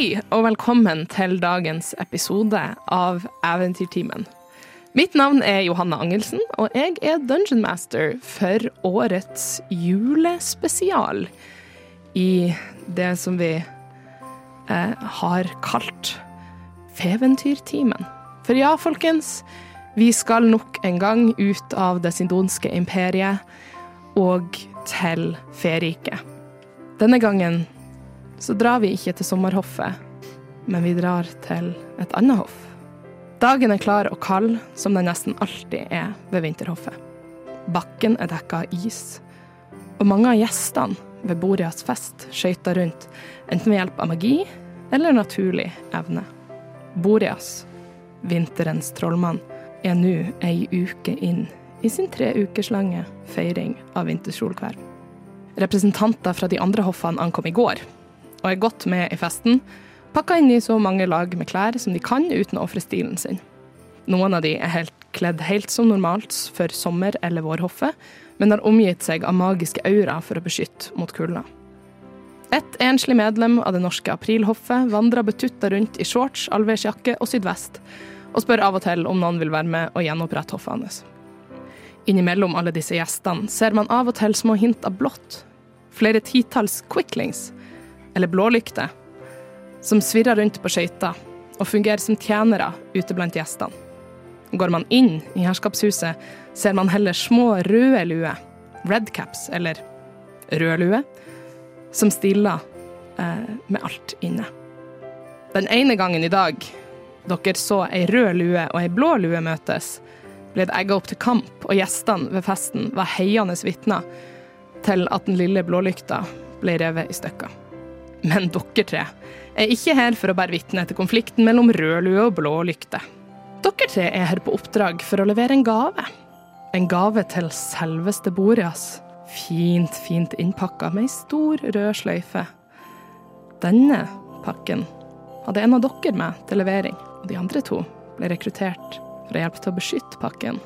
Hei og velkommen til dagens episode av Eventyrtimen. Mitt navn er Johanna Angelsen, og jeg er Dungeon Master for årets julespesial i det som vi eh, har kalt Feventyrtimen. For ja, folkens, vi skal nok en gang ut av det sindonske imperiet og til Feriket. Denne gangen så drar vi ikke til sommerhoffet, men vi drar til et annet hoff. Dagen er klar og kald, som den nesten alltid er ved vinterhoffet. Bakken er dekka av is, og mange av gjestene ved Boreas fest skøyter rundt, enten ved hjelp av magi eller naturlig evne. Boreas, vinterens trollmann, er nå ei uke inn i sin tre ukers lange feiring av vintersolkveld. Representanter fra de andre hoffene ankom i går, og er godt med i festen, pakka inn i så mange lag med klær som de kan uten å ofre stilen sin. Noen av de er helt kledd helt som normalt for sommer- eller vårhoffet, men har omgitt seg av magiske aura for å beskytte mot kulda. Et enslig medlem av det norske aprilhoffet vandrer betutta rundt i shorts, allværsjakke og sydvest, og spør av og til om noen vil være med og gjenopprette hoffet hans. Innimellom alle disse gjestene ser man av og til små hint av blått. Flere titalls quicklings, eller blålykter, som svirrer rundt på skøyter og fungerer som tjenere ute blant gjestene. Går man inn i herskapshuset, ser man heller små røde luer, redcaps, eller rød lue, som stiller eh, med alt inne. Den ene gangen i dag dere så ei rød lue og ei blå lue møtes, ble det egga opp til kamp, og gjestene ved festen var heiende vitner til at den lille blålykta ble revet i stykker. Men dere tre er ikke her for å bære vitne til konflikten mellom rød lue og blå lykte. Dere tre er her på oppdrag for å levere en gave. En gave til selveste Boreas. Fint, fint innpakka med ei stor rød sløyfe. Denne pakken hadde en av dere med til levering, og de andre to ble rekruttert for å hjelpe til å beskytte pakken.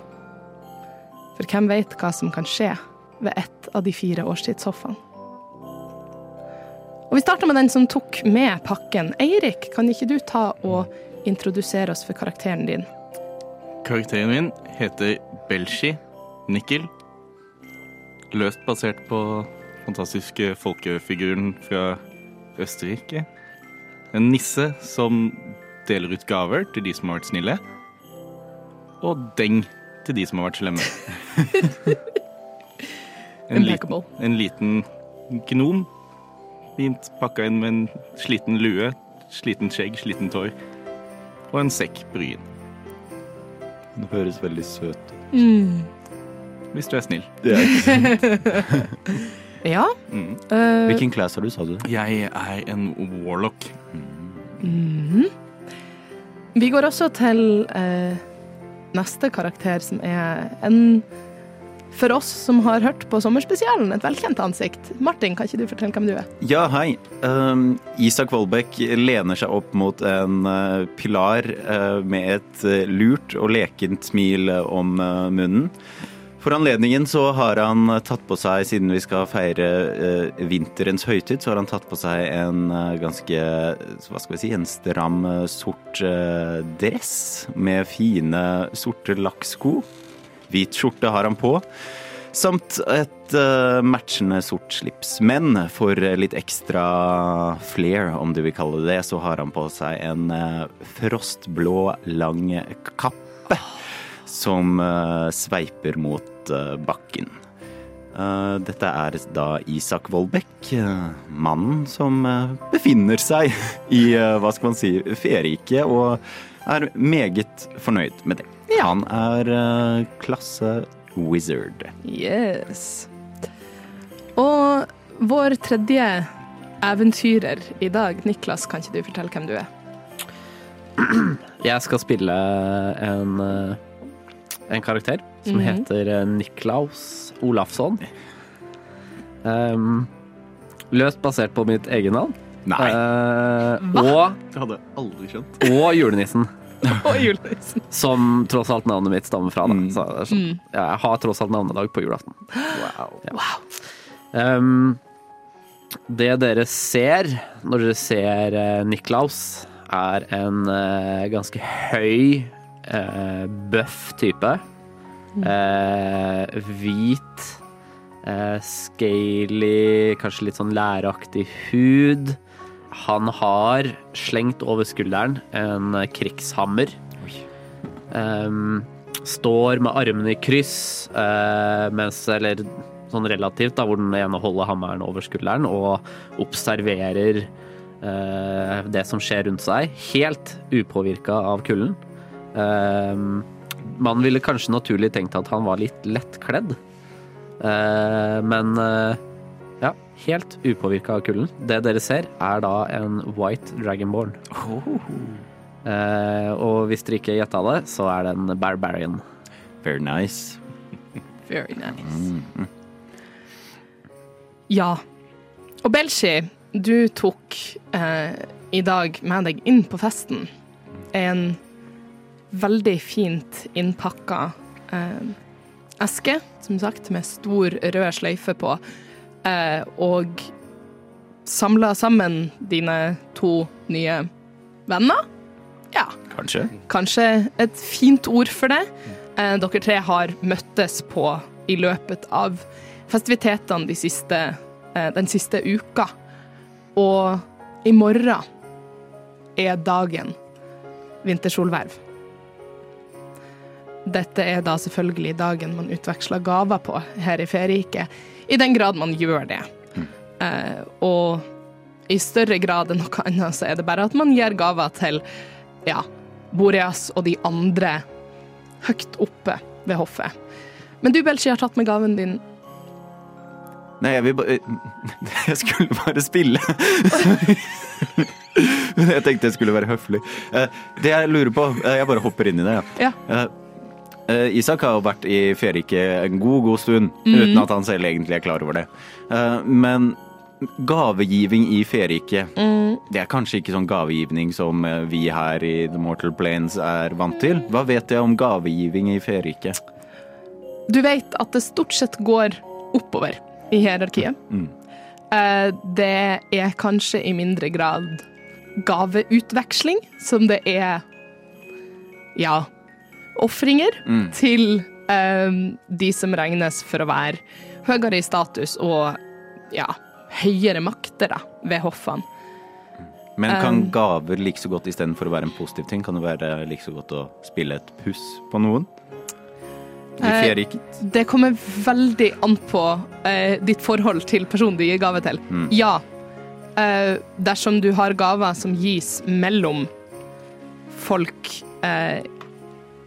For hvem vet hva som kan skje ved ett av de fire årstidshoffene? Og Vi starter med den som tok med pakken. Eirik, kan ikke du ta og introdusere oss for karakteren din? Karakteren min heter Belshi Nikkel. Løst basert på fantastiske folkefiguren fra Østerrike. En nisse som deler ut gaver til de som har vært snille. Og deng til de som har vært slemme. En, liten, en liten gnom. Fint pakka inn med en sliten lue, sliten skjegg, sliten tår. Og en sekk bryn. Den høres veldig søt ut. Mm. Hvis du er snill. Det er ikke sant. Ja. Mm. eh, Hvilken class har du, sa du? Jeg er en warlock. Mm. Vi går også til uh, neste karakter, som er en For oss som har hørt på sommerspesialen, et velkjent ansikt. Martin, kan ikke du fortelle hvem du er? Ja, hei. Um, Isak Vollbekk lener seg opp mot en uh, pilar uh, med et uh, lurt og lekent smil om munnen. For anledningen så har han tatt på seg, siden vi skal feire vinterens høytid, så har han tatt på seg en ganske, hva skal vi si, en stram sort dress med fine sorte lakksko. Hvit skjorte har han på. Samt et eh, matchende sort slips. Men for litt ekstra flair, om du vil kalle det det, så har han på seg en eh, frostblå, lang kappe som eh, sveiper mot bakken. Dette er da Isak Vollbekk, mannen som befinner seg i, hva skal man si, feriket, og er meget fornøyd med det. Ja. Han er uh, klasse wizard. Yes. Og vår tredje eventyrer i dag, Niklas, kan ikke du fortelle hvem du er? Jeg skal spille en, eh, en karakter som Mhm. heter eh, Niklaus Olafsson. Um, løst basert på mitt egennavn. Nei. Uh, Hva? og, Det hadde jeg aldri skjønt. og julenissen, Og julenissen. som tross alt navnet mitt stammer fra. Da. Så, Så er sånn, Mm. Jeg har tross alt navnedag på julaften. Wow. Um, Det dere ser når dere ser uh, Niklaus, er en uh, ganske høy, uh, bøff type. Uh, hvit, uh, scaly, kanskje litt sånn læraktig hud. Han har slengt over skulderen en krigshammer. Um, står med armene i kryss, uh, mens, eller sånn relativt, da, hvor den ene holder hammeren over skulderen og observerer uh, det som skjer rundt seg, helt upåvirka av kulden. Um, man ville kanskje naturlig tenkt at han var litt lettkledd, uh, men eh, ja, helt upåvirka av kulden. Det dere ser, er da en white dragonborn. Eh, og hvis dere ikke gjetta det, så er det en barbarian. Very nice. Very nice. Ja. Og Belshi, du tok eh, i dag med deg inn på festen en veldig fint innpakka eh, eske, som sagt, med stor rød sløyfe på, og samla sammen dine to nye venner. Ja, Kanskje? kanskje et fint ord for det. Eh, dere tre har møttes på i løpet av festivitetene de siste, eh, den siste uka. Og i morgen er dagen vintersolverv. Dette er da selvfølgelig dagen man utveksler gaver på her i Feriket, i den grad man gjør det. Eh, og i større grad enn noe annet så er det bare at man gir gaver til ja, Boreas og de andre høyt oppe ved hoffet. Men du, Belchi, har tatt med gaven din. Nei, jeg vil bare Jeg skulle bare spille. Jeg tenkte jeg skulle være høflig. Eh, Det jeg lurer på eh, Jeg bare hopper inn i det, ja. Ja. Eh, Isak har jo vært i Fjerike en god, god stund, uten at han selv egentlig er klar over det. Uh, Men gavegiving i Feriket, det er kanskje ikke sånn gavegivning som eh, vi her i The Mortal Planes er vant til. Hva vet jeg om gavegiving i Fjerike? Du vet at det stort sett går oppover i hierarkiet. Mm. Uh, Det er kanskje i mindre grad gaveutveksling, som det er ja, ofringer Mm. til um, de som regnes for å være høyere i status og ja, høyere makter da, ved hoffene. Men kan Um, gaver like så godt istedenfor å være en positiv ting, kan det være like så godt å spille et puss på noen? Eh, Det kommer veldig an på uh, ditt forhold til personen du gir gave til. Mm. Ja. Uh, dersom du har gaver som gis mellom folk eh,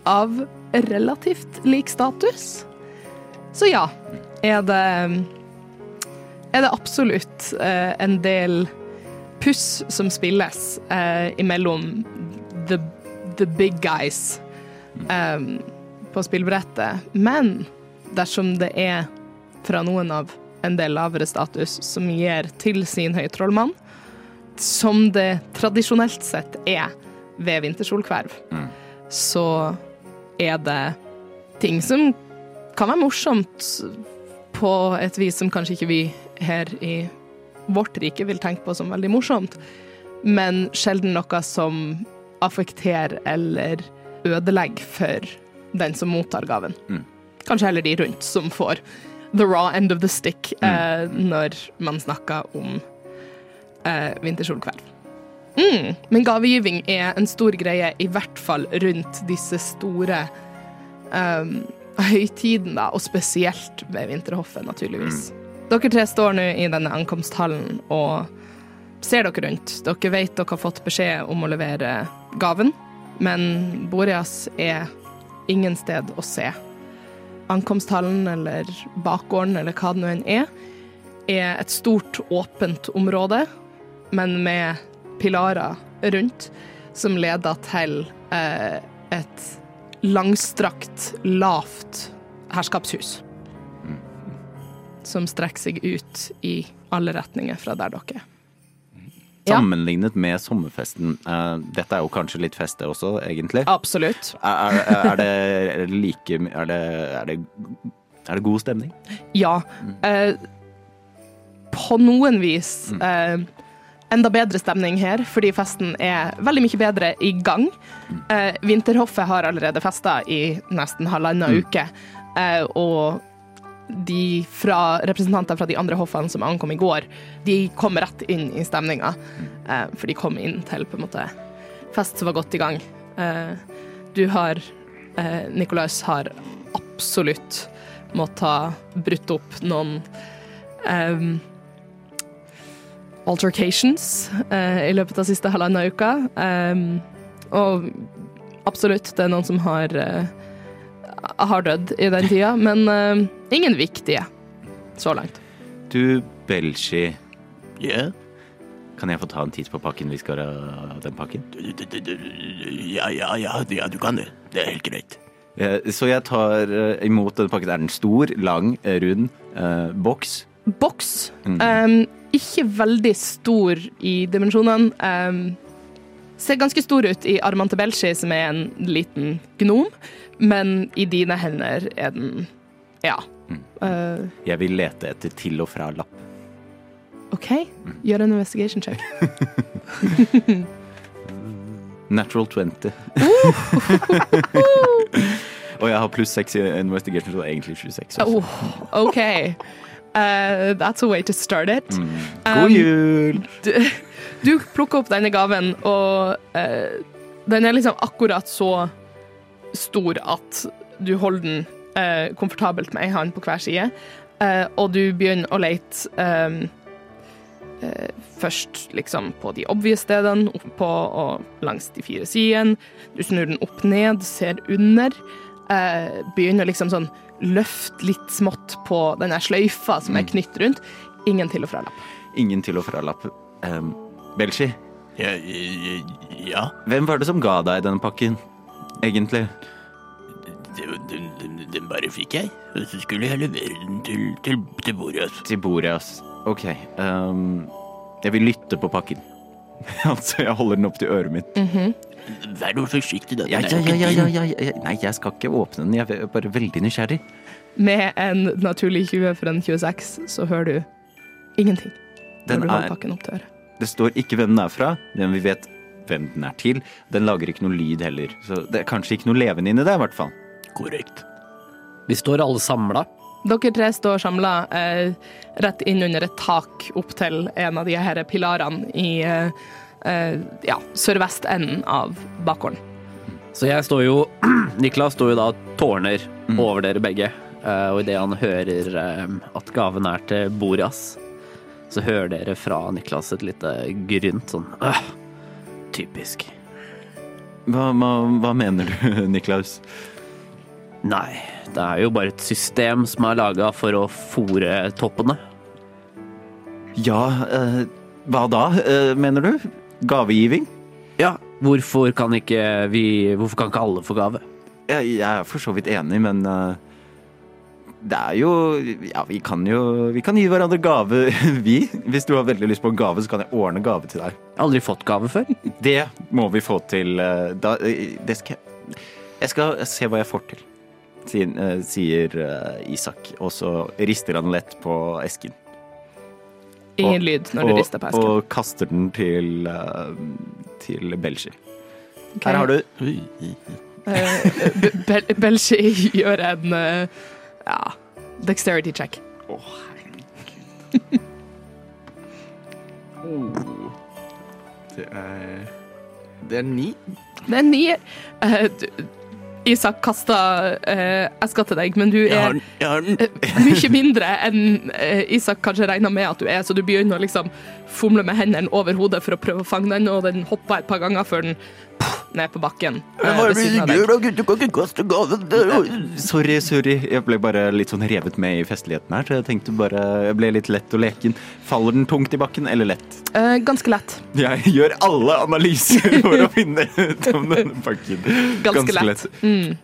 av relativt lik status, så ja, er det er det absolutt eh, en del puss som spilles eh, imellom the, the big guys eh, på spillbrettet. Men dersom det er fra noen av en del lavere status som gir til sin høytrollmann, som det tradisjonelt sett er ved vintersolkverv, så er det ting som kan være morsomt på et vis som kanskje ikke vi her i vårt rike vil tenke på som veldig morsomt, men sjelden noe som affekterer eller ødelegger for den som mottar gaven. Mm. Kanskje heller de rundt som får the raw end of the stick eh, når man snakker om eh, vintersolkvelv. Mm. Men gavegiving er en stor greie, i hvert fall rundt disse store um, da, og spesielt ved vinterhoffet, naturligvis. Dere tre står nå i denne ankomsthallen og ser dere rundt. Dere vet dere har fått beskjed om å levere gaven, men Boreas er ingen sted å se. Ankomsthallen eller bakgården eller hva det nå enn er, er et stort, åpent område, men med pilarer rundt, som leder til eh, et langstrakt, lavt herskapshus. Som strekker seg ut i alle retninger fra der dere er. Sammenlignet med sommerfesten, eh, dette er jo kanskje litt fest det også, egentlig. Absolutt. Er, er, er det like er det, er, det, er det god stemning? Ja. Eh, på noen vis eh, enda bedre stemning her, fordi festen er veldig mye bedre i gang. Eh, Vinterhoffet har allerede festa i nesten halvannen uke, eh, og de fra, representanter fra de andre hoffene som ankom i går, de kom rett inn i stemninga. Eh, for de kom inn til på en måte fest som var godt i gang. Eh, du har eh, Nicholas har absolutt måttet ha brutt opp noen em, altercations eh, i løpet av siste halvannen uka. Um, og absolutt, det er noen som har uh, har dødd i den tida, men uh, ingen viktige så langt. Du, Belshi, Ja, kan jeg få ta en titt på pakken vi skal ha den pakken? ja, ja, ja, ja, du kan det. Det er helt greit. Eh, Så jeg tar imot denne pakken. Er den stor, lang, rund, eh, boks? Boks. Mm. em, ikke veldig stor i dimensjonene. Um, ser ganske stor ut i armene til Belshi, som er en liten gnom, men i dine hender er den ja. Eh, Jeg vil lete etter til og fra-lapp. OK, gjør en investigation check. Natural 20. Og jeg har pluss 6 i investigation, så det er egentlig 26. også. Oh, OK. Eh, that's a way to start it. God Um, jul! du, du plukker opp denne gaven, og uh, den er liksom akkurat så stor at du holder den uh, komfortabelt med ei hånd på hver side, og du begynner å lete um, først liksom på de obvious stedene, oppå og langs de fire sidene. Du snur den opp ned, ser under. Begynner liksom sånn løfte litt smått på den sløyfa som er knytt rundt. Ingen til og fra-lapp. Ingen til og fra-lapp. Um, Belshi, Ja, ja, hvem var det som ga deg denne pakken, egentlig? Den, den, den, bare fikk jeg, og så skulle jeg levere den til, til, til Boreas. Til Boreas. OK. Um, jeg vil lytte på pakken. altså, jeg holder den opp til øret mitt. Vær nå forsiktig, da. Ja, ja, ja, ja, ja, ja, ja. Nei, jeg skal ikke åpne den. Jeg er bare veldig nysgjerrig. Med en naturlig 20 for en 26, så hører du ingenting. Den er- opp til øret. Det står ikke hvem den er fra, men vi vet hvem den er til. Den lager ikke noe lyd heller, så det er kanskje ikke noe levende inni det, i hvert fall. Korrekt. Vi står alle samla. Dere tre står samla eh, rett inn under et tak opp til en av de her pilarene i eh, eh, ja, sørvestenden av bakgården. Så jeg står jo Niklas står jo da tårner tårner over dere begge. eh, Og idet han hører eh, at gaven er til Boreas, så hører dere fra Niklas et lite grynt sånn øh, Typisk. Hva, hva, hva mener du, Niklaus? Nei, det er jo bare et system som er laga for å fòre toppene. Ja, eh, hva da, eh, mener du? Gavegiving? Ja, hvorfor kan ikke vi Hvorfor kan ikke alle få gave? Jeg, jeg er for så vidt enig, men uh, det er jo Ja, vi kan jo Vi kan gi hverandre gave, vi. Hvis du har veldig lyst på en gave, så kan jeg ordne gave til deg. Aldri fått gave før. Det må vi få til Uh, da, eh, Det skal jeg Jeg skal se hva jeg får til, sier, uh, sier Isak. Og så rister han lett på esken. Ingen Og- lyd når du og, rister på esken. Og kaster den til, eh, til Belshi. Okay. Her har du. Eh, Be- Bel Belshi gjør en eh, ja, dexterity check. Det er Det er ni. Det er ni. Eh, du- Isak kasta eh, eska til deg, men du er eh, mye mindre enn eh, Isak kanskje regna med at du er, så du begynner å liksom fomle med hendene over hodet for å prøve å fange den, og den hopper et par ganger før den ned på bakken. eh, jo- Sorry, sorry. Jeg ble bare litt sånn revet med i festligheten her, så jeg tenkte bare Jeg ble litt lett og leken. Faller den tungt i bakken, eller lett? Uh, ganske lett. Jeg gjør alle analyser for å finne ut om denne pakken. Ganske lett. Mm.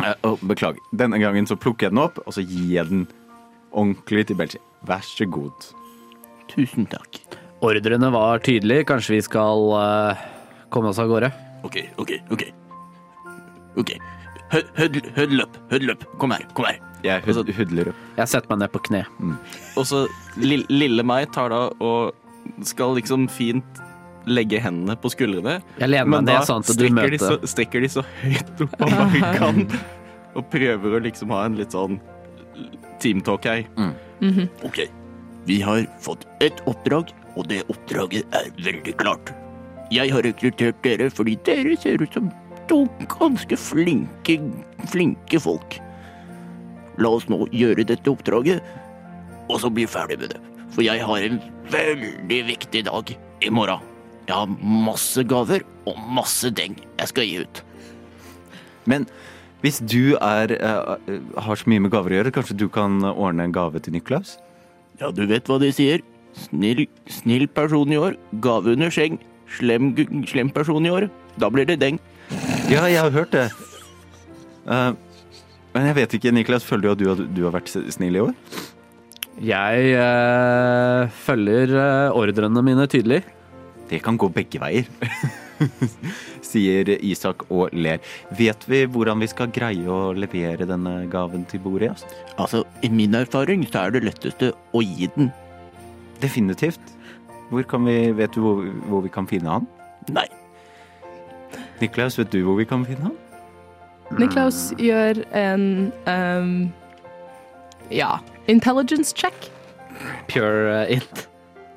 Uh, oh, beklager. Denne gangen så plukker jeg den opp, og så gir jeg den ordentlig til Belgi. Vær så god. Tusen takk. Ordrene var tydelige. Kanskje vi skal uh, komme oss av gårde? OK, OK, OK. Ok. Huddle up, huddle opp. Kom her, kom her. Jeg hud hudler opp. Jeg setter meg ned på kne. Og så lille, lille meg tar da og skal liksom fint legge hendene på skuldrene. Jeg lener meg Men da ned sånn strekker de, så, strekker de så høyt opp av magen. Og prøver å liksom ha en litt sånn teamtalk her. Ok, vi har fått et oppdrag, og det oppdraget er veldig klart. Jeg har rekruttert dere fordi dere ser ut som to ganske flinke, flinke folk. La oss nå gjøre dette oppdraget, og så bli ferdig med det. For jeg har en veldig viktig dag i morgen. Jeg har masse gaver og masse deng jeg skal gi ut. Men hvis du er, er, har så mye med gaver å gjøre, kanskje du kan ordne en gave til Niklaus? Ja, du vet hva de sier. Snill, snill person i år, gave under skjeng. Slem, slem person i år, da blir det deng. Ja, jeg har hørt det. Uh, men jeg vet ikke, Niklas, føler du at du, har- du har vært snill i år? Jeg uh, følger uh, ordrene mine tydelig. Det kan gå begge veier, sier Isak og ler. Vet vi hvordan vi skal greie å levere denne gaven til Boreas? Altså, i min erfaring så er det letteste å gi den. Definitivt. Hvor kan vi, vet du hvor, hvor vi kan finne han? Nei. Niklaus, vet du hvor vi kan finne han? Niklaus gjør en um, ja, intelligence check. Pure uh, int?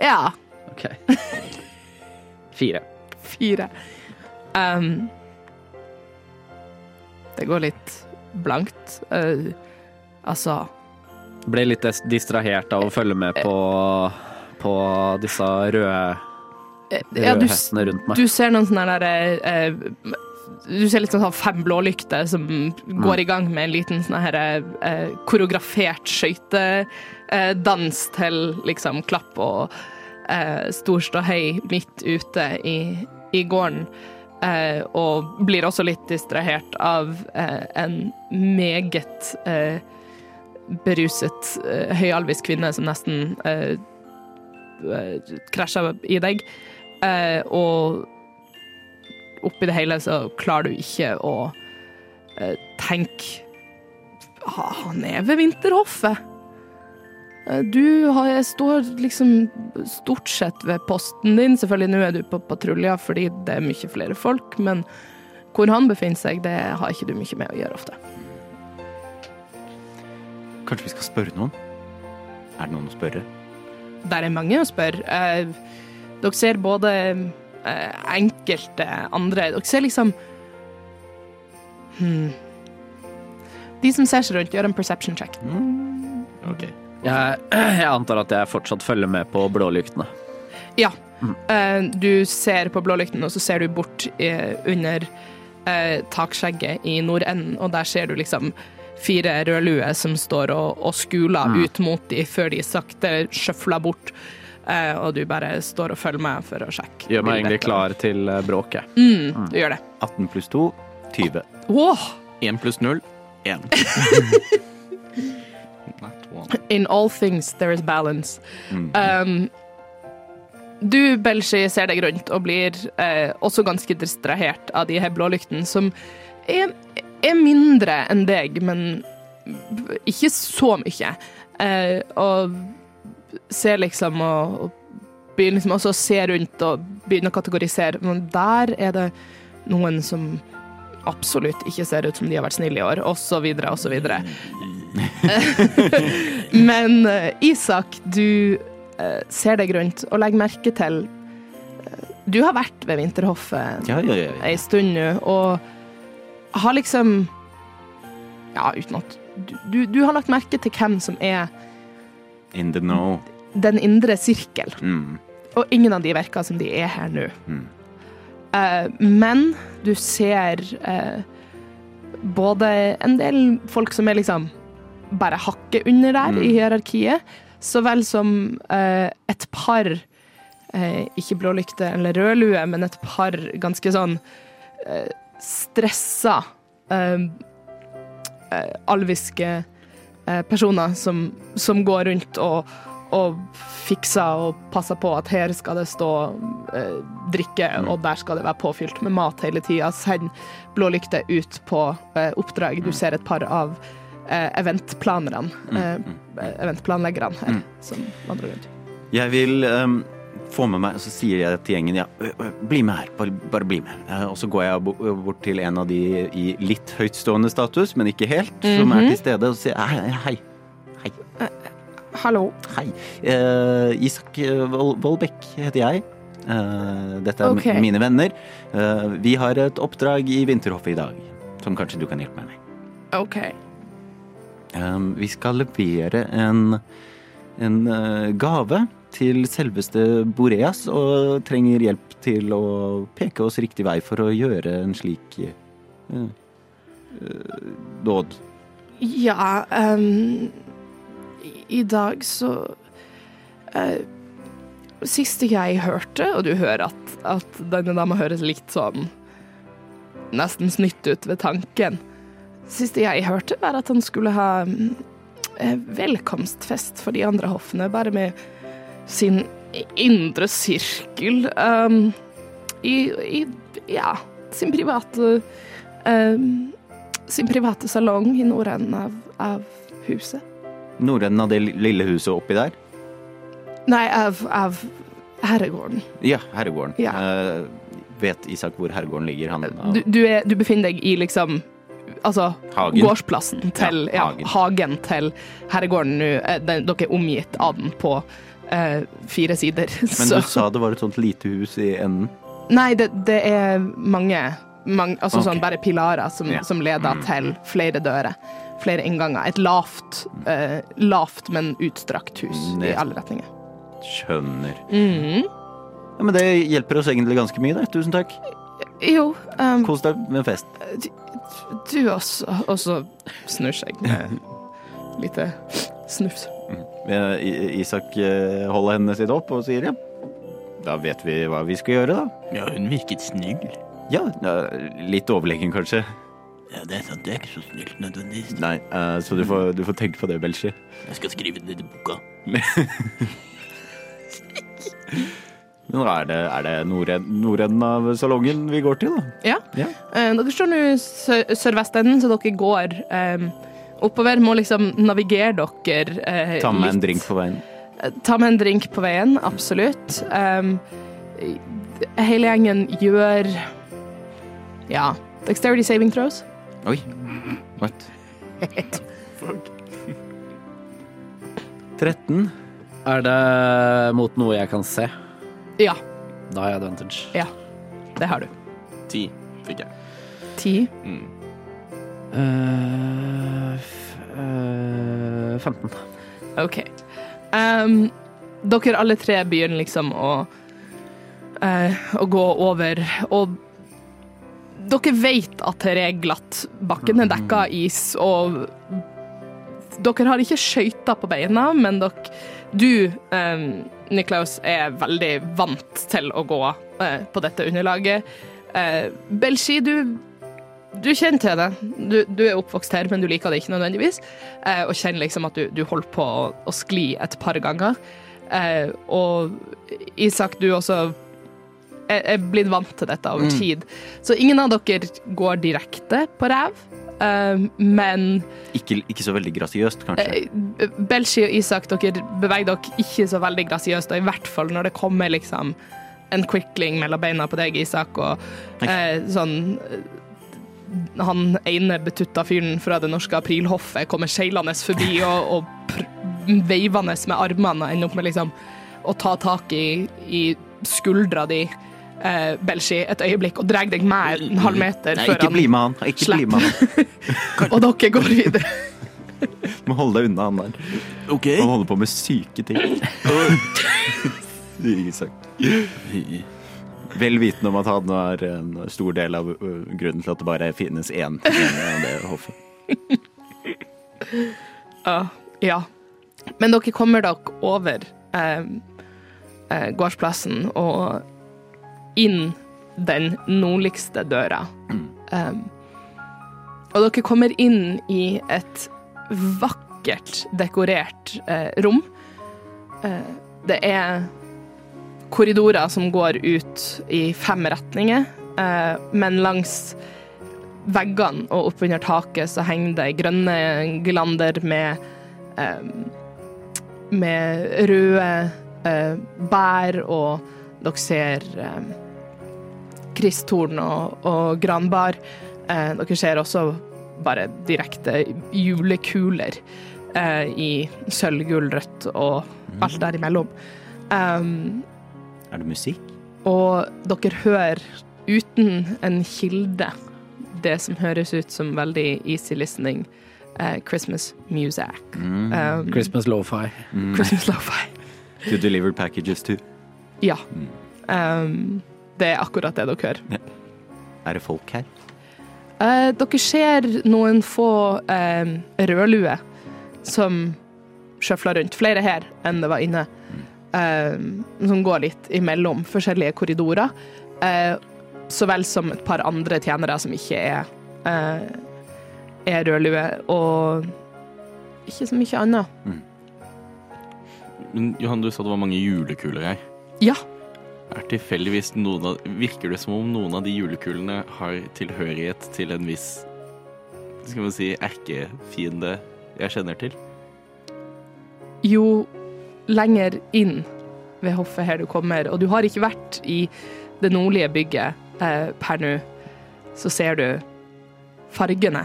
Ja, OK. Fire. fire. Um, det går litt blankt. Uh, altså Ble litt distrahert av å følge med på, på disse røde, røde ja, du, hestene rundt meg. du ser noen sånne der eh, Du ser litt sånn sånn fem blålykter som går i gang med en liten sånn her eh, koreografert skøytedans til liksom klapp og eh, storståhei midt ute i, i gården. Eh, og blir også litt distrahert av eh, en meget eh, beruset eh, høyalvisk kvinne som nesten eh, krasja i deg. Eh, og oppi det hele så klarer du ikke å eh, tenke Han er ved vinterhoffet. Du har, står liksom stort sett ved posten din. Selvfølgelig nå er du på patruljer fordi det er mye flere folk, men hvor han befinner seg, det har ikke du mye med å gjøre ofte. Kanskje vi skal spørre noen? Er det noen å spørre? Der er mange å spørre. Eh, dere ser både eh, enkelte andre Dere ser liksom hmm. De som ser seg rundt, gjør en perception check. Ok. Jeg, jeg antar at jeg fortsatt følger med på blålyktene. Ja. Eh, du ser på blålyktene, og så ser du bort eh, under eh, takskjegget i nordenden, og der ser du liksom fire rødluer som står og, og skuler ut mot dem før de sakte sjøfler bort. Eh, og du bare står og følger med for å sjekke. Gjør meg egentlig klar til eh, bråket. Mm, du gjør det. 18 pluss 2, 20. Oh. 1 pluss null, én. Not one. In all things there is balance. Um, du, Belshi, ser deg rundt og blir eh, også ganske distrahert av de her blålyktene, som er, er mindre enn deg, men ikke så mye. Eh, og ser liksom og, og begynner liksom også å se rundt og begynner å kategorisere. Men der er det noen som absolutt ikke ser ut som de har vært snille i år, og så videre og så videre. Men eh, Isak, du eh, ser deg rundt og legger merke til eh, Du har vært ved Vinterhoffet Ja, ja, ja. ja. ei stund nå, og har liksom Ja, uten at du, du, du har lagt merke til hvem som er In the know. den indre sirkel, Mm. og ingen av de virker som de er her nå. Mm. Uh, men du ser uh, både en del folk som er liksom bare hakket under der i hierarkiet, så vel som uh, et par ikke blålykte eller rødlue, men et par ganske sånn stressa eh, eh, alviske eh, personer som, som går rundt og, og fikser og passer på at her skal det stå eh, drikke, og der skal det være påfylt med mat hele tida. Send blålykter ut på eh, oppdrag. Du ser et par av eh, eventplanerne, eh, eventplanleggerne her, som vandrer rundt. Jeg vil ehm, få med meg, og så sier jeg til gjengen ja, bli med her, bare, bare bli med. Eh, og så går jeg bort til en av de i litt høytstående status, men ikke helt, som er til stede og sier hei, hei, hei, Hallo. hei. Uh, Isak Vollbekk heter jeg. Uh, dette er okay. mine venner. Uh, vi har et oppdrag i Vinterhoffet i dag, som kanskje du kan hjelpe meg med. OK. Um, vi skal levere en, en eh, gave til selveste Boreas, og trenger hjelp til å peke oss riktig vei for å gjøre en slik uh, uh, dåd. Ja um, i, dag så uh, Siste jeg hørte, og du hører at, at denne dama høres litt sånn Nesten snytt ut ved tanken. Siste jeg hørte, var at han skulle ha eh, velkomstfest for de andre hoffene, bare med sin indre sirkel. um, i, I Ja, sin private um, sin private salong i nordenden av, av huset. Nordenden av det lille huset oppi der? Nei, av, av herregården. Ja, herregården. Ja. Uh, vet Isak hvor herregården ligger? Han, Du, du, er, du befinner deg i liksom Altså Hagen. gårdsplassen til Ja, ja, hagen. hagen til herregården nå. eh, Dere er omgitt av den på eh, fire sider. Men så- du sa det var et sånt lite hus i enden? Nei, det, det er mange, mange Altså okay. sånn bare pilarer som, Ja. som leder til flere dører. Flere innganger. Et lavt, eh, lavt men utstrakt hus i alle retninger. Skjønner. Mm. Ja, men det hjelper oss egentlig ganske mye, det. Tusen takk. Jo, um, Kos deg med fest. du også, også snur seg lite snufs. Eh, Isak eh, holder hendene sine opp og sier ja. Da vet vi hva vi skal gjøre, da. Ja, hun virket snill. Ja, litt overlegen kanskje. Ja, det er sant. Det er ikke så snilt nødvendigvis. Nei, uh, så du får, du får tenke på det, Belshi. Jeg skal skrive det i boka. Men er det, er det nordenden, nordenden av salongen vi går til, da? Ja. Ja. Uh, dere står nå sørvestenden, så dere går um, oppover. Må liksom navigere dere eh, Ta med en drink på veien. Eh, Ta med en drink på veien, absolutt. Um, hele gjengen gjør ja, dexterity saving throws. Oi. What? 13. Er det mot noe jeg kan se? Ja, Da har jeg advantage. ja. Det har du. 10 fikk jeg. 10? Mm. Eh, f- eh, 15. OK. Um, dere alle tre begynner liksom å uh, å gå over, og dere vet at det er glatt. Bakken er dekka av is, og dere har ikke skøyter på beina, men dere Du, um, Niklaus, er veldig vant til å gå eh, på dette underlaget. Uh, Belshi, du du kjenner til det. Du, du er oppvokst her, men du liker det ikke nødvendigvis. Eh, og kjenner liksom at du, du holder på å, å skli et par ganger. Eh, og Isak, du også er, er blitt vant til dette over tid. Så ingen av dere går direkte på ræv, eh, men Ikke, ikke så veldig grasiøst, kanskje. eh, Belshi og Isak, dere beveger dere ikke så veldig grasiøst, og i hvert fall når det kommer liksom en quickling mellom beina på deg, Isak, og eh, sånn han ene betutta fyren fra det norske aprilhoffet kommer seilende forbi og, og veivende med armene og ender opp med liksom å ta tak i, i skuldra di, eh, Belshi, et øyeblikk, og drar deg med en halv meter Nei, før ikke han bli med han. Ikke bli med han. Og dere går videre. Må holde deg unna han der. Okay. Han holder på med syke ting. Sier Isak. Vel vitende om at han er en stor del av grunnen til at det bare finnes én person av det hoffet. Uh, ja. Men dere kommer dere over eh, eh, gårdsplassen og inn den nordligste døra. Um, og dere kommer inn i et vakkert dekorert eh, rom. Uh, det er korridorer som går ut i fem retninger, eh, men langs veggene og oppunder taket så henger det grønne glander med eh, med røde eh, bær, og dere ser kristtorn og, og granbar. Eh, dere ser også bare direkte julekuler eh, i sølv, gull, rødt og alt derimellom. Um, Er det musikk? og dere hører uten en kilde det som høres ut som veldig easy listening Uh, Christmas music. Um, Christmas lo-fi. Christmas lo-fi. To deliver packages to. Ja. Um, det er akkurat det dere hører. Er det folk her? Uh, dere ser noen få eh, rødlue som sjøfler rundt. Flere her enn det var inne. Eh, som går litt imellom forskjellige korridorer. Eh, så vel som et par andre tjenere som ikke er, eh, er rødlue. Og ikke så mye annet. Men Johan, du sa det var mange julekuler her. Ja. Er tilfeldigvis noen av Virker det som om noen av de julekulene har tilhørighet til en viss Skal vi si erkefiende jeg kjenner til? jo lenger inn ved hoffet her du kommer, og du har ikke vært i det nordlige bygget eh, per nå, så ser du fargene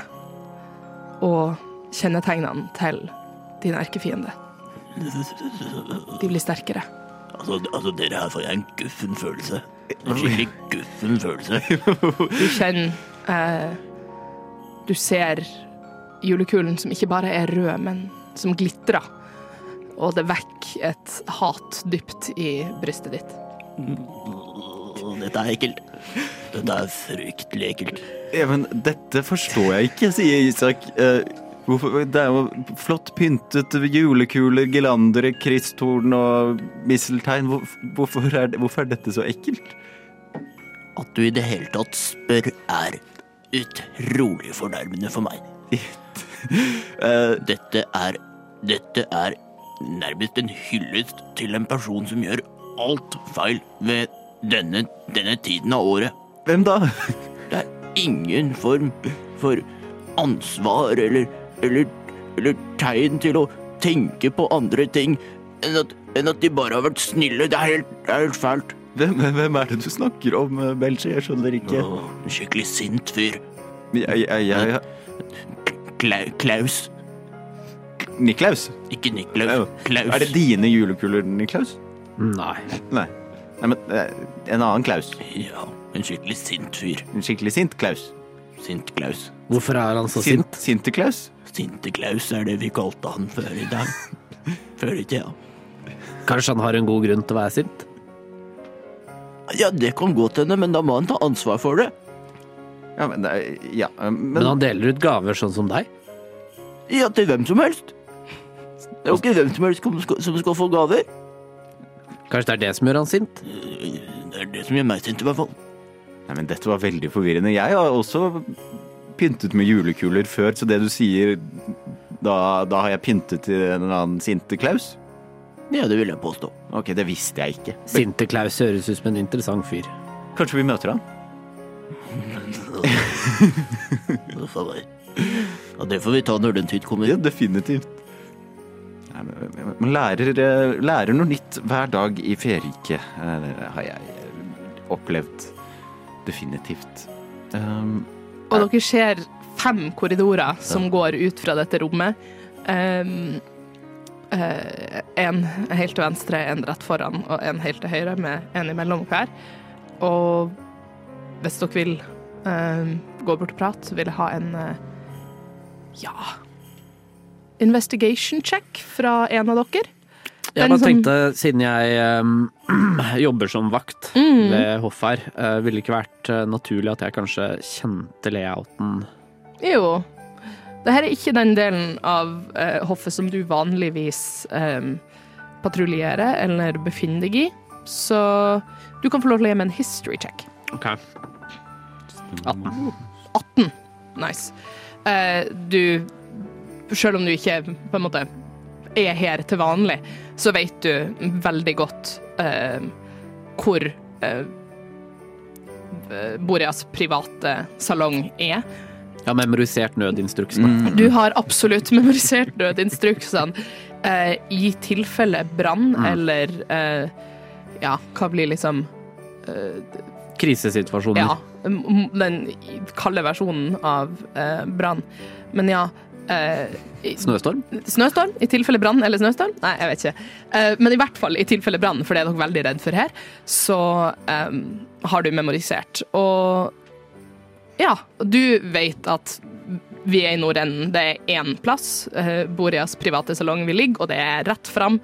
og kjennetegnene til din erkefiende. De blir sterkere. Altså, altså, dere her får jeg en guffen følelse. En skikkelig guffen følelse. Du kjenner eh, Du ser julekulen som ikke bare er rød, men som glitrer. Og det vekker et hat dypt i brystet ditt. Dette er ekkelt. Dette er fryktelig ekkelt. Ja, men dette forstår jeg ikke, sier Isak. Eh, hvorfor, det er jo flott pyntet julekuler, gelandere, kristtorn og misseltein. Hvorfor, er det, hvorfor er dette så ekkelt? At du i det hele tatt spør, er utrolig fornærmende for meg. Eh, Dette er Dette er nærmest en hyllest til en person som gjør alt feil ved denne, denne tiden av året. hvem da? Det er ingen form for ansvar eller, eller, eller tegn til å tenke på andre ting enn at, enn at de bare har vært snille. Det er helt, det er helt fælt. Hvem, hvem er det du snakker om, eh, Jeg skjønner ikke. Åh, en skikkelig sint fyr. Jeg, jeg, jeg, jeg. Klaus. Niklaus? Ikke Niklaus. Klaus. Er det dine julekuler, Niklaus? Nei. Nei. Nei, men eh, en annen Klaus. Ja, en skikkelig sint fyr. En skikkelig sint Klaus. Sint Klaus. Hvorfor er han så sint? Sinte Klaus? Sinte Klaus er det vi kalte han før i dag. Før i tida. Kanskje han har en god grunn til å være sint? Ja, det kan godt hende, men da må han ta ansvar for det. Ja, men, det er- ja, eh, men, Men han deler ut gaver sånn som deg? Ja, til hvem som helst. Det er jo ikke hvem som helst som skal, som skal få gaver. Kanskje det er det som gjør han sint? Det er det som gjør meg sint, i hvert fall. Nei, men dette var veldig forvirrende. Jeg har også pyntet med julekuler før, så det du sier da, da har jeg pyntet til en eller annen sinte Klaus? Ja, det vil jeg påstå. Ok, det visste jeg ikke. Sinte Klaus høres ut som en interessant fyr. Kanskje vi møter han? Uff a meg. Ja, det får vi ta når den tid kommer. Ja, definitivt. Man lærer, eh, lærer noe nytt hver dag i Ferike, eh, har jeg opplevd. Definitivt. Um, Og dere ser fem korridorer som går ut fra dette rommet. Um, Uh, en helt til venstre, en rett foran og en helt til høyre, med en imellom hver. Og hvis dere vil um, gå bort og prate, vil jeg ha en uh, ja investigation check fra en av dere. Jeg bare sånn- tenkte, siden jeg um, jobber som vakt Mm. ved hoff her, uh, ville det ikke vært uh, naturlig at jeg kanskje kjente layouten? Jo. Dette er ikke den delen av uh, hoffet som du vanligvis um, patruljerer eller befinner deg i, så du kan få lov til å gi meg en history check. Ok. 18. 18. Nice. Uh, du Selv om du ikke på en måte er her til vanlig, så vet du veldig godt eh, hvor eh, Boreas private salong er. Jeg har memorisert nødinstruksene. Mm. Du har absolutt memorisert nødinstruksene eh, i tilfelle brann Mm. eller eh, Ja, hva blir liksom Krisesituasjoner. Ja, den kalde versjonen av eh, brann. Men ja eh, i- Snøstorm? Snøstorm? I tilfelle brann eller snøstorm? Nei, jeg vet ikke. Eh, men i hvert fall i tilfelle brann, for det er dere veldig redd for her, så um, har du memorisert. Og ja, du vet at vi er i nordenden. Det er én plass. eh, Borias private salong vil ligge, og det er rett fram.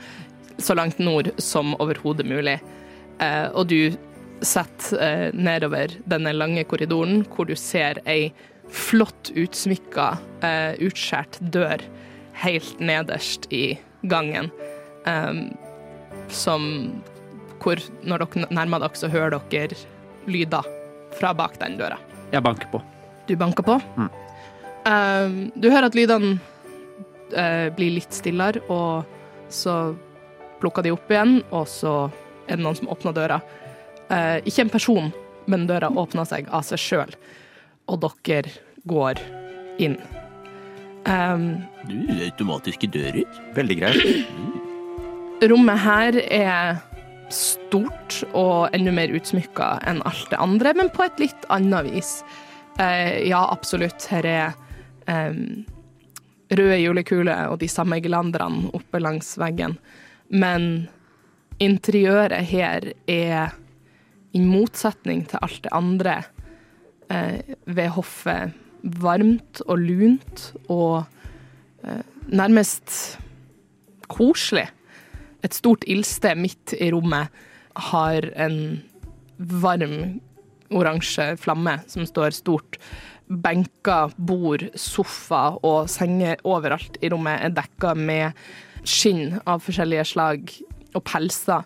Så langt nord som overhodet mulig. Og du setter nedover denne lange korridoren, hvor du ser ei flott utsmykka, eh, utskjært dør helt nederst i gangen. Um, som Hvor når dere nærmer dere, så hører dere lyder fra bak den døra. Jeg banker på. Du banker på. Mm. Um, du hører at lydene uh, blir litt stillere, og så plukker de opp igjen, og så er det noen som åpner døra. Uh, ikke en person, men døra åpner seg av seg sjøl, og dere går inn. Um, Du, automatiske dører. Veldig greit. Rommet her er stort og enda mer utsmykka enn alt det andre, men på et litt annet vis. Uh, ja, absolutt. Her er um, røde julekuler og de samme glanderne oppe langs veggen. Men interiøret her er, i motsetning til alt det andre ved hoffet, varmt og lunt og eh, nærmest koselig. Et stort ildsted midt i rommet har en varm oransje flamme som står stort. Benker, bord, sofa og senger overalt i rommet er dekka med skinn av forskjellige slag og pelser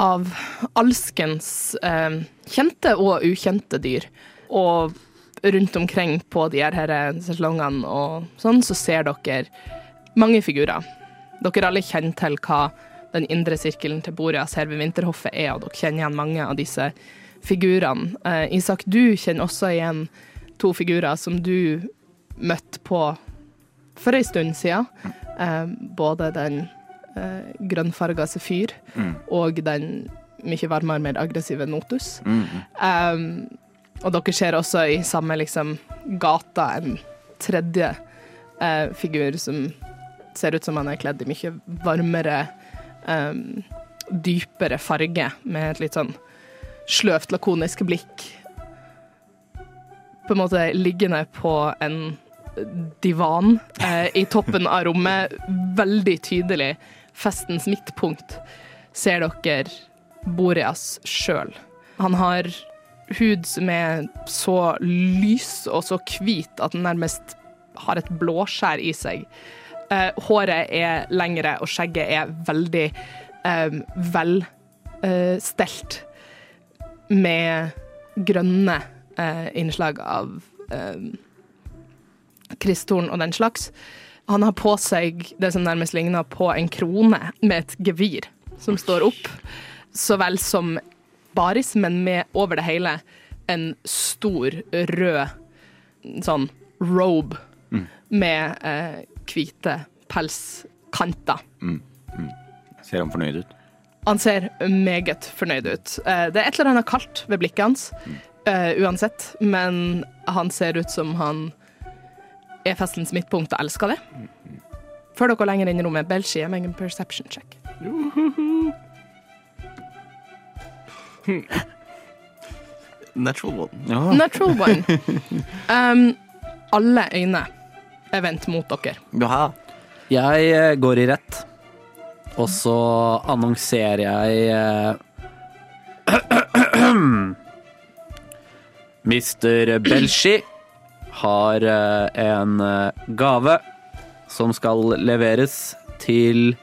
av alskens eh, kjente og ukjente dyr. Og rundt omkring på de her her sesongene og sånn, så ser dere mange figurer. Dere alle kjenner til hva den indre sirkelen til Boreas her ved Vinterhoffet er, og dere kjenner igjen mange av disse figurene. Eh, Isak, du kjenner også igjen to figurer som du møtte på for ei stund siden. Eh, både den eh, grønnfarga Sefyr og den mye varmere, mer aggressive Notus. Um, og dere ser også i samme liksom, gata en tredje eh, figur som ser ut som han er kledd i mye varmere, um, dypere farge, med et litt sånn sløvt, lakonisk blikk. På en måte liggende på en divan eh, i toppen av rommet, veldig tydelig festens midtpunkt, ser dere Boreas sjøl. Han har hud som er så lys og så hvit at den nærmest har et blåskjær i seg. Eh, håret er lengre, og skjegget er veldig eh, velstelt. med grønne eh, innslag av eh, kristtorn og den slags. Han har på seg det som nærmest ligner på en krone med et gevir som står opp, så vel som baris, men med over det hele en stor rød sånn robe med eh, hvite pelskanter. Ser han fornøyd ut? Han ser meget fornøyd ut. Eh, Det er et eller annet kaldt ved blikket hans, eh, uansett, men han ser ut som han er festens midtpunkt og elsker det. Før dere lenger inn i rommet, Belshi, meg en perception check. Natural one. Ja. Natural one. Um, alle øyne er vendt mot dere. ja. Jeg eh, går i rett, og så annonserer jeg Mister Mr. Belshi har eh, en eh, gave som skal leveres til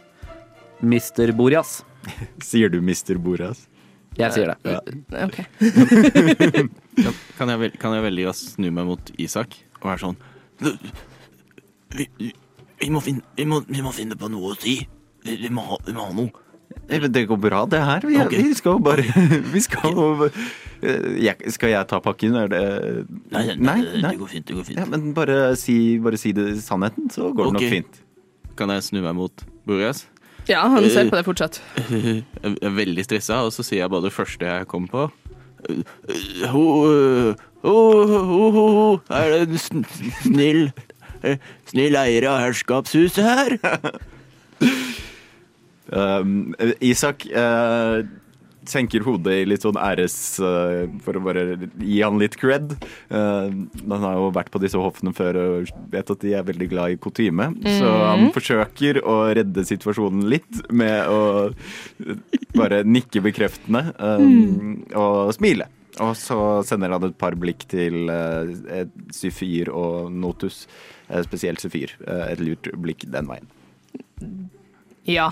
Mr. Borias. Sier du Mr. Borjas? Jeg sier det. OK. Kan jeg, kan jeg velge å snu meg mot Isak og være sånn Vi, vi, vi, må finne, vi, må, vi må finne på noe å si. Vi, vi, må, ha, vi må ha noe. Eh, Det går bra, det her. Vi, okay. vi skal jo bare Vi skal jo Eh, jeg, skal jeg ta pakken? Er det Nei, nei, nei, det, nei. det går fint. det går fint. Ja, men bare si, bare si det, sannheten, så går det nok fint. Kan jeg snu meg mot Boreas? Ja, han ser på det fortsatt. Jeg er veldig stressa, og så sier jeg bare det første jeg kom på. Ho, ho, ho, ho, ho. Er det en snill eh, Snill eier av herskapshuset her? Um, Isak uh, senker hodet i litt sånn æres eh, For å bare gi han litt cred. Eh, han har jo vært på disse hoffene før og vet at de er veldig glad i kutyme. Så han forsøker å redde situasjonen litt med å bare nikke bekreftende um, og smile. Og så sender han et par blikk til uh, Syfyr og Notus, spesielt Syfyr. et lurt blikk den veien. Ja.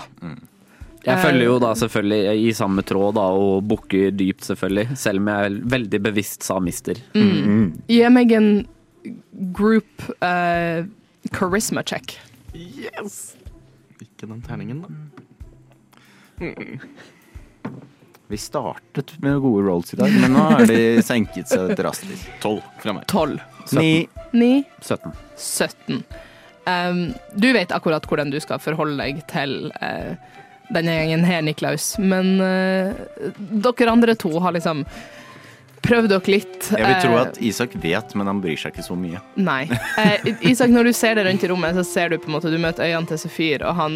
Jeg følger jo da selvfølgelig i samme tråd da, og bukker dypt, selvfølgelig. Selv om jeg er veldig bevisst samister. Mm. Mm. Gi meg en group uh, charisma check. Yes! Ikke den terningen, da. Vi startet med gode rolls i dag, men nå har de senket seg drastisk. Tolv fra meg. 12. Ni. 9. 17. 17. Um, du vet akkurat hvordan du skal forholde deg til uh, denne gjengen her, Niklaus, men uh, dere andre to har liksom prøvd dere litt. Jeg vil tro eh, at Isak vet, men han bryr seg ikke så mye. Nei. Eh, Isak, når du ser deg rundt i rommet, så ser du på en måte Du møter øynene til Sefyr, og han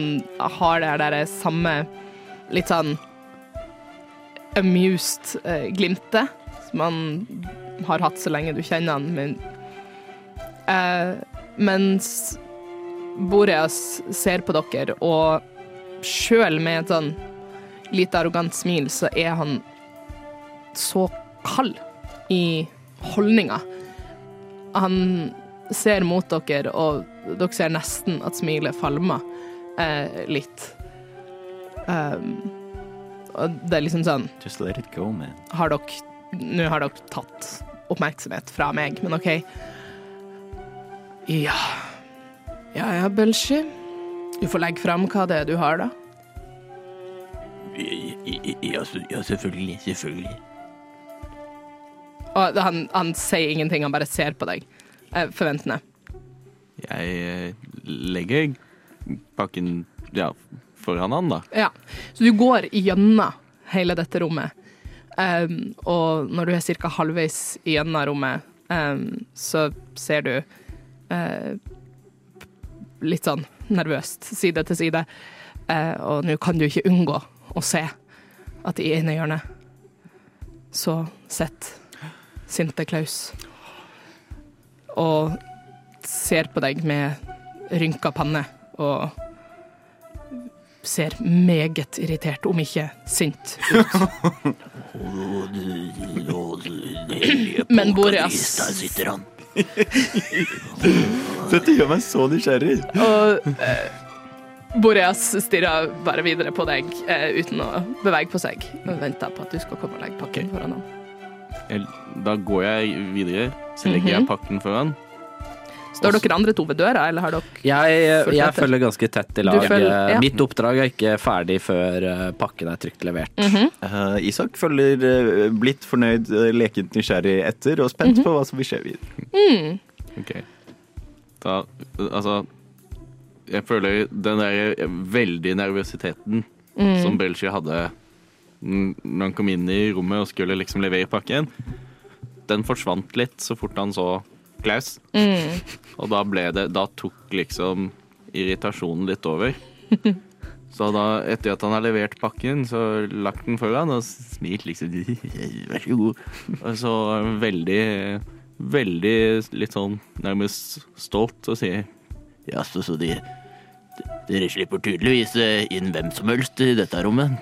har det der samme litt sånn amused eh, glimtet som han har hatt så lenge du kjenner han, men eh, Mens Boreas ser på dere, og sjøl med et sånn lite arrogant smil, så er han så kald i holdninga. Han ser mot dere, og dere ser nesten at smilet falmer eh, litt. Um, og det er liksom sånn Just let it go, man. Har dere Nå har dere tatt oppmerksomhet fra meg, men OK. Ja Ja ja, Belshi. Du får legge fram hva det er du har, da. Ja, ja, selvfølgelig. Selvfølgelig. Og han, han sier ingenting, han bare ser på deg. Eh, forventende. Jeg eh, legger pakken ja, foran han, da. Ja. Så du går gjennom hele dette rommet. Um, og når du er ca. halvveis gjennom rommet, um, så ser du eh, litt sånn nervøst side til side. Eh, og nå kan du ikke unngå å se at i ene hjørnet så sitter sinte Klaus og ser på deg med rynka panne og ser meget irritert, om ikke sint, ut. Men Boreas- sitter han. Dette gjør meg så nysgjerrig. Og eh, Boreas stirrer bare videre på deg eh, uten å bevege på seg, og venter på at du skal komme og legge pakken foran ham. Jeg, da går jeg videre, så legger jeg pakken foran. Står dere andre to ved døra, eller har dere Jeg, jeg følger ganske tett i lag. følger- ja. Mitt oppdrag er ikke ferdig før eh, pakken er trygt levert. Eh, Isak følger blitt fornøyd, eh, lekent nysgjerrig etter og spent på hva som vil skje videre. Ok. Da, altså Jeg føler den der veldig nervøsiteten som Belshi hadde når han kom inn i rommet og skulle liksom levere pakken, den forsvant litt så fort han så Klaus. Og da ble det Da tok liksom irritasjonen litt over. Så da, etter at han har levert pakken, så lagt den foran og smilt liksom Vær så god. Og så veldig, veldig litt sånn nærmest stolt og sier Ja, så, så de, dere slipper tydeligvis eh, inn hvem som helst i dette rommet.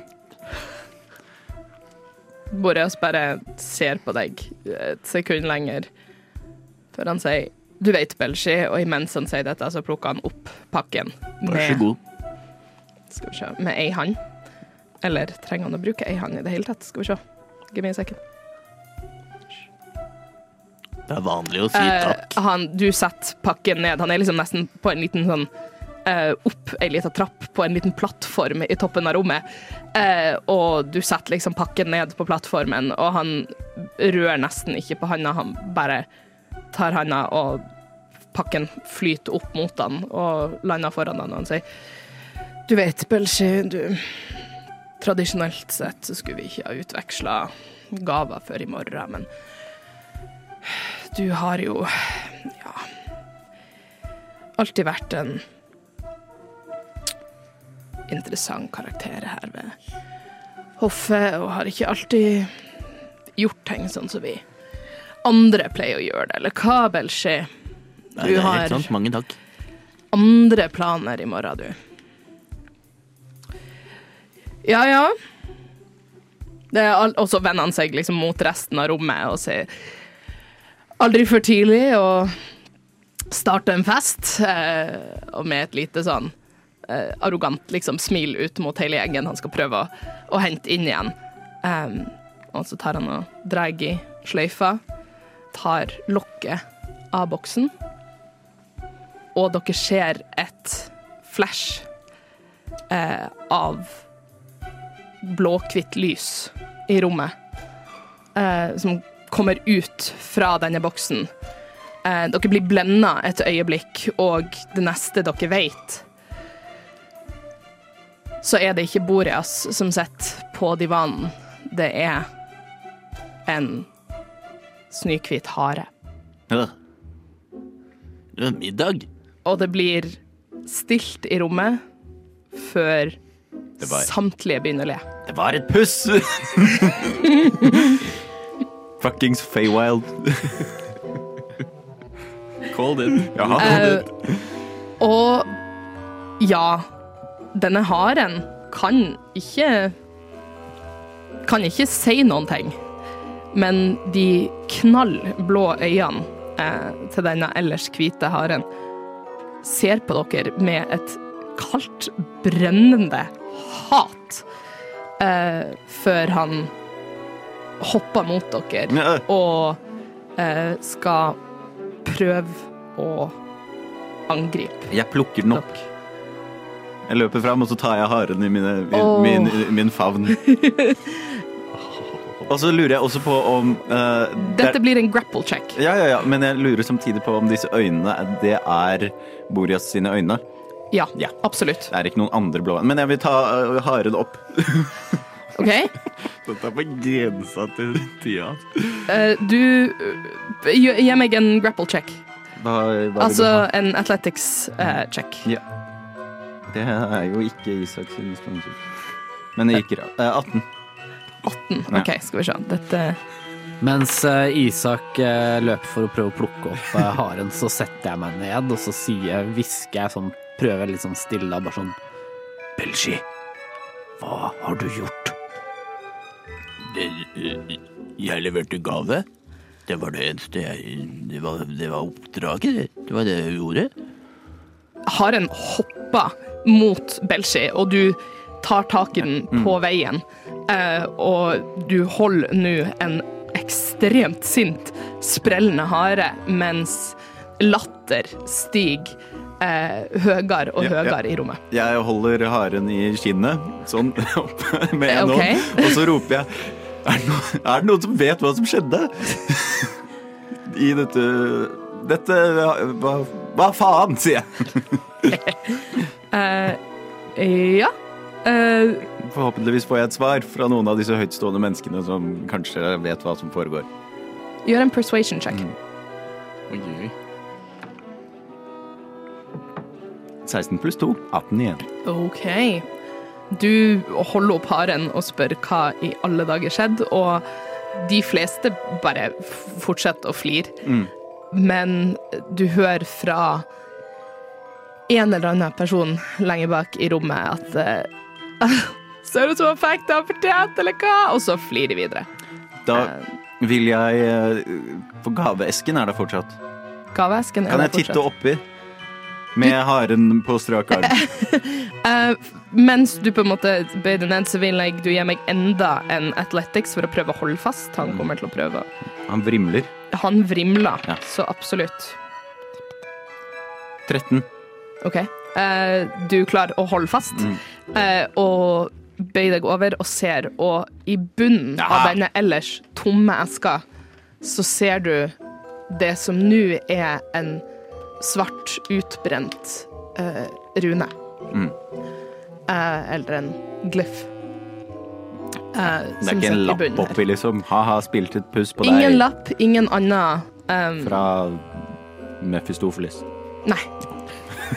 Boreas bare ser på deg et sekund lenger før han sier du vet, Belgi, og imens han sier dette, så plukker han opp pakken Vær så god. Skal vi se, med ei hand. Eller trenger han å bruke ei hand i det hele tatt? Skal vi se. Give me a sekund. Det er vanlig å si takk. takk. han, du setter pakken ned. Han er liksom nesten på en liten sånn uh, opp ei lita trapp på en liten plattform i toppen av rommet. Uh, og du setter liksom pakken ned på plattformen, og han rører nesten ikke på handa. Han bare tar handa, og pakken flyter opp mot han og lander foran han, og han sier Du vet, Belshi, du Tradisjonelt sett så skulle vi ikke ha utveksla gaver før i morgen, men du har jo ja alltid vært en interessant karakter her ved hoffet, og har ikke alltid gjort ting sånn som vi andre pleier å gjøre det, eller hva, Belshi? Nei, Du det er har helt sant. Mange takk. andre planer i morgen, du. Ja, ja. Det er al- Og så vender han seg liksom mot resten av rommet og sier Aldri for tidlig å starte en fest. Eh, og med et lite sånn eh, arrogant liksom smil ut mot hele gjengen han skal prøve å, å hente inn igjen. Um, og så tar han og drar i sløyfa, tar lokket av boksen og dere ser et flash eh, av blåkvitt lys i rommet, eh, som kommer ut fra denne boksen. Eh, dere blir blenda et øyeblikk, og det neste dere vet, så er det ikke Boreas som sitter på divanen. Det er en snøhvit hare. Ja. Det er middag. Og det blir stilt i rommet før var- samtlige begynner å le. Det var et puss! Fuckings Feywild. Called it. Jaha. Eh, og ja, denne haren kan ikke Kan ikke si noen ting. Men de knallblå øynene eh, til denne ellers hvite haren ser på dere med et kaldt, brennende hat eh, før han hopper mot dere og eh, skal prøve å angripe Jeg plukker den opp. Jeg løper fram, og så tar jeg haren i mine, min, oh. min, min favn. Og så lurer jeg også på om eh, Dette det, blir en grapple check. ja, ja, ja, Men jeg lurer samtidig på om disse øynene Det er Borias sine øyne. Ja, Ja. absolutt. Det er ikke noen andre blå Men jeg vil ta uh, haren opp. OK? Dette er på grensa til tida. Eh, du eh, gi gi meg en grapple check. Hva, hva vil du Altså ha? en athletics eh, check. Ja. Det er jo ikke Isak sin sponsor. Men det gikk bra. Eh, 18. 18. OK, skal vi se. Dette Mens eh, Isak eh, løper for å prøve å plukke opp eh, haren, så setter jeg meg ned, og så sier, hvisker jeg sånn, prøver litt sånn stille, bare sånn Belgi, hva har du gjort? Det, jeg leverte gave. Det var det eneste jeg Det var, det var oppdraget. det. Var det jeg gjorde. Haren hopper mot Belshi, og du tar tak i den Mm. på veien. Eh, og du holder nå en ekstremt sint, sprellende hare, mens latter stiger eh, høyere og Ja, ja. i rommet. Jeg holder haren i skinnet, sånn med en Ok. hånd, og så roper jeg er det, noen, er det noen som vet hva som skjedde? I dette Dette Hva, hva faen, sier jeg. uh, ja. Uh, Forhåpentligvis får jeg et svar fra noen av disse høytstående menneskene som kanskje vet hva som foregår. gjør en persuasion check. Mm. Oi, oi. 16 pluss 2. 18 igjen. OK. Du holder opp haren og spør hva i alle dager skjedde, og de fleste bare fortsetter å flire. Mm. Men du hører fra en eller annen person lenger bak i rommet at uh, Ser ut som han fikk det han fortjente, eller hva? Og så flirer de videre. Da vil jeg På For gaveesken er det fortsatt. Gaveesken er Kan jeg titte fortsatt. oppi? Med haren på strak arm. Eh, mens du på en måte bøyer deg ned, så vil jeg du gir meg enda en athletics for å prøve å holde fast. Han kommer til å prøve. Han vrimler. Han vrimler, Ja. så absolutt. 13. OK. Uh, du klarer å holde fast, eh, og bøyer deg over og ser, og i bunnen av denne ellers tomme eska, så ser du det som nå er en svart, utbrent uh, rune. Eh, eller en glyff. Eh, Det er ikke en lapp oppi, liksom. Ha-ha, spilt et puss på Ingen deg lapp, ingen annen um, fra Mephistopheles Nei.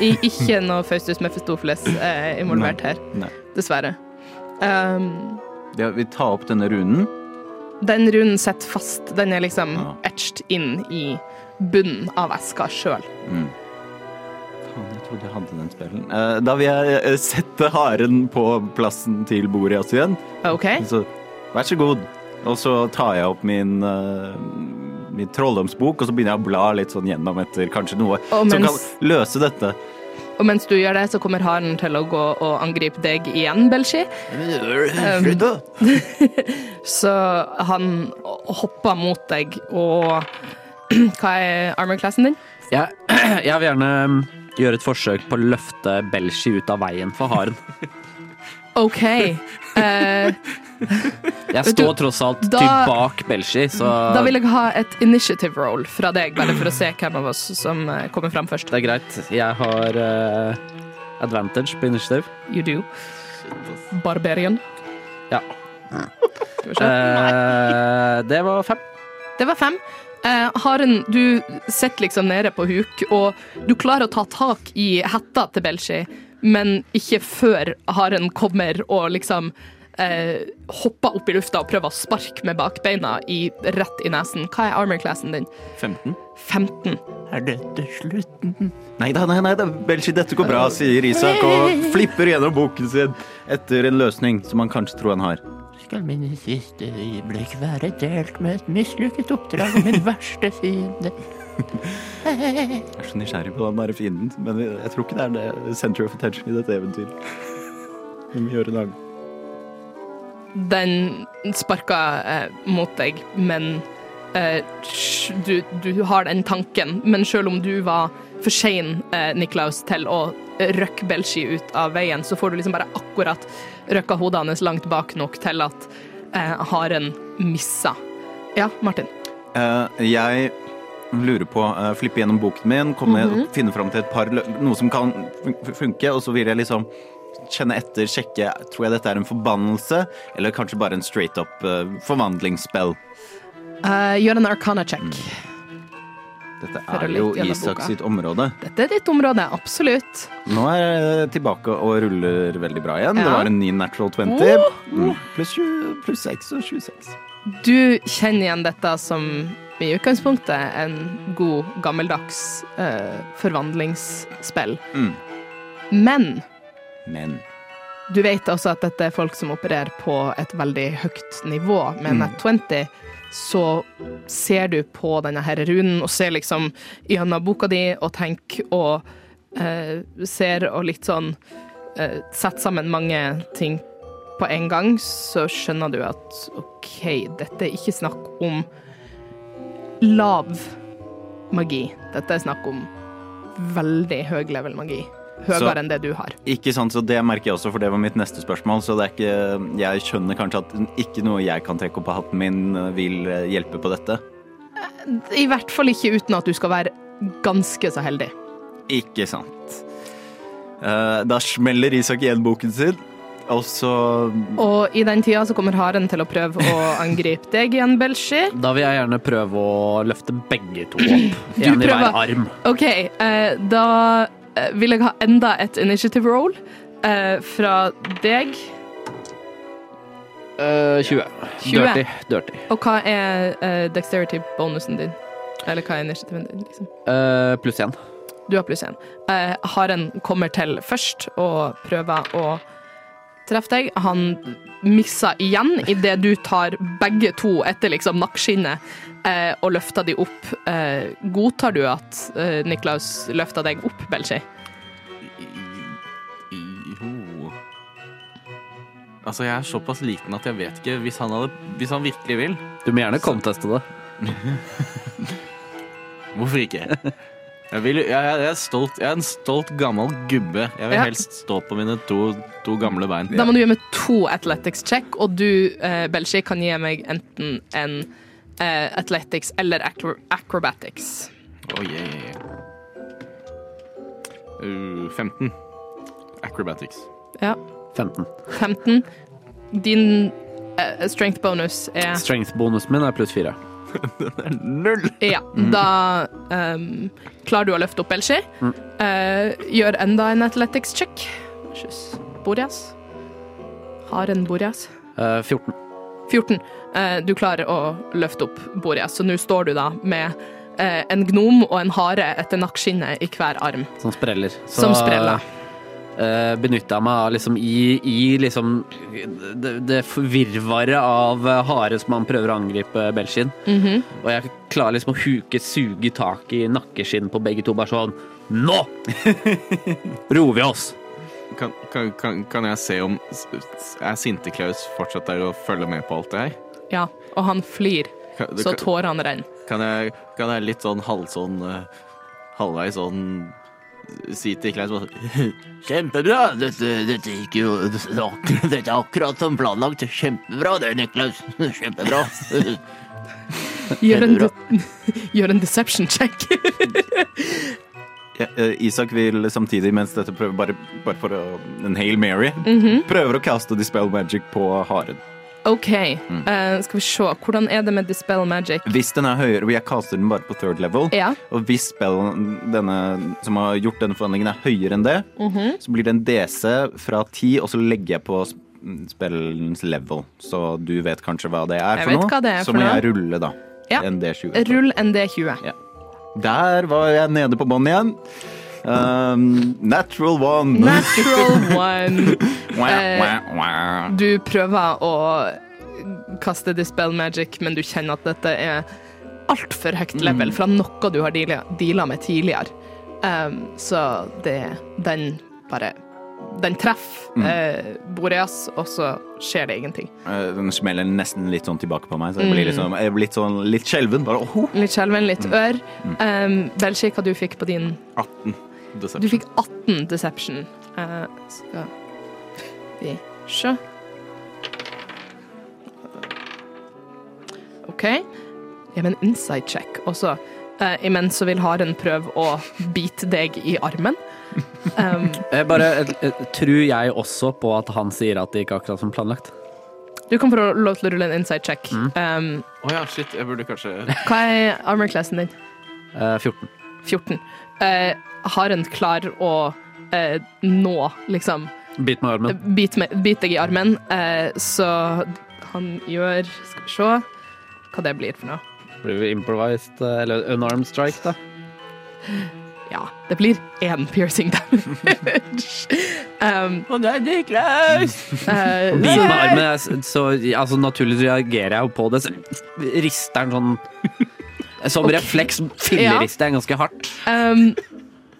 I, ikke noe Faustus Mephistopheles eh, involvert her, Nei. dessverre. Um, Ja, vi tar opp denne runen. den runen sitter fast. Den er liksom Ja. etched inn i bunnen av eska sjøl. Jeg trodde jeg hadde den spillen. Eh, Da vil jeg eh, sette haren på plassen til Boreas igjen. OK? Så vær så god. Og så tar jeg opp min, eh, min trolldomsbok, og så begynner jeg å bla litt sånn gjennom etter kanskje noe mens, som kan løse dette. Og mens du gjør det, så kommer haren til å gå og angripe deg igjen, Belshi. Um! Så han hopper mot deg, og Hva er armor-classen din? Jeg, jeg vil gjerne gjøre et forsøk på å løfte Belshi ut av veien for haren. OK. Uh, Jeg står du, tross alt da- typ bak Belshi, så da vil jeg ha et initiative roll fra deg, bare for å se hvem av oss som eh, kommer fram først. det er greit. Jeg har uh, advantage på initiative. You do. Barbarian. Ja. Skal vi se. Eh, det var fem. Det var fem. Eh, haren, du sitter liksom nede på huk, og du klarer å ta tak i hetta til Belshi, men ikke før haren kommer og liksom eh, hopper opp i lufta og prøver å sparke med bakbeina i, rett i nesen. Hva er armor-classen din? 15. 15. Er dette slutten? Nei da, nei, nei, da, Belshi, dette går bra, sier Isak og flipper gjennom boken sin etter en løsning som han kanskje tror han har. Skal mine siste øyeblikk være delt med et mislykket oppdrag og min verste fiende? Jeg er så nysgjerrig på den der fienden, men jeg tror ikke det er det center of attention i dette eventyret. Vi må gjøre en annen. Den sparker eh, mot deg, men eh, du, du har den tanken. Men selv om du var for sein, eh, Niklaus, til å røkke Belshi ut av veien, så får du liksom bare akkurat røkka hodet hans langt bak nok til at eh, haren missa. Ja, Martin. Uh, jeg lurer på, uh, flippe gjennom boken min, komme, finne fram til et par, noe som kan funke, og så vil jeg liksom kjenne etter, sjekke, tror jeg dette er en forbannelse, eller kanskje bare en straight up uh, forvandlingsspill? Uh, gjør en arcana check. Dette er jo Isak boka. sitt område. Dette er ditt område, absolutt. Nå er jeg tilbake og ruller veldig bra igjen. Det var en ny natural 20. Mm, pluss 20 pluss 6 og 26. Du kjenner igjen dette som i utgangspunktet en god, gammeldags uh, forvandlingsspill. Mm. Men Men du vet også at dette er folk som opererer på et veldig høyt nivå. Med Net 20 så ser du på denne her runen og ser liksom gjennom boka di og tenker og eh, ser og litt sånn eh, Setter sammen mange ting på en gang, så skjønner du at OK, dette er ikke snakk om lav magi. Dette er snakk om veldig høy level magi. Så- Høyere enn det du har. Ikke sant, så det merker jeg også, for det var mitt neste spørsmål. Så det er ikke Jeg skjønner kanskje at ikke noe jeg kan trekke opp av hatten min, eh, vil eh, hjelpe på dette. I hvert fall ikke uten at du skal være ganske så heldig. Ikke sant. Eh, Da smeller Isak igjen boken sin, og så Og i den tida så kommer haren til å prøve å angripe deg igjen, Belshi. Da vil jeg gjerne prøve å løfte begge to opp. Én i hver arm. OK, eh, da eh, vil jeg ha enda et initiative roll eh, fra deg. Eh, 20. 20. Dirty. Dirty. Og hva er eh, dexterity-bonusen din? Eller hva er initiativen din, liksom? Eh, pluss én. Du har pluss én. Uh, haren kommer til først og prøver å treffe deg. Han misser igjen idet du tar begge to etter liksom nakkeskinnet eh, og løfter de opp. Eh, godtar du at eh, Niklaus løfter deg opp, Belshi? Jo Altså, jeg er såpass liten at jeg vet ikke Hvis han, hadde, hvis han virkelig vil, Du må gjerne conteste det. hvorfor ikke? Jeg, vil, jeg, jeg, er stolt, jeg er en stolt gammel gubbe. Jeg vil Ja. helst stå på mine to, to gamle bein. Da må du gjøre med to athletics check, og du, eh, Belgi, kan gi meg enten en eh, athletics eller acro acrobatics. Oh, yeah. Uh, 15. Acrobatics. Ja. 15. 15. Din eh, strength bonus er Strength-bonusen min er pluss 4. Null! Ja, da um, klarer du å løfte opp Elshi. Mm. Uh, gjør enda en athletics check. Borjas. Har en Borjas. Uh, 14. 14. Uh, du klarer å løfte opp borjas så nå står du da med eh, en gnom og en hare etter nakkeskinnet i hver arm, Som spreller. Så, som spreller. Eh, benytter meg av liksom i, i liksom det, det virvaret av eh, hare som man prøver å angripe Belskin. Mm -hmm. Og jeg klarer liksom å huke, suge tak i nakkeskinn på begge to, bare sånn Nå roer vi oss! Kan, kan, kan, kan jeg se om Er Sinte-Klaus fortsatt der og følger med på alt det her? Ja, og han flyr, Kan, så tårene renner. kan, jeg, kan jeg litt sånn halv sånn eh, Halvveis sånn si til Klaus bare Kjempebra! Dette, dette gikk jo Dette er akkurat som planlagt. Kjempebra det, Niklaus. Kjempebra. Gjør en, gjør en deception check. Ja, eh, Isak vil samtidig, mens dette prøver bare, bare for å, en Hail Mary, prøver å kaste Dispel Magic på haren. OK, eh, skal vi se. Hvordan er det med Dispel Magic? Hvis den er høyere, jeg kaster den bare på third level, Ja. og hvis spellen denne, som har gjort denne forhandlingen er høyere enn det, så blir det en DC fra 10, og så legger jeg på spillens level. Så du vet kanskje hva det er Jeg for noe. er så for må noe. jeg rulle, da. Ja. En D20. Rull en D20. Der var jeg nede på bånn igjen. Um, natural one. Natural one. Eh. Du prøver å kaste Dispel Magic, men du kjenner at dette er altfor høyt level fra noe du har deala, med tidligere. Um, så det Den bare Den treffer eh, Boreas, og så skjer det ingenting. Eh, Den smeller nesten litt sånn tilbake på meg, så jeg blir sånn, jeg blir litt sånn litt skjelven. Bare, oh, Litt skjelven, litt ør. Um, Belshi, hva du fikk på din 18 Du fikk 18 Deception. Uh, skal vi se OK. Gjør en insight check. Og så eh, imens så vil haren prøve å bite deg i armen. Um, Jeg bare eh, eh, tror jeg også på at han sier at det ikke er akkurat som planlagt. du kan få lov til å rulle en insight check. Um, oh ja, shit. Jeg burde kanskje hva er armor-classen din? Eh, 14. 14. Eh, haren klarer å eh, nå, liksom Bit med armen. bit, med, bit deg i armen, eh, så han gjør Skal vi se hva det blir for noe. Blir vi improvised, eh, eller unarmed strike, da? Ja, det blir én piercing damage. um, Å nei, Niklaus! Uh, Bit meg med armen, jeg så altså, naturlig reagerer jeg jo på det. Så rister den sånn Som refleks fillerister jeg ganske hardt. um,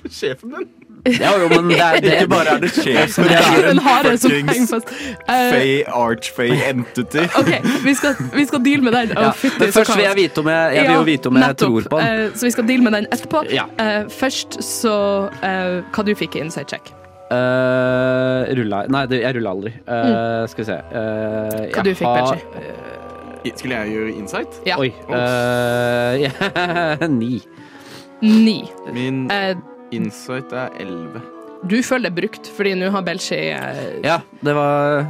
Sjefen din? Ja, jo, men det er det, Ikke bare er det sjef, men det det er en som fuckings. Eh, Fey, archfey entity. OK, vi skal, vi skal deale med den. Oh, ja. fytti, Men først vil jeg vite om jeg, jeg vil jo vite om jeg tror på den. Uh, så vi skal deale med den etterpå. Ja. Uh, først så uh, Hva du fikk i inside check? Uh, rulla Nei, det, jeg rulla aldri. Eh, Skal vi se. Uh, Hva du fikk, Benji? Skulle jeg gjøre insight? Ja. Oi. Uh, yeah. Ni. Ni. Min Eh, insight er 11. du føler det brukt, fordi nå har Belshi eh, Ja, det var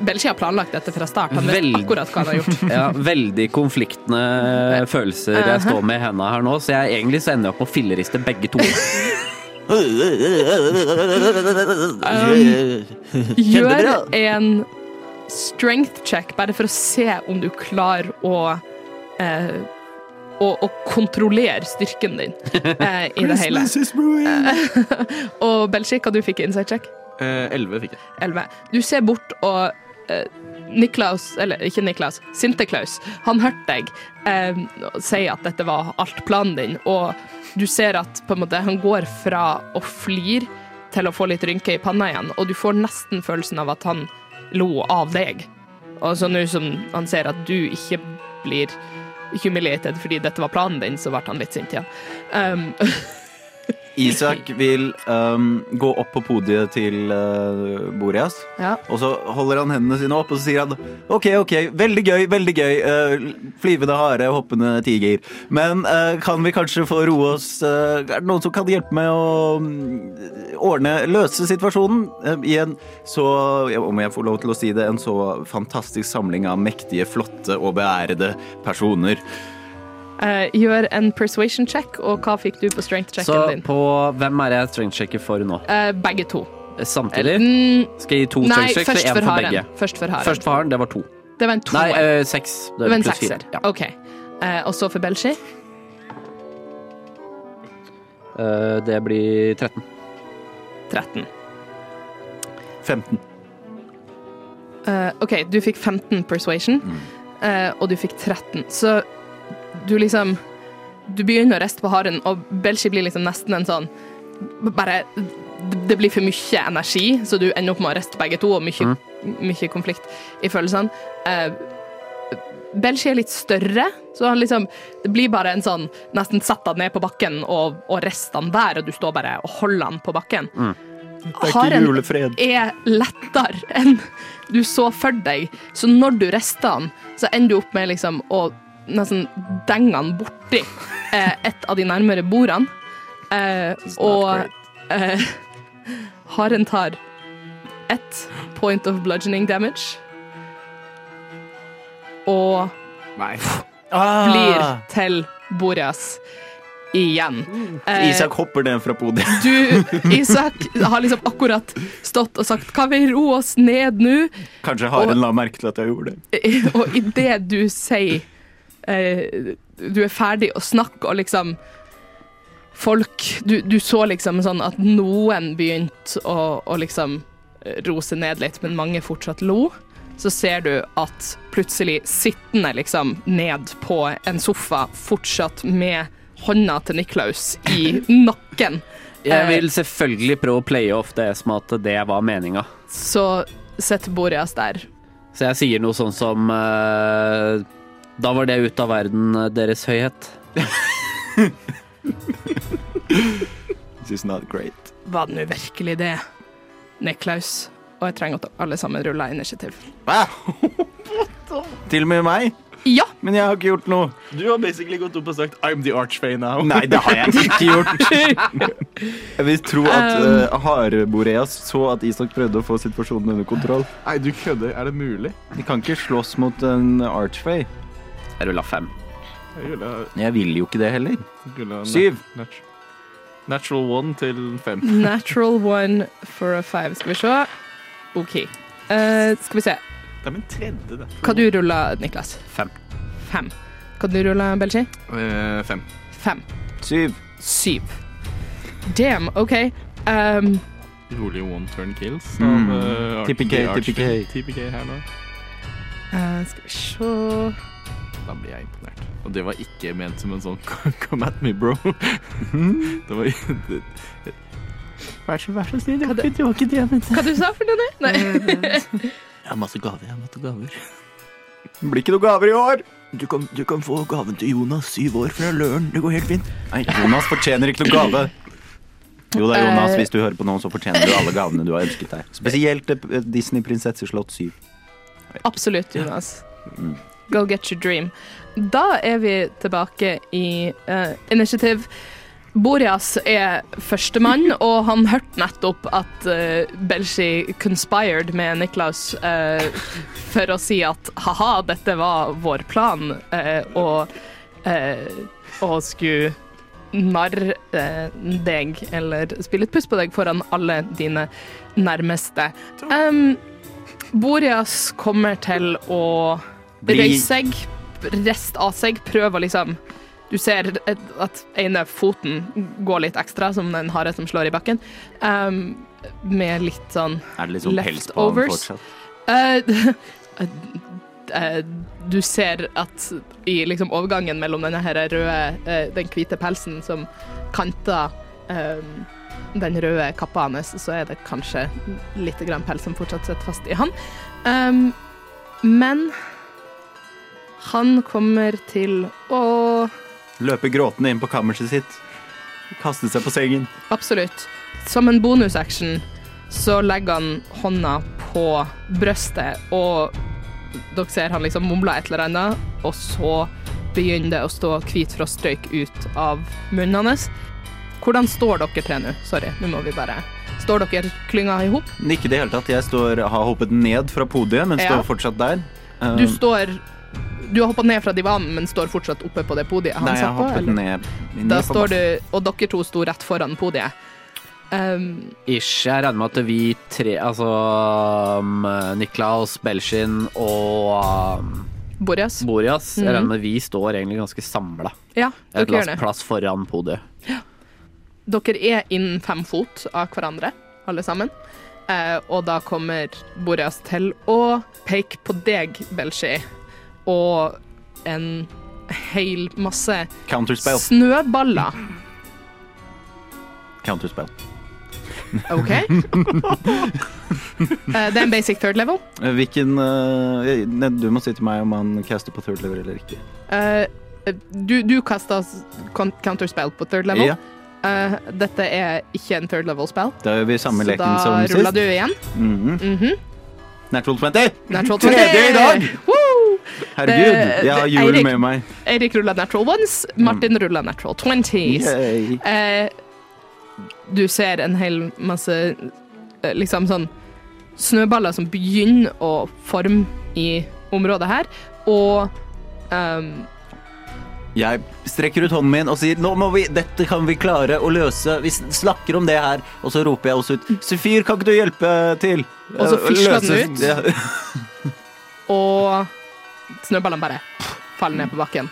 Belshi har planlagt dette fra start. Han vet Veldig. akkurat hva han har gjort. ja, veldig konfliktende følelser jeg står med i hendene her nå, så jeg, egentlig så ender jeg opp med å filleriste begge to. Gjør en strength check, bare for å se om du klarer å eh, å, og kontrollere styrken din eh, i det hele. Og Belchik, hva du fikk i inside check? Eh, fikk jeg. 11. Du ser bort, og eh, Niklaus, eller ikke Niklaus, Sinte-Klaus, han hørte deg eh, si at dette var alt planen din, og du ser at på en måte, han går fra å flire til å få litt rynker i panna igjen, og du får nesten følelsen av at han lo av deg. Og så nå som han ser at du ikke blir humiliated fordi dette var planen din, så ble han litt sint igjen. Um, Isak vil um, gå opp på podiet til uh, Boreas, ja. og så holder han hendene sine opp og så sier han OK, OK, veldig gøy, veldig gøy. Uh, flyvende hare, hoppende tiger. Men uh, kan vi kanskje få roe oss uh, Er det noen som kan hjelpe med å um, ordne, løse situasjonen uh, i en så, om jeg får lov til å si det, en så fantastisk samling av mektige, flotte og beærede personer? Eh, gjør en persuasion check, og hva fikk du på strength-checken Så din? på hvem er jeg strength checker for nå? Uh, begge to. Samtidig? Mm, Skal jeg gi to nei, strength-checks først eller for én for begge? Først for haren. Først for haren, det var to. Det var en Nei, toer. eh, seks. Det det var en pluss fire. Ja. OK. Eh, og så for Belshi? Eh, det blir 13. 13. 15. Eh, OK, du fikk 15 persuasion, eh, og du fikk 13. Så du liksom Du begynner å riste på haren, og Belshi blir liksom nesten en sånn Bare Det blir for mye energi, så du ender opp med å riste begge to, og mye, mye konflikt i følelsene. Eh, Belshi er litt større, så han liksom Det blir bare en sånn Nesten sett han ned på bakken og, og rist han der, og du står bare og holder han på bakken. Haren julefred. er lettere enn du så for deg. Så når du rister han, så ender du opp med liksom å nesten denge han borti eh, et av de nærmere bordene. Eh, og eh, haren tar ett point of bludgeoning damage. Og Nei. blir til Boreas igjen. Eh, Isak hopper ned fra podiet. du, Isak, har liksom akkurat stått og sagt 'kan vi roe oss ned nå'? Kanskje haren Og- la merke til at jeg gjorde det. Og idet du sier eh, Du er ferdig å snakke, og liksom Folk Du, du så liksom sånn at noen begynte å, å liksom rose ned litt, men mange fortsatt lo. Så ser du at plutselig sittende liksom ned på en sofa, fortsatt med hånda til Niklaus i nakken, Jeg Eh, vil selvfølgelig prøve å playe off det som at det var meninga. så setter Boreas der. Så jeg sier noe sånn som eh, Da var det ute av verden, eh, Deres Høyhet. This is not great. Var det nå virkelig det, Neklaus. Og jeg trenger at alle sammen ruller initiativ. Til og med meg? Ja! Men jeg har ikke gjort noe. Du har basically gått opp og sagt 'I'm the archfey now'. Nei, det har jeg ikke gjort. Jeg vil tro at uh, Hareboreas så at Isak prøvde å få situasjonen under kontroll. Nei, du kødder. Er det mulig? De kan ikke slåss mot en archway. Jeg rulla fem. Jeg Jeg vil jo ikke det heller. Syv. nat- Natural one til fem. Natural one for a five. Skal vi se. OK. Uh, skal vi se. Det er min tredje, det. Hva du rulla, Niklas? Fem. Fem. Hva du rulla, Belgi? Uh, fem. Fem. Syv. Syv. Damn, OK. Um, Rolig one turn kills. Mm. Av, eh, TPK. TPK. TPK her nå. Uh, skal vi se Da blir jeg imponert. Og det var ikke ment som en sånn 'come at me, bro'. det var det, Vær så, vær så snill, det var ikke det var ikke det jeg mente. Hva du sa for noe? Nei. Jeg har masse gaver. jeg har masse gaver. Det blir ikke noe gaver i år. Du kan, du kan få gaven til Jonas, syv år fra Løren. Det går helt fint. Nei, Jonas fortjener ikke noe gave. Jo da, Jonas, hvis du hører på nå, så fortjener du alle gavene du har ønsket deg. Spesielt eh, Disney Prinsesseslott 7. Absolutt, Jonas. Mm. Go get your dream. Da er vi tilbake i uh, initiativ. Boreas er førstemann, og han hørte nettopp at uh, Belshi conspired med Niklaus uh, for å si at ha-ha, dette var vår plan, uh, og og skulle narre eh, deg, eller spille et puss på deg foran alle dine nærmeste. Um, Boreas kommer til å Røyse seg, riste av seg, prøv å liksom Du ser at ene foten går litt ekstra, som den hare som slår i bakken, um, med litt sånn Er det litt sånn pels på han fortsatt? Eh, eh, du ser at i liksom overgangen mellom denne her røde, eh, den hvite pelsen som kanter den røde kappa hans, så er det kanskje litt grann pels som fortsatt sitter fast i han. Um, men Han kommer til å Løpe gråtende inn på kammerset sitt. Kaste seg på sengen. Absolutt. Som en bonusaction så legger han hånda på brøstet, og dere ser han liksom mumler et eller annet, og så begynner det å stå hvit frostrøyk ut av munnen hans. Hvordan står dere til nå? Sorry, nå må vi bare Står dere klynga i hop? Ikke i det hele tatt. Jeg står, har hoppet ned fra podiet, men Ja. står fortsatt der. Du står Du har hoppa ned fra divanen, men står fortsatt oppe på det podiet han Nei, jeg satt har på? hoppet eller? ned. ned Da står du Og dere to sto rett foran podiet. Um, Ish. Jeg regner med at vi tre, altså um, Niklaus, Belshin og um, Borjas. Borias, jeg Mhm. regner med vi står egentlig ganske samla. Ja, Et dere gjør det. annet plass foran podiet. Dere er innen fem fot av hverandre, alle sammen. Eh, og da kommer Borjas til å peke på deg, Belshi, og en hel masse Counterspell. snøballer. Counterspell. OK? Eh, det er en basic third level. Eh, Hvilken uh, Du må si til meg om han caster på third level eller ikke. Uh, du, du kasta counterspell på third level. Yeah. Uh, dette er ikke en third level spell, da gjør vi samme så da ruller du igjen. Mhm. Mhm. Natural 20! Natural Tredje i dag! Woo! Herregud, jeg har jul med meg. Eirik ruller natural ones, Martin ruller natural twenties. Eh, du ser en hel masse eh, liksom sånn snøballer som begynner å forme i området her, og um, Jeg strekker ut hånden min og sier nå må vi, dette kan vi klare å løse. Vi snakker om det her. Og så roper jeg også ut Sufir, kan ikke du hjelpe til? Og så Eh, fisler den ut. Ja. og snøballene bare faller ned på bakken.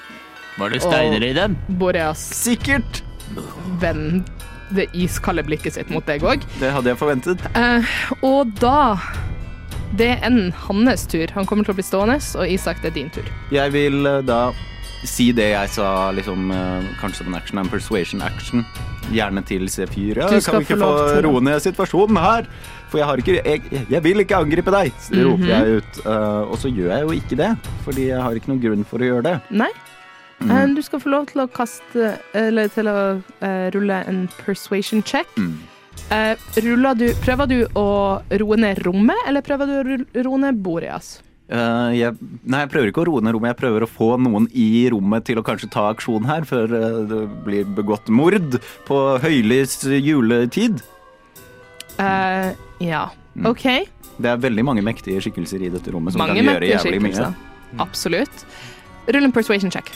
Var det steiner i dem? Boreas Sikkert! vender det iskalde blikket sitt mot deg òg. Det hadde jeg forventet. Eh, og da Det er en hans tur. Han kommer til å bli stående, og Isak, det er din tur. Jeg vil eh, da si det jeg sa, liksom, eh, kanskje som en action, en persuasion action. Gjerne til C4. Ja, Du skal kan vi ikke få få til det. roe ned situasjonen her? For jeg har ikke Jeg, jeg vil ikke angripe deg, så Mhm. roper jeg ut. Uh, og så gjør jeg jo ikke det, fordi jeg har ikke noen grunn for å gjøre det. Nei. Mm. Eh, du skal få lov til å kaste Eller til å uh, rulle en persuasion check. Mm. Uh, du, prøver du å roe ned rommet, eller prøver du å roe ned Boreas? Uh, jeg, nei, jeg prøver ikke å roe ned rommet, jeg prøver å få noen i rommet til å kanskje ta aksjon her, før det blir begått mord på høylys juletid. Eh, ja, Mm. OK. Det er veldig mange mektige skikkelser i dette rommet som Mange kan gjøre jævlig mye. skikkelser. Absolutt. Rull en persuasion check.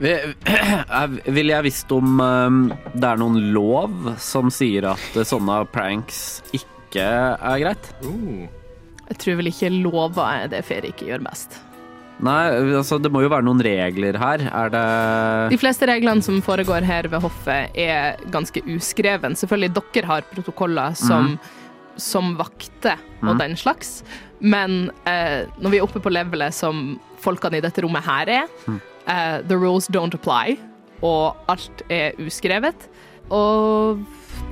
Vil jeg- Ville jeg visst om um, det er noen lov som sier at uh, sånne pranks ikke er greit? Jeg tror vel ikke lova er det Feri ikke gjør best. Nei, altså det må jo være noen regler her. Er det De fleste reglene som foregår her ved hoffet, er ganske uskreven. Selvfølgelig, dere har protokoller som, som vakter og den slags, men eh, når vi er oppe på levelet som folkene i dette rommet her er, eh, the rules don't apply, og alt er uskrevet, og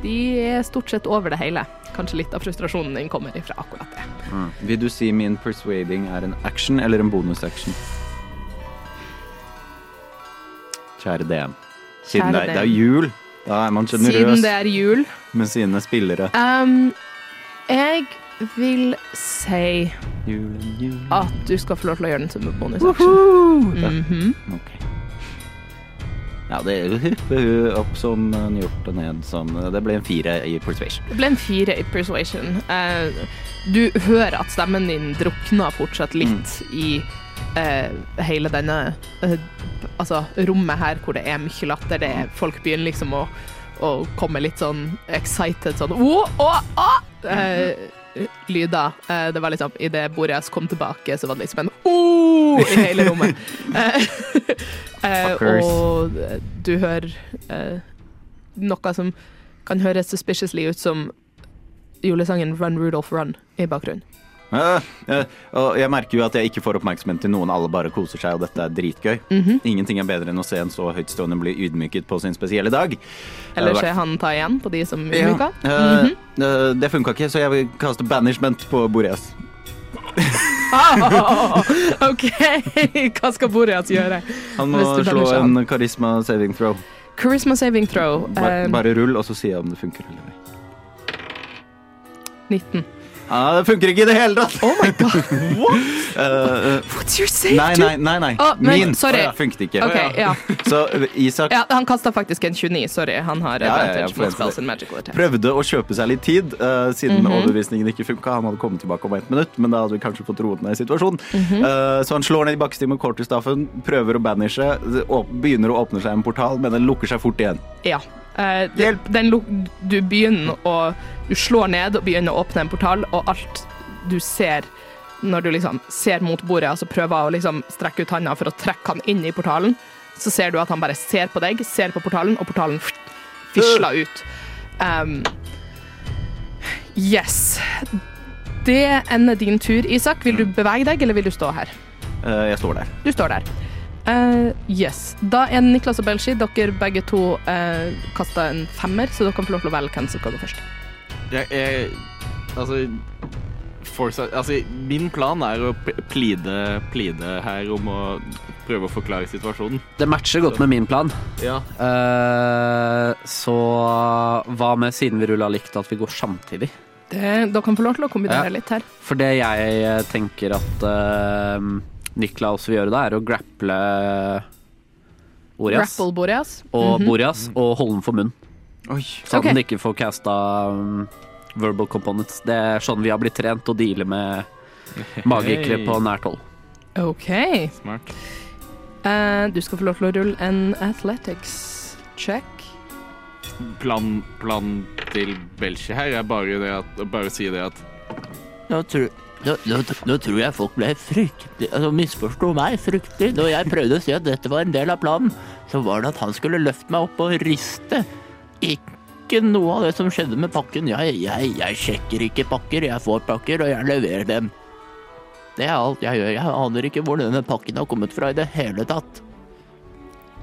de er stort sett over det hele. Kanskje litt av frustrasjonen din kommer ifra akkurat det. Vil du si min persuading er en action eller en bonus-action? Kjære DM. Siden Kjære det, er, det er jul, da er man Siden det er jul, med sine spillere. um, jeg vil si Julen, julen. at du skal få lov til å gjøre den som en bonusaction. Mhm. Ok. Ja, det er hyppe hun opp som en hjort og ned som Det ble en fire i persuasion. Det ble en fire i persuasion. Eh, du hører at stemmen din drukner fortsatt litt i Uh, hele denne uh, Altså rommet her hvor det er mye latter. Det er, folk begynner liksom å, å komme litt sånn excited sånn «Å!», «Å!», «Å!», eh, lyder. Det var liksom Idet Boreas kom tilbake, så var det liksom en «Åh!» i hele rommet. Og du hører noe som kan høres suspiciously ut som julesangen Run Rudolph Run i bakgrunnen. Eh, og jeg merker jo at jeg ikke får oppmerksomhet til noen. Alle bare koser seg, og dette er dritgøy. Mhm. Ingenting er bedre enn å se en så høytstående bli ydmyket på sin spesielle dag. Eller se han ta igjen på de som Ja, ydmyka. eh, Mhm. eh, det funka ikke, så jeg vil kaste banishment på Boreas. OK, hva skal Boreas gjøre? Han må slå en karisma saving throw. Charisma saving throw. Bare, eh, bare rull, og så sier jeg om det funker eller ei. 19. Ja, det funker ikke i det hele tatt! Oh my god, What? Uh, what's your save? nei, nei, nei. nei. Oh, men, Min sorry. Å ja, funket ikke. OK, ja. Så eh, Isak ja. Han kasta faktisk en 29, sorry. Han har Ja, ja, ja, advantage prøvde å kjøpe seg litt tid, uh, siden Mhm. overbevisningen ikke funka. Han hadde kommet tilbake om ett minutt, men da hadde vi kanskje fått roet ned situasjonen. Mm -hmm. uh, så han slår ned i bakkesting med quarterstaffen, prøver å banishe, begynner å åpne seg en portal, men den lukker seg fort igjen. Ja. Eh, det- den, du begynner å Du slår ned og begynner å åpne en portal, og alt du ser når du liksom ser mot bordet, altså prøver å liksom strekke ut handa for å trekke han inn i portalen, så ser du at han bare ser på deg, ser på portalen, og portalen fisler ut. Um, yes. Det ender din tur, Isak. Vil du bevege deg, eller vil du stå her? Uh, jeg står der. Du står der. Eh, yes. Da er Niklas og Belshi. Dere begge to uh, kasta en femmer, så dere kan få lov til å velge hvem som skal gå først. Jeg, jeg Altså Forza, altså, min plan er å plide, pleade her om å prøve å forklare situasjonen. Det matcher godt med min plan. Ja. Uh, så hva med, siden vi ruller likt, at vi går samtidig? Det, dere kan få lov til å kombinere Ja. litt her. For det jeg eh, tenker at uh, Niklaus vil gjøre da, er å grapple Boreas Grapple Boreas. og Mhm. Boreas og holde den for munn. Oi. okay. at den ikke får casta um, verbal components. Det er sånn vi har blitt trent å deale med magikere på nært hold. OK. Smart. Uh, du skal få lov til å rulle en athletics check. Plan, plan til Belshi her er bare det at Bare si det at Nå tror, nå, nå, nå tror jeg folk ble fryktelig altså misforsto meg fryktelig. Når jeg prøvde å si at dette var en del av planen, så var det at han skulle løfte meg opp og riste. Ikke noe av det som skjedde med pakken. Jeg, jeg, jeg sjekker ikke pakker, jeg får pakker, og jeg leverer dem. Det er alt jeg gjør. Jeg aner ikke hvor denne pakken har kommet fra i det hele tatt.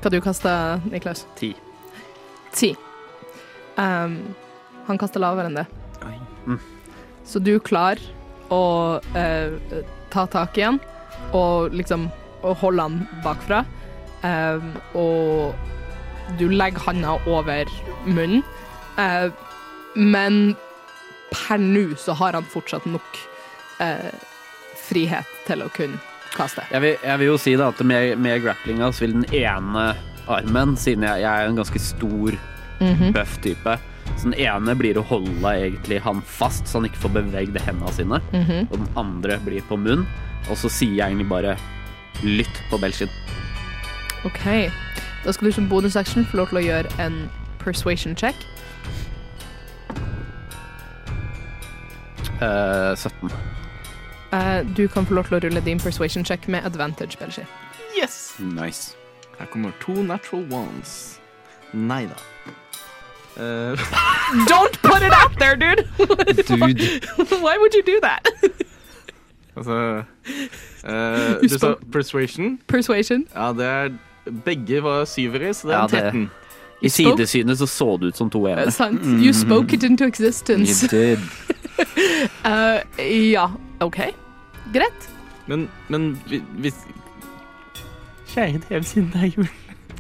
Hva du kasta, Niklas? Ti. Ti. Um, han kasta lavere enn det. Mm. Så du klarer å eh, ta tak i han og liksom og holde han bakfra. Eh, og du legger handa over munnen. Eh, men per nå så har han fortsatt nok eh, frihet til å kunne kaste. Jeg vil, jeg vil jo si da at med, med grapplinga så vil den ene armen, siden jeg, jeg er en ganske stor, Mhm. bøff type, så den ene blir å holde egentlig han fast, så han ikke får bevegd hendene sine, Mhm. og den andre blir på munn, og så sier jeg egentlig bare lytt på Belshin. OK. Da skal du som bonusaction få lov til å gjøre en persuasion check. Uh, 17. Uh, du kan få lov til å rulle din persuasion check med advantage, Belshi. Yes! Nice. Her kommer to natural ones. Nei da. Eh, Don't put it out there, dude! Dude. Why would you do that? altså uh, Du sa persuasion. Persuasion. Ja, det er Begge var syvere, så det er Ja, en det- 13. I sidesynet så så det ut som to Eh, ene. sant. You spoke it into existence. You did. uh, ja, OK. Greit. Men, men vi- hvis Kjære djevel, siden det er jul.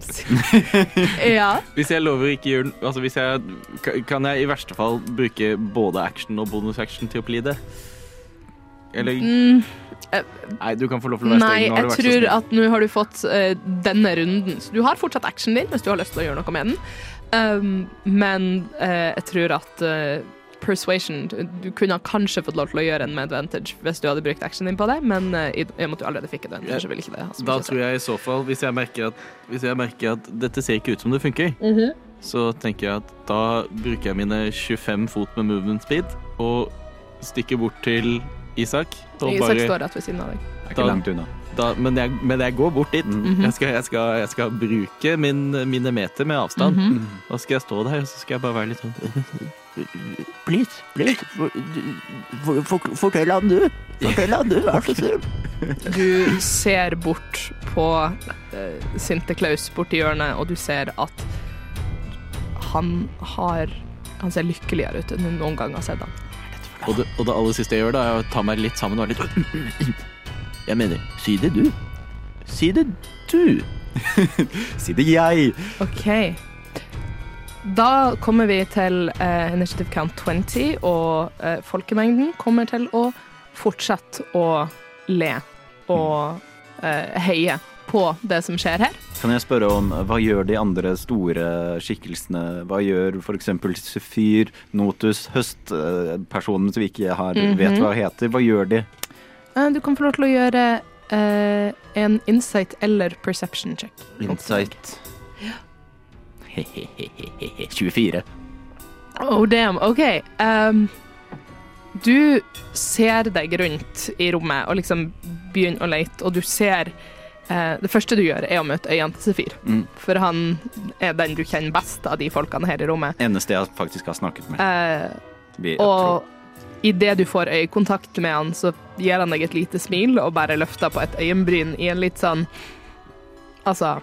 Ja. Hvis jeg lover ikke gjøre Altså, hvis jeg Kan jeg i verste fall bruke både action og bonusaction til å pleade? Eller Mm, Nei, du kan få lov til å være streng. Nei, jeg tror at nå har du fått uh, denne runden. Så du har fortsatt actionen din hvis du har lyst til å gjøre noe med den. Um, men uh, jeg tror at eh, persuasion du- kunne kanskje fått lov til å gjøre en med advantage hvis du hadde brukt action din på det, men eh, i og med at du allerede fikk advantage, så ville ikke det ha så Da tror jeg i så fall, hvis jeg merker at, hvis jeg merker at dette ser ikke ut som det funker, Mhm. så tenker jeg at da bruker jeg mine 25 fot med movement speed og stikker bort til Isak. Isak bare, står rett ved siden av deg. Det er Da- ikke langt unna. da, men, jeg, men jeg går bort dit. Mm. jeg, skal, jeg, skal, jeg skal bruke min, mine meter med avstand. Mhm. Da skal jeg stå der, og så skal jeg bare være litt sånn Please, please, for, for, for, fortell han du. Fortell han du, vær så snill. Du ser bort på uh, Sinte Klaus borti hjørnet, og du ser at han har Han ser lykkeligere ut enn du noen gang har sett han. og det, og det aller siste jeg gjør, da, er å ta meg litt sammen og være litt Jeg mener, si det du. Si det du. Si det jeg! OK. Da kommer vi til eh, Initiative Count 20, og eh, folkemengden kommer til å fortsette å le og eh, heie på det som skjer her. Kan jeg spørre om hva gjør de andre store skikkelsene? Hva gjør f.eks. Sefyr, Notus, høstpersonen som vi ikke har, vet hva heter? Hva gjør de? Eh, du kan få lov til å gjøre eh, en insight eller perception check. Insight. Hehehehe. 24. Oh damn, OK. Um, du ser deg rundt i rommet og liksom begynner å lete, og du ser uh, Det første du gjør, er å møte øynene til Sefir. Mm. For han er den du kjenner best av de folkene her i rommet. Eneste jeg faktisk har snakket med. Uh, Vi- og idet du får øyekontakt med han, så gir han deg et lite smil og bare løfter på et øyenbryn i en litt sånn Altså,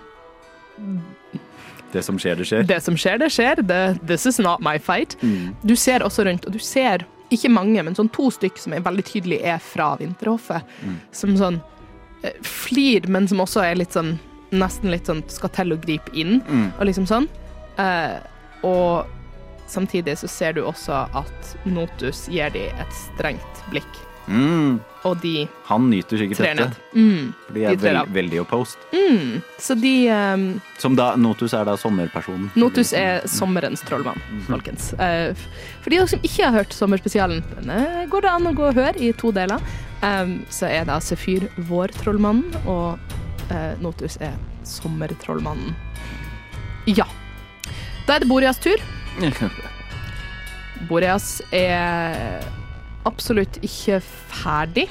Det som skjer, det skjer. det som skjer, det skjer. Det, this is not my fight. Mm. Du ser også rundt, og du ser ikke mange, men sånn to stykk som er veldig tydelig er fra Vinterhoffet. Mm. Som sånn eh, flir, men som også er litt sånn nesten litt sånn skal til å gripe inn, Mm. og liksom sånn. Uh, og samtidig så ser du også at Notus gir dem et strengt blikk, Mm. Og de Han nyter sikkert dette. Mm. for de er De veld, veldig opposed. Mm. Så de um, Som da, Notus er da sommerpersonen. Notus er sommerens trollmann, folkens. Uh, For de som ikke har hørt sommerspesialen, denne går det an å gå og høre i to deler. Um, Så er da Sefyr vårtrollmannen, og uh, Notus er sommertrollmannen. Ja. Da er det Boreas tur. Boreas er absolutt ikke ferdig.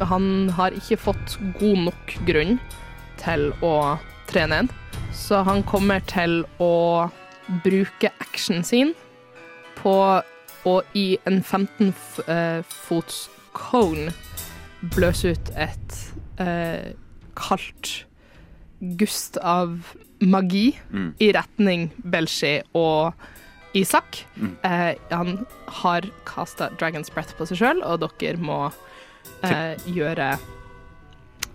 Han har ikke fått god nok grunn til å trene ned, så han kommer til å bruke actionen sin på å i en 15 f- eh, fots cone bløse ut et eh, kaldt gust av magi Mm. i retning Belshi og Isak. Mm. Eh, han har kasta Dragon's Breath på seg sjøl, og dere må eh, gjøre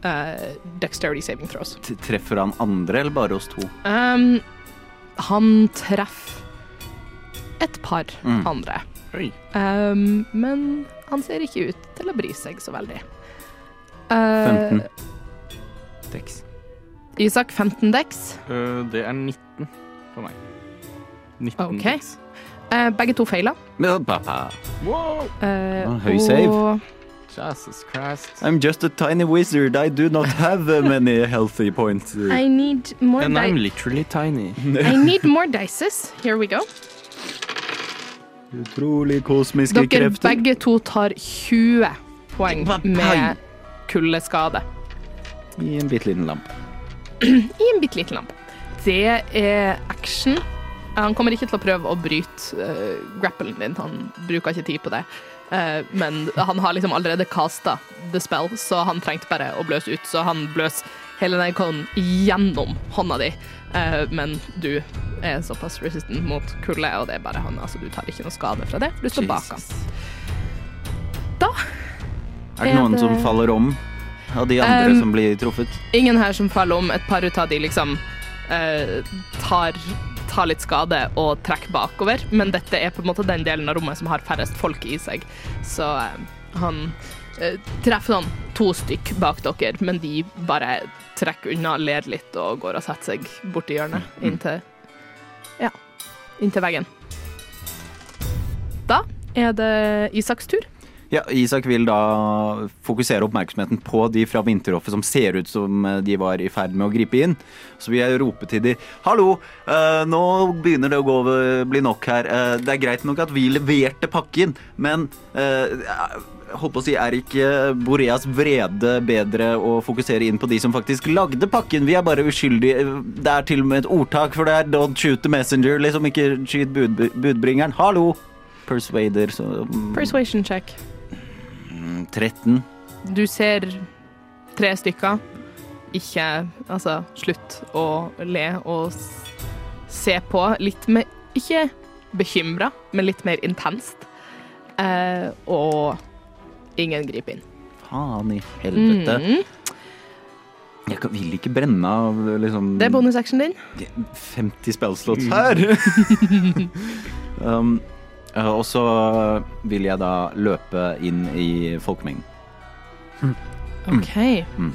eh, dexterity saving throws. T- Treffer han andre, eller bare oss to? Um, han treffer et par Mm. andre, um, men han ser ikke ut til å bry seg så veldig. Uh, 15. Dex. Isak 15 dex. Uh, det er 19 for meg. 19 Ok. dex. Uh, begge to feiler. Wow! Uh, Ah, høy save. og Jesus Christ. I'm just a tiny wizard. I do not have uh, many healthy points. I need more And I'm literally tiny. I need more dices. Here we go. Utrolig kosmiske Dere krefter. begge to tar 20 poeng med kuldeskade. I en bitte liten lamp. i en bitte liten lamp. Det er action. Han kommer ikke til å prøve å bryte uh, grappelen din, han bruker ikke tid på det. Uh, men han har liksom allerede casta the spell, så han trengte bare å bløse ut. Så han bløser hele den ikonen gjennom hånda di, uh, men du er såpass resistant mot kulde, og det er bare han. Altså, du tar ikke noe skade fra det, for du står bak han. Da Er det Er noen det- som faller om av de andre Um, som blir truffet? Ingen her som faller om. Et par ut av de liksom eh, tar, tar litt skade og trekke bakover. Men dette er på en måte den delen av rommet som har færrest folk i seg. Så eh, han eh, treffer sånn to stykk bak dere, men de bare trekker unna, ler litt og går og setter seg borti hjørnet inntil Ja, inntil veggen. Da er det Isaks tur. Ja, Isak vil da fokusere oppmerksomheten på de fra vinterhoffet som ser ut som eh, de var i ferd med å gripe inn. Så vil jeg rope til de Hallo, eh, nå begynner det å gå bli nok her. Eh, det er greit nok at vi leverte pakken, men holdt på å si, er ikke Boreas vrede bedre å fokusere inn på de som faktisk lagde pakken? Vi er bare uskyldige. Det er til og med et ordtak for det er don't shoot the messenger, liksom ikke skyt bud, budbringeren. Hallo! Persuader, så mm, Persuasion check. 13. Du ser tre stykker. Ikke Altså, slutt å le og se på. Litt mer Ikke bekymra, men litt mer intenst. Eh, og ingen griper inn. faen i helvete. Mm. Jeg vil ikke brenne av liksom Det er bonusactionen din. 50 spellslots her. um, og så vil jeg da løpe inn i folkemengden. OK. Mm.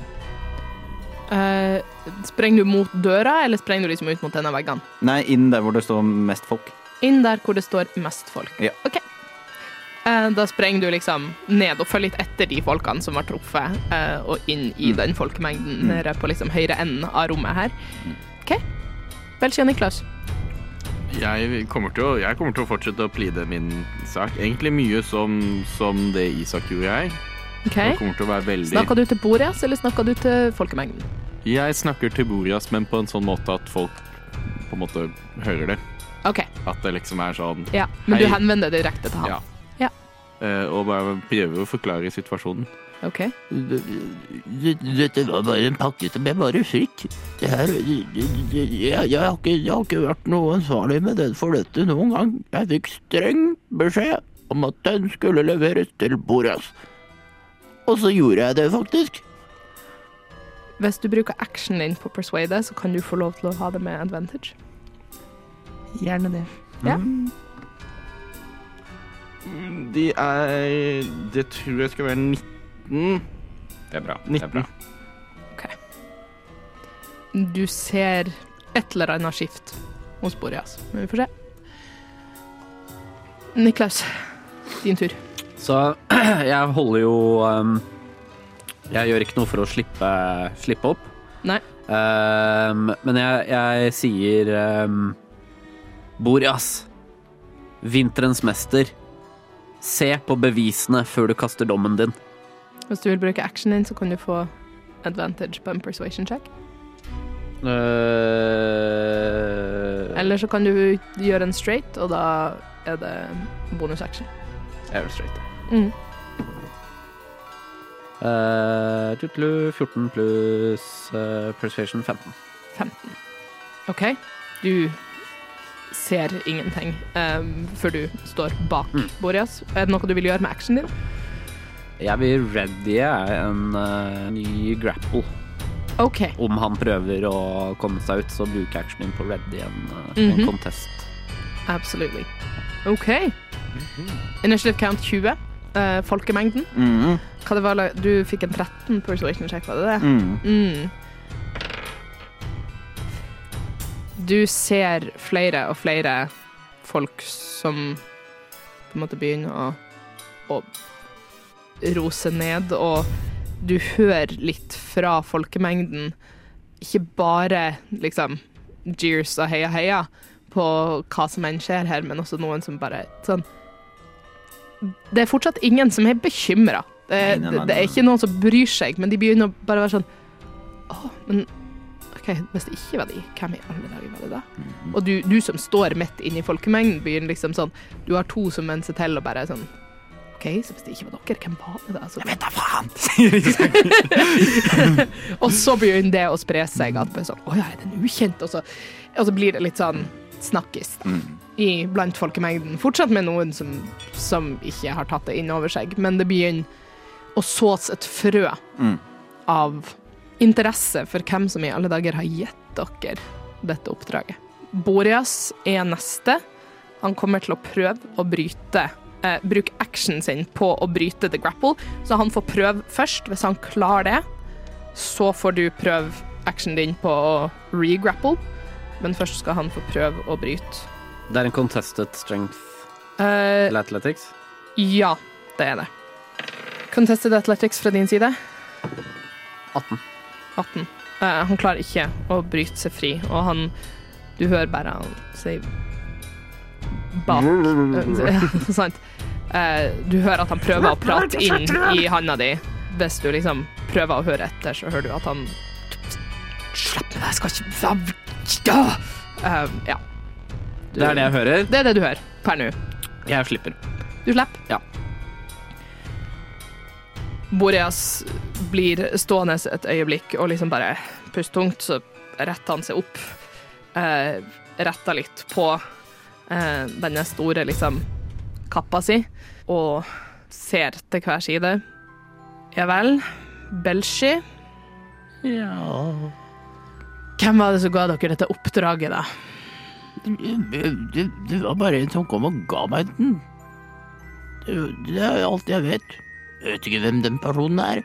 Uh, sprenger du mot døra, eller sprenger du liksom ut mot en av veggene? Nei, inn der hvor det står mest folk. Inn der hvor det står mest folk. Ja. OK. Uh, da sprenger du liksom ned og følger litt etter de folkene som var truffet, uh, og inn i den folkemengden Mm. nede på liksom høyre enden av rommet her. OK. Belgia Niklas. Jeg kommer, til å, jeg kommer til å fortsette å pleade min sak. Egentlig mye som, som det Isak gjorde jeg. OK. Jeg kommer til å være veldig Snakka du til Boreas, eller snakka du til folkemengden? Jeg snakker til Borias, men på en sånn måte at folk på en måte hører det. OK. At det liksom er sånn Ja. Men du henvender deg direkte til han? Ja. Ja. Uh, og bare prøver å forklare situasjonen. OK. Dette var bare en pakke som jeg bare fikk. Det her jeg, jeg, har ikke, jeg har ikke vært noe ansvarlig med den for dette noen gang. Jeg fikk streng beskjed om at den skulle leveres til Boras. Og så gjorde jeg det, faktisk. Hvis du bruker actionen din på persuade, så kan du få lov til å ha det med advantage. Gjerne det. Ja. De er Det tror jeg skal være 19. Det er bra. 19. Du ser et eller annet skift hos Boreas. Men vi får se. Niklaus, din tur. Så jeg holder jo um, Jeg gjør ikke noe for å slippe, slippe opp. Nei. Um, men jeg, jeg sier um, Boreas, vinterens mester. Se på bevisene før du kaster dommen din. Hvis du vil bruke actionen så kan du få advantage på en persuasion check. Uh, Eller så kan du gjøre en straight, og da er det bonus action. Jeg gjør straight, straight. Mm. Uh, 14 pluss uh, persuasion 15. 15. OK. Du ser ingenting um, før du står bak Mm. Boreas. Er det noe du vil gjøre med actionen din? Jeg vil readye en uh, ny grapple. OK. Om han prøver å komme seg ut, så bruker actionen på ready en, uh, Mhm. en contest. Absolutely. OK. Initiative count 20. Uh, folkemengden. Mm, det var, du fikk en 13 persuasion check, var det det? mm. Mm. Du ser flere og flere folk som på en måte begynner å, å rose ned, og du hører litt fra folkemengden. Ikke bare liksom jeers og heia heia på hva som enn skjer her, men også noen som bare sånn Det er fortsatt ingen som er bekymra. Det, det, det er ikke noen som bryr seg, men de begynner å bare være sånn Å, men OK, hvis det ikke var de, hvem i alle dager var det da? Mhm. Og du, du som står midt inne i folkemengden, begynner liksom sånn Du har to som venner seg til og bare sånn OK, så hvis det ikke var dere, hvem var det da? Så, Vet da faen! sier og så begynner det å spre seg at sånn Å ja, er det ukjent? Og så, og så blir det litt sånn snakkis Mm. i, blant folkemengden. Fortsatt med noen som, som ikke har tatt det inn over seg, men det begynner å sås et frø Mm. av interesse for hvem som i alle dager har gitt dere dette oppdraget. Boreas er neste. Han kommer til å prøve å bryte eh, Bruke actionen sin på å bryte the grapple, så han får prøve først. Hvis han klarer det, så får du prøve actionen din på å regrapple, men først skal han få prøve å bryte. Det er en contested strength uh, eller athletics. ja, det er det. Contested Athletics fra din side? 18. 18. Uh, han klarer ikke å bryte seg fri, og han Du hører bare han si bak Eh, Sant. Eh, du hører at han prøver å prate inn i handa di. Hvis du liksom prøver å høre etter, så hører du at han Slapp meg, jeg skal ikke Eh, Ja. Du- Det er det jeg hører. Det er det du hører per nå. Jeg slipper. Du slipper? Ja. Boreas blir stående et øyeblikk og liksom bare puste tungt, så retter han seg opp. Eh, retter litt på denne store liksom kappa si og ser til hver side. Ja vel. Belshi. Ja Hvem var det som ga dere dette oppdraget, da? det, det, det var bare en som kom og ga meg den. Det, det er alt jeg vet. Jeg vet ikke hvem den personen er.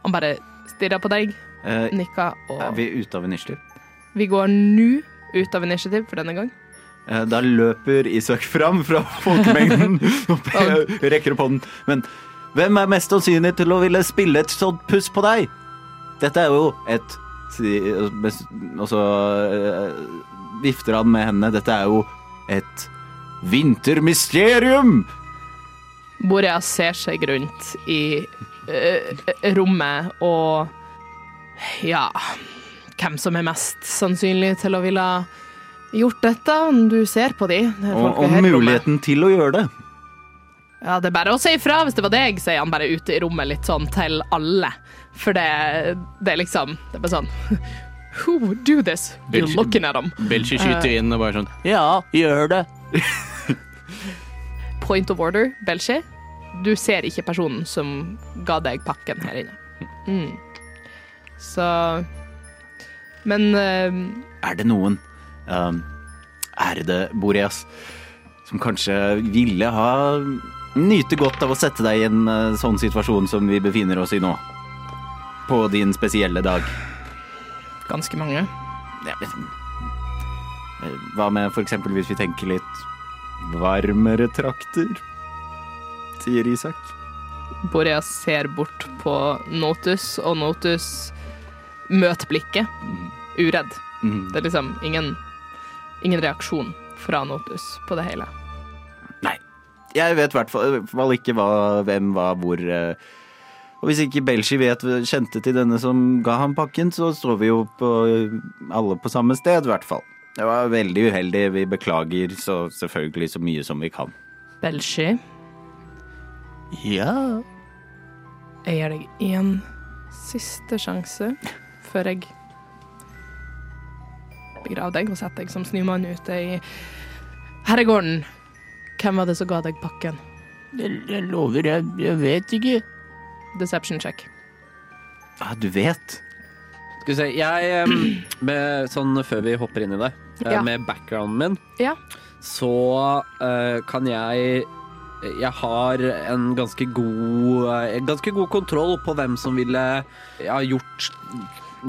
Han bare stirra på deg, Eh, nikka, er vi ute av initiativ? vi går nå ut av initiativ for denne gang. Eh, Da løper Isak fram fra folkemengden og rekker opp hånden. Men hvem er mest sannsynlig til å ville spille et sånt puss på deg? Dette er jo et Og så eh, vifter han med hendene. Dette er jo et vintermysterium! Boreas ser seg rundt i uh, rommet og Ja Hvem som er mest sannsynlig til å ville gjort dette? Du ser på de. Og, og muligheten rommet. til å gjøre det. Ja, det er bare å si ifra hvis det var deg, sier han bare ute i rommet litt sånn til alle. For det, det er liksom Det er bare sånn Who would do this? You're looking at them. Belshi skyter inn og bare sånn Ja, gjør det. Point of order, Belchi. Du ser ikke personen som ga deg pakken her inne. Mm. Så Men uh, Er det noen um, ærede Boreas som kanskje ville ha nyte godt av å sette deg i en uh, sånn situasjon som vi befinner oss i nå? På din spesielle dag. ganske mange. Ja, eh, hva med for eksempel hvis vi tenker litt varmere trakter? Sier Isak. Boreas ser bort på Notus, og Notus møter blikket, uredd. Mm. Det er liksom ingen, ingen reaksjon fra Notus på det hele. Nei. Jeg vet i hvert fall ikke hva, hvem var hvor. eh, Og hvis ikke Belshi vet kjente til denne som ga ham pakken, så står vi jo på, alle på samme sted, i hvert fall. Det var veldig uheldig. Vi beklager så selvfølgelig så mye som vi kan. Belshi, Ja. jeg gir deg én siste sjanse før jeg begraver deg og sett deg som snømann ute i herregården. Hvem var det som ga deg pakken? Jeg, jeg lover, jeg, jeg vet ikke. Deception check. Ja, du vet. Skal vi se, jeg med, Sånn før vi hopper inn i det, eh, Ja. med backgrounden min, Ja. så uh, kan jeg Jeg har en ganske god eh, en ganske god kontroll på hvem som ville ja, gjort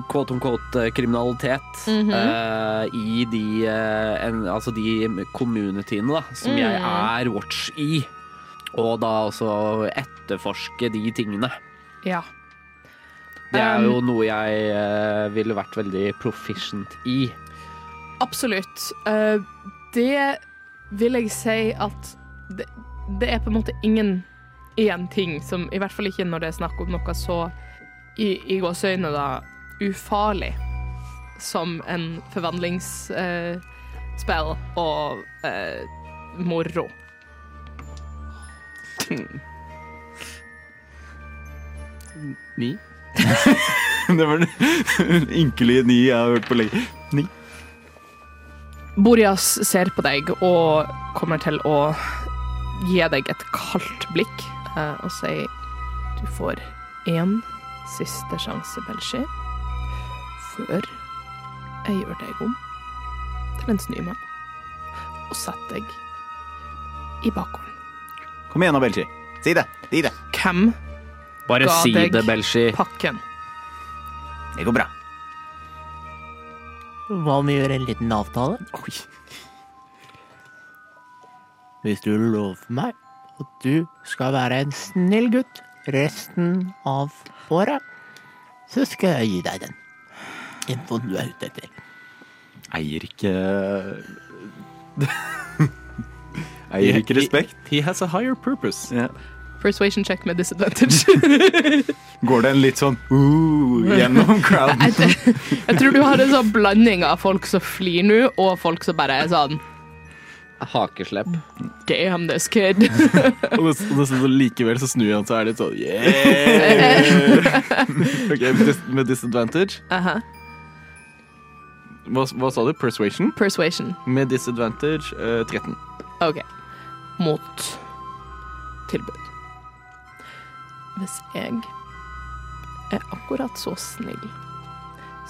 quote on quote kriminalitet -hmm. uh, i de uh, en, Altså de communityene da, som jeg Mm. er watch i. Og da også etterforske de tingene. Ja. Det er Um, jo noe jeg uh, ville vært veldig proficient i. Absolutt. Uh, det vil jeg si at det, det er på en måte ingen én ting som I hvert fall ikke når det er snakk om noe så i, i gåseøyne da ufarlig som en forvandlingsspill og eh, moro. Ni? Det var den ynkelige ni jeg har hørt på lenge. Ni. Boreas ser på deg og kommer til å gi deg et kaldt blikk eh, og sier du får én siste sjanse, Belshi, før jeg gjør deg om til en snømann og setter deg i bakgården. Kom igjen, Belshi. Si det. Si det. Hvem Bare Ga si deg det, pakken? Det går bra. Hva om vi gjør en liten avtale? Oi. Hvis du lover meg at du skal være en snill gutt resten av året, så skal jeg gi deg den infoen du er ute etter. Eier ikke Eier ikke respekt. He has a higher purpose. Yeah. Persuasion check med disadvantage. Går det en litt sånn uh, gjennom crowden? jeg, jeg tror du har en sånn blanding av folk som flir nå, og folk som bare er sånn Hakeslepp. Damn this kid. Og det, og det, så likevel så snur han seg og er litt sånn yeah! Ok, med, disadvantage. Uh disadvantage. Hva, hva sa du? Persuasion? Persuasion. Med disadvantage eh, 13. OK. Mot tilbud. hvis jeg er akkurat så snill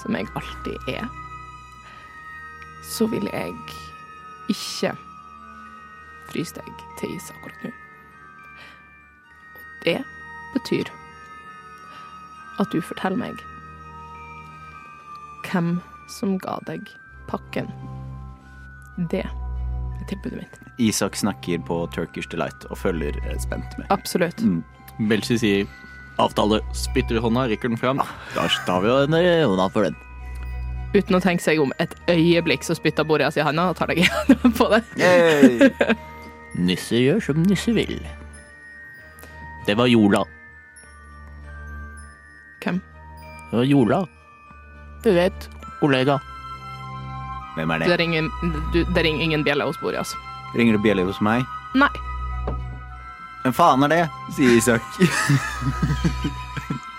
som jeg alltid er, så vil jeg ikke fryse deg til is akkurat nå. Og det betyr at du forteller meg hvem som ga deg pakken. Det er tilbudet mitt. Isak snakker på Turkish Delight og følger eh, spent med. Absolutt. Belshi sier avtale, spytter i hånda, rekker den fram. Da tar vi henne i hånda for den. Uten å tenke seg om et øyeblikk, så spytter Boreas i handa og tar deg i handa på det. Nisse gjør som nisse vil. Det var Jola. Hvem? Det var Jola. Du vet, kollega. Hvem er Det det? ringer, du, det ringer ingen bjelle hos Boreas. Ringer du bjelle hos meg? Nei. Hvem faen er det? sier Isak.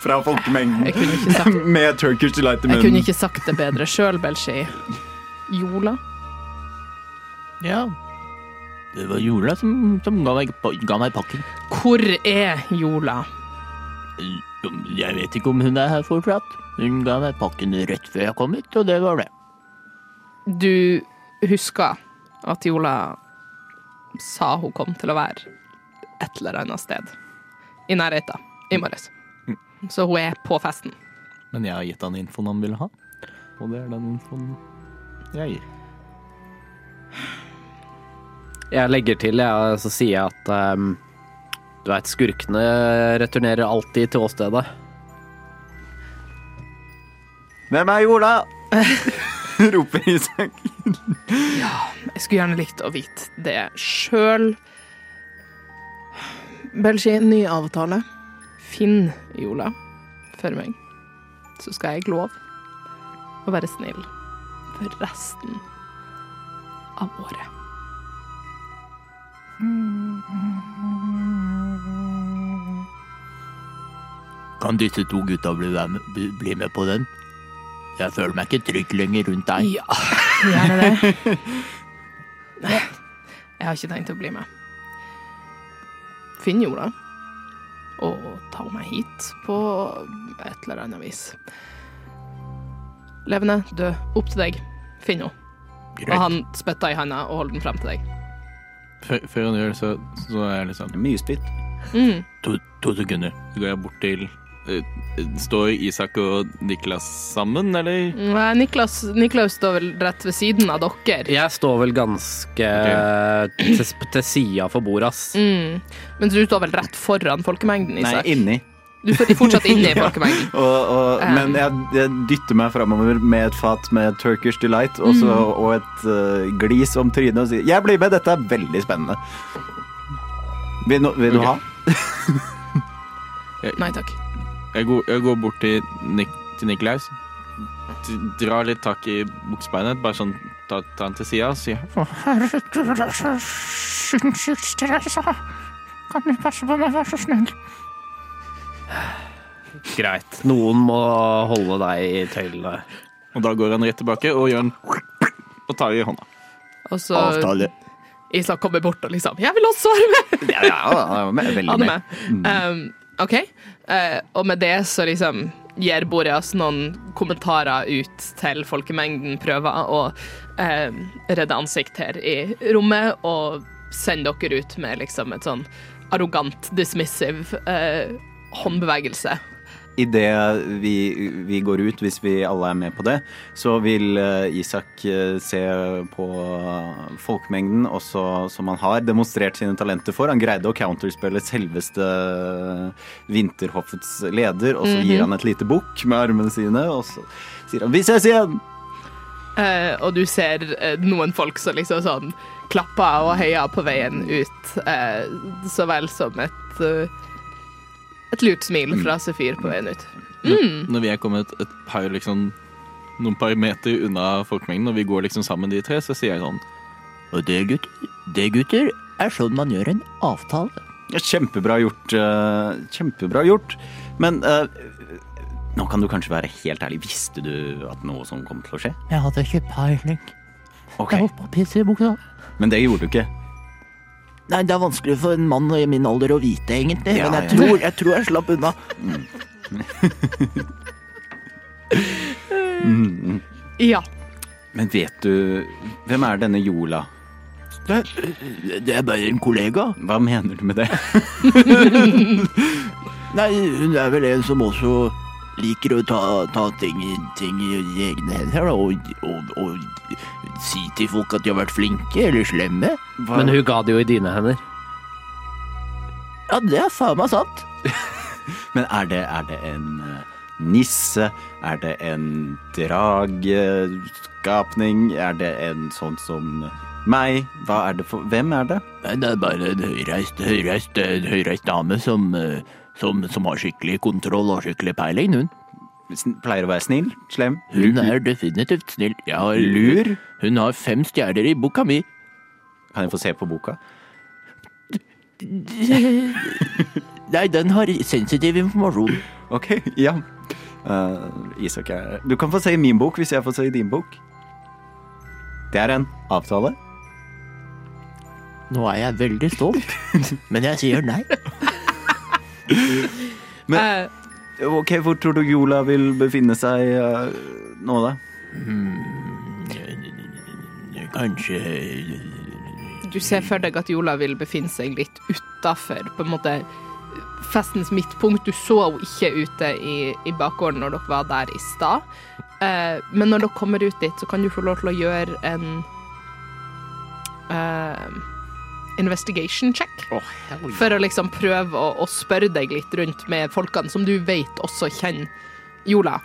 Fra folkemengden. Jeg kunne ikke sagt, Med Turkish Delight i jeg kunne ikke sagt det bedre sjøl, Belshi. Jola? Ja. Det var Jola som, som ga, meg, ga meg pakken. Hvor er Jola? Jeg vet ikke om hun er her fortsatt. Hun ga meg pakken rett før jeg kom hit, og det var det. Du husker at Jola sa hun kom til å være et eller annet sted. I nærheten. I morges. Så hun er på festen. Men jeg har gitt han infoen han ville ha. Og det er den infoen jeg gir. Jeg legger til, jeg, så sier jeg at ehm, du veit, skurkene returnerer alltid til åstedet. Hvem er Jola? roper Isak. Jeg skulle gjerne likt å vite det sjøl. Belgi, ny avtale. Finn Jola for meg. Så skal jeg love å være snill for resten av året. Kan disse to gutta bli, med, bli- bli med på den? Jeg føler meg ikke trygg lenger rundt deg. Ja, gjerne det. Nei, jeg har ikke tenkt å bli med. Finn Jola og ta meg hit på et eller annet vis. Levende, død, opp til deg. Finn henne. Og han spytter i handa og holder den frem til deg. Før, før han gjør det, så, så er jeg litt sånn Mye spytt. Mm. To, to sekunder. Så går jeg bort til Står Isak og Niklas sammen, eller? Nei, Niklas, Niklas står vel rett ved siden av dere. Jeg står vel ganske til, til sida for bordet, ass. Mm. Men du står vel rett foran folkemengden, Isak? Nei, inni. Du står fortsatt inne i folkemengden. Og, og, Um. men jeg, jeg dytter meg framover med et fat med Turkish Delight og, så, Mm. og et uh, glis om trynet og sier 'Jeg blir med, dette er veldig spennende'. Vil, no, vil du ha? Nei takk. Jeg går, jeg går bort til, Nik, til Niklaus. Drar litt tak i buksebeinet, bare sånn tar ta han til sida og sier Kan du passe på meg, vær så snill? Greit. Noen må holde deg i tøylene. Og da går han rett tilbake og gjør en og tar i hånda. Og så Avtale. Isak kommer bort og liksom 'Jeg vil også være med!' Ja, ja, er med, veldig er med. med. Um, OK. Eh, og med det så liksom gir Boreas noen kommentarer ut til folkemengden, prøver å eh, redde ansikt her i rommet, og sender dere ut med liksom et sånn arrogant, dismissive eh, håndbevegelse. Idet vi, vi går ut, hvis vi alle er med på det, så vil eh, Isak eh, se på folkemengden, også som han har demonstrert sine talenter for. Han greide å counterspille selveste Vinterhoffets leder, og så gir han et lite bukk med armene sine, og så sier han 'Vi ses igjen'! Uh, og du ser uh, noen folk som liksom sånn klapper og heier på veien ut, uh, så vel som et et lurt smil fra Sefir på veien ut. Når, når vi er kommet et par liksom noen par meter unna folkemengden, og vi går liksom sammen de tre, så sier jeg sånn Og det, gutter, det, gutter, er sånn man gjør en avtale. Kjempebra gjort. Uh, kjempebra gjort. Men uh, nå kan du kanskje være helt ærlig. Visste du at noe sånt kom til å skje? Jeg hadde ikke peiling. Okay. Jeg holdt på å pisse i buksa. Men det gjorde du ikke. Nei, det er vanskelig for en mann i min alder å vite, egentlig. Ja, men jeg ja. tror, jeg tror jeg slapp unna. Ja. Men vet du Hvem er denne Jola? Det, det er bare en kollega. Hva mener du med det? Nei, hun er vel en som også liker å ta, ta ting, i- ting i egne hender, da, og, og, og si til folk at de har vært flinke eller slemme. Hva? Men hun ga det jo i dine hender. Ja, det er faen meg sant. Men er det, er det en eh, nisse? Er det en drageskapning? Er det en sånn som meg? Hva er det for Hvem er det? Nei, det er bare en høyreist, høyreist, høyreist dame som, eh, som, som har skikkelig kontroll og skikkelig peiling, hun. Pleier å være snill? Slem? Hun er definitivt snill. Jeg har, Lur? Hun har fem stjerner i boka mi. Kan jeg få se på boka? Nei, den har sensitiv informasjon. Ok, ja. Uh, Isak er Du kan få se i min bok hvis jeg får se i din bok. Det er en avtale. Nå er jeg veldig stolt, men jeg sier nei. Men- Eh, Ok, Hvor tror du Jola vil befinne seg uh, nå, da? Kanskje du ser for deg at Jola vil befinne seg litt utafor festens midtpunkt. Du så henne ikke ute i, i bakgården når dere var der i stad. Uh, men når dere kommer ut dit, så kan du få lov til å gjøre en eh, investigation check. For å liksom prøve å, å spørre deg litt rundt med folkene som du vet også kjenner Jola.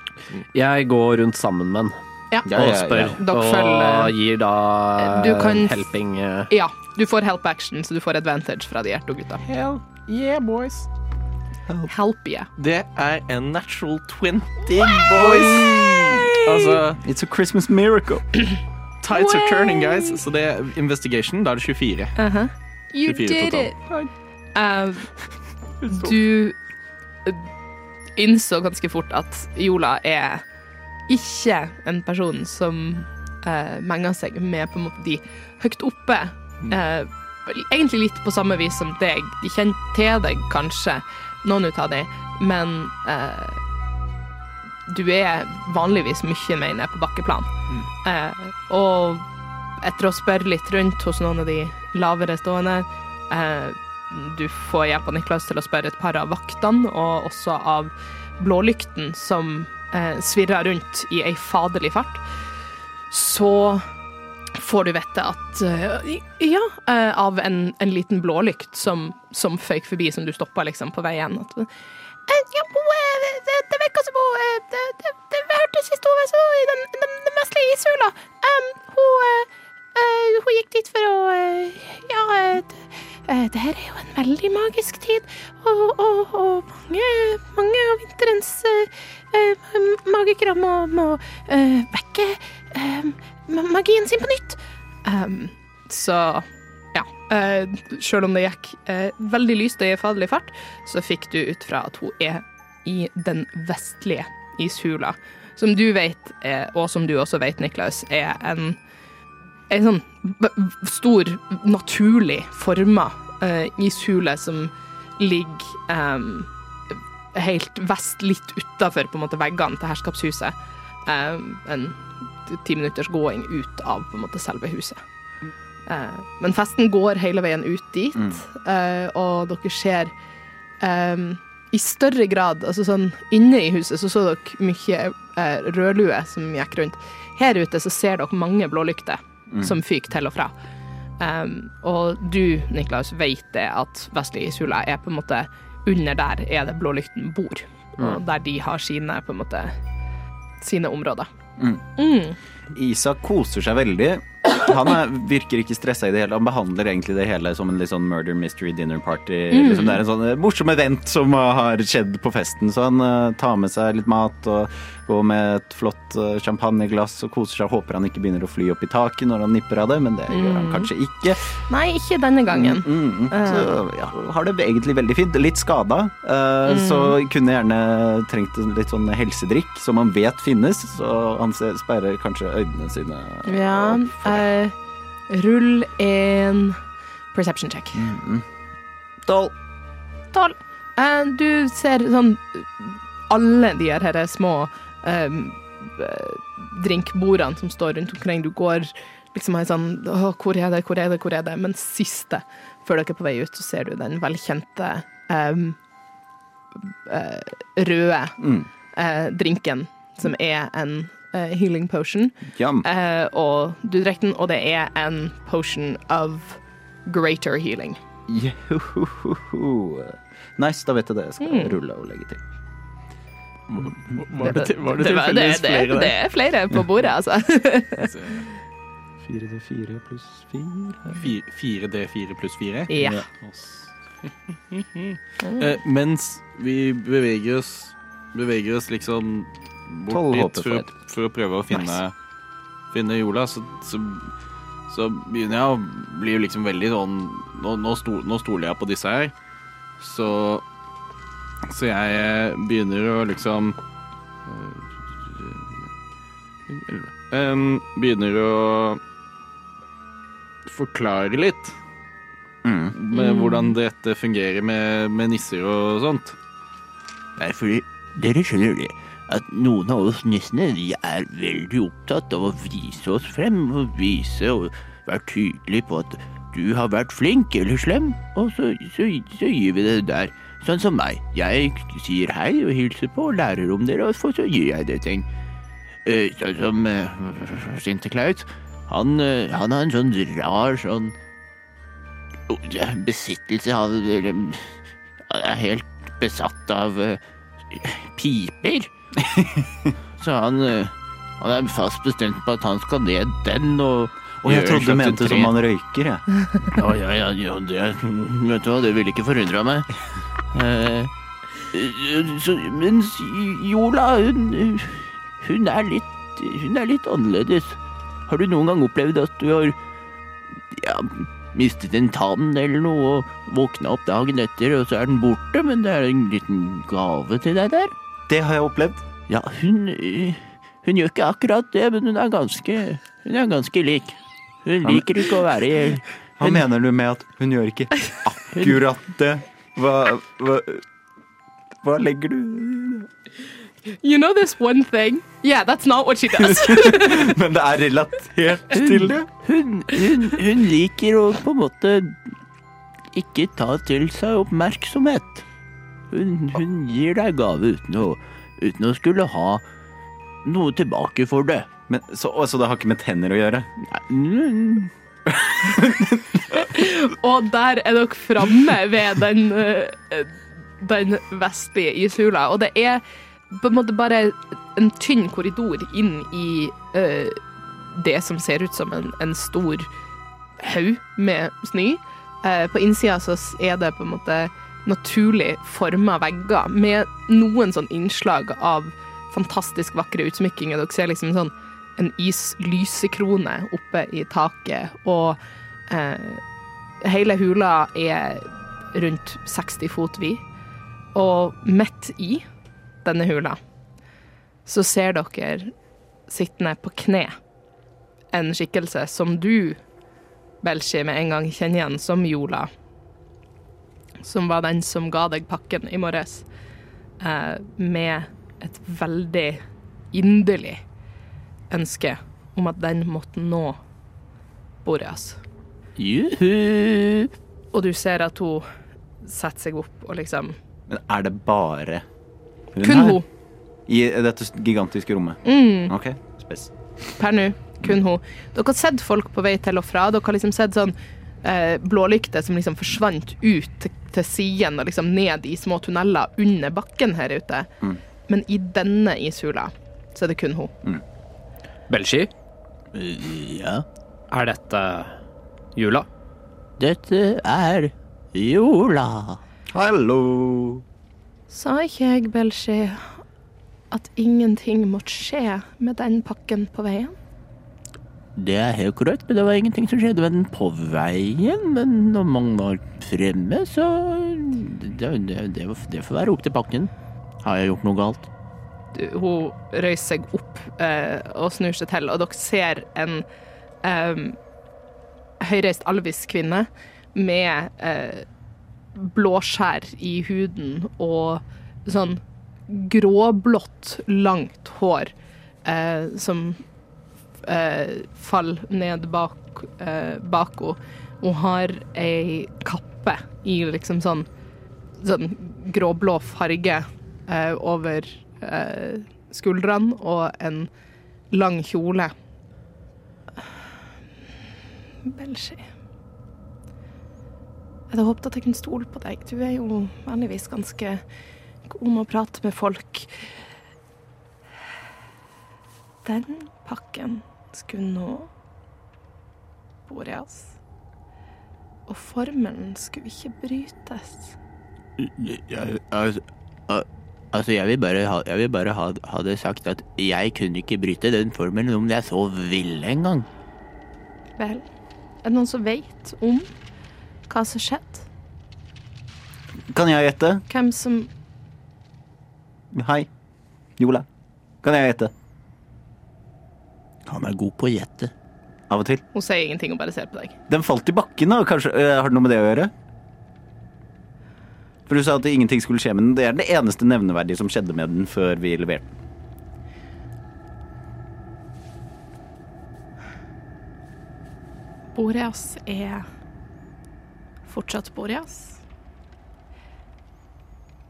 Jeg går rundt sammen med han. Ja. Og ja, spør, ja. Dere og følger- gir da Du kan- helping eh, Ja, du får help action, så du får advantage fra de Erto-gutta. Hell yeah, boys. Help, yeah. Det er en natural 20, boys. Altså, It's a Christmas miracle. tides are turning, guys. Så det er investigation. Da er det 24. Uh-huh. You 24 did total. it. Uh, du uh, innså ganske fort at Jola er ikke en person som uh, menger seg med på en måte de høyt oppe. Uh, egentlig litt på samme vis som deg. De kjenner til deg kanskje, noen ut av dem, men uh, du er vanligvis mye mer nede på bakkeplan. Eh, og etter å spørre litt rundt hos noen av de lavere stående eh, Du får hjelp av Niklas til å spørre et par av vaktene, og også av blålykten som eh, svirrer rundt i ei faderlig fart. Så får du vite at eh, Ja, eh, av en, en liten blålykt som, som føyk forbi, som du stoppa liksom på veien. At, eh, ja, eh, det, virka som hun eh, Det, hørtes hun så i den, den, den vestlige ishula. Um, hun, eh, hun gikk dit for å uh, Ja, uh, det, her er jo en veldig magisk tid, og, og, og mange, mange av vinterens magikere må, må vekke magien sin på nytt. Um, så Uh, Sjøl om det gikk eh, veldig lyst og i faderlig fart, så fikk du ut fra at hun er i den vestlige ishula. Som du vet, eh, og som du også vet, Niklaus, er en, en sånn stor, naturlig forma eh, ishule som ligger em, helt vest, litt utafor veggene til herskapshuset. Em, en ti minutters gåing ut av på en måte selve huset. Eh, men festen går hele veien ut dit, eh, og dere ser um, i større grad altså sånn Inne i huset så så dere mye uh, rødlue som gikk rundt. Her ute så ser dere mange blålykter som fyker til og fra. Um, og du, Niklas, vet det at Vestlige ishula er på en måte Under der er det blålykten bor. Og der de har sine på en måte sine områder. Mm. Isak koser seg veldig. Han er, virker ikke stressa i det hele. Han behandler egentlig det hele som en litt sånn murder mystery dinner party. Liksom det er en sånn eh, morsom event som eh, har skjedd på festen. Så han uh, tar med seg litt mat og går med et flott eh, champagneglass og koser seg. Håper han ikke begynner å fly opp i taket når han nipper av det, men det gjør han kanskje ikke. Nei, ikke denne gangen. Mm, mm. Så ja, har det egentlig veldig fint. Litt skada, eh, så kunne gjerne trengt en litt sånn helsedrikk som han vet finnes. Så han sperrer kanskje øynene sine Ja, eh, rull en perception check. Tolv. Tolv. Uh, du ser sånn alle de her, små drinkbordene som står rundt omkring. Du går liksom her sånn hvor er det, hvor er det, hvor er det? Men siste, før dere er på vei ut, så ser du den velkjente um, eh, røde Mm. eh, drinken, som er en eh, healing potion. Eh, og du drikker den, og det er en potion of greater healing. Nice, da vet jeg det. Jeg skal Mm. rulle og legge til. Var det, var det Det, var- det, det, flere det er flere på bordet, altså. 4D4 pluss 4 4D4 pluss 4. Ja. Eh, mens vi beveger oss Beveger oss liksom bort dit for, for å prøve å finne Finne Jola, så, så, så begynner jeg å bli liksom veldig sånn Nå, nå, sto, nå stoler jeg på disse her. Så Så jeg eh, begynner å liksom um, Begynner å forklare litt Mm. med hvordan dette fungerer med, med nisser og sånt. Nei, fordi dere skjønner det, at noen av oss nissene de er veldig opptatt av å vise oss frem, og vise og være tydelig på at du har vært flink eller slem, og så, så, så gir vi det der. Sånn som meg. Jeg sier hei og hilser på og lærer om dere, og så gir jeg det ting. Eh, Sånn som uh, Sinterklaus. Han, uh, han har en sånn rar sånn besittelse av Han er helt besatt av piper. Så han, han er fast bestemt på at han skal ned den og Og jeg trodde du mente som han røyker, jeg. Ja, ja, ja, ja det, vet du hva, det ville ikke forundra meg. Eh, mens Jola, hun, hun, er litt, hun er litt annerledes. Har du noen gang opplevd at du har ja, mistet en tann eller noe, og våkna opp dagen etter, og så er den borte, men det er en liten gave til deg der? Det har jeg opplevd. Ja, hun, hun gjør ikke akkurat det, men hun er ganske, hun er ganske lik. Hun liker ikke å være i Hva mener du med at hun gjør ikke akkurat det? Hva, hva, hva legger du You know this one thing? Yeah, that's not what she does. Men det er relatert til det? Hun, hun, hun liker å på en måte ikke ta til seg oppmerksomhet. Hun, hun gir deg gave uten å, uten å skulle ha noe tilbake for det. Men, så, så det har ikke med tenner å gjøre? Nei, Og der er dere framme ved den, eh, den vestlige ishula. Og det er på en måte bare en tynn korridor inn i uh, det som ser ut som en, en stor haug med snø. Uh, på innsida så er det på en måte naturlig forma vegger med noen sånn innslag av fantastisk vakre utsmykkinger. Dere ser liksom sånn en islysekrone oppe i taket, og eh, hele hula er rundt 60 fot vid. Og midt i denne hula så ser dere sittende på kne en skikkelse som du, Belshi, med en gang kjenner igjen som Jola. Som var den som ga deg pakken i morges. Eh, med et veldig inderlig ønske om at den måtte nå Boreas. juhu. Og du ser at hun setter seg opp og liksom Men er det bare hun Kun her? hun. I dette gigantiske rommet? Mm, OK, spes. per nå. Kun hun. Dere har sett folk på vei til og fra. Dere har liksom sett sånn eh, blålykter som liksom forsvant ut til, til siden og liksom ned i små tunneler under bakken her ute. Mm. Men i denne ishula så er det kun hun. Belshi, Ja, er dette jula? dette er jula. Hallo! Sa ikke jeg, Belshi, at ingenting måtte skje med den pakken på veien? Det er helt korrekt, men det var ingenting som skjedde med den på veien. Men når man var fremme, så Det, det, det, det får være opp til pakken. Har jeg gjort noe galt? Hun røyser seg opp eh, og snur seg til, og dere ser en eh, høyreist alvisk kvinne med eh, blåskjær i huden og sånn gråblått, langt hår eh, som eh, faller ned bak, eh, bak henne. Hun har ei kappe i liksom sånn, sånn gråblå farge eh, over eh, skuldrene og en lang kjole. Belshi. Jeg hadde håpet at jeg kunne stole på deg. Du er jo vanligvis ganske god med å prate med folk. Den pakken skulle nå Boreas. Og formelen skulle ikke brytes. Jeg altså, al- altså, jeg vil bare, ha, jeg vil bare ha, ha det sagt at jeg kunne ikke bryte den formelen om jeg så ville engang. Vel, er det noen som vet om hva som skjedde? Kan jeg gjette? Hvem som Hei. Jola. Kan jeg gjette? Han er god på å gjette. Av og til. Hun sier ingenting og bare ser på deg. Den falt i bakken, da. Kanskje, øh, har det noe med det å gjøre? For du sa at ingenting skulle skje med den. Det er det eneste nevneverdige som skjedde med den før vi leverte den. Boreas er fortsatt Boreas.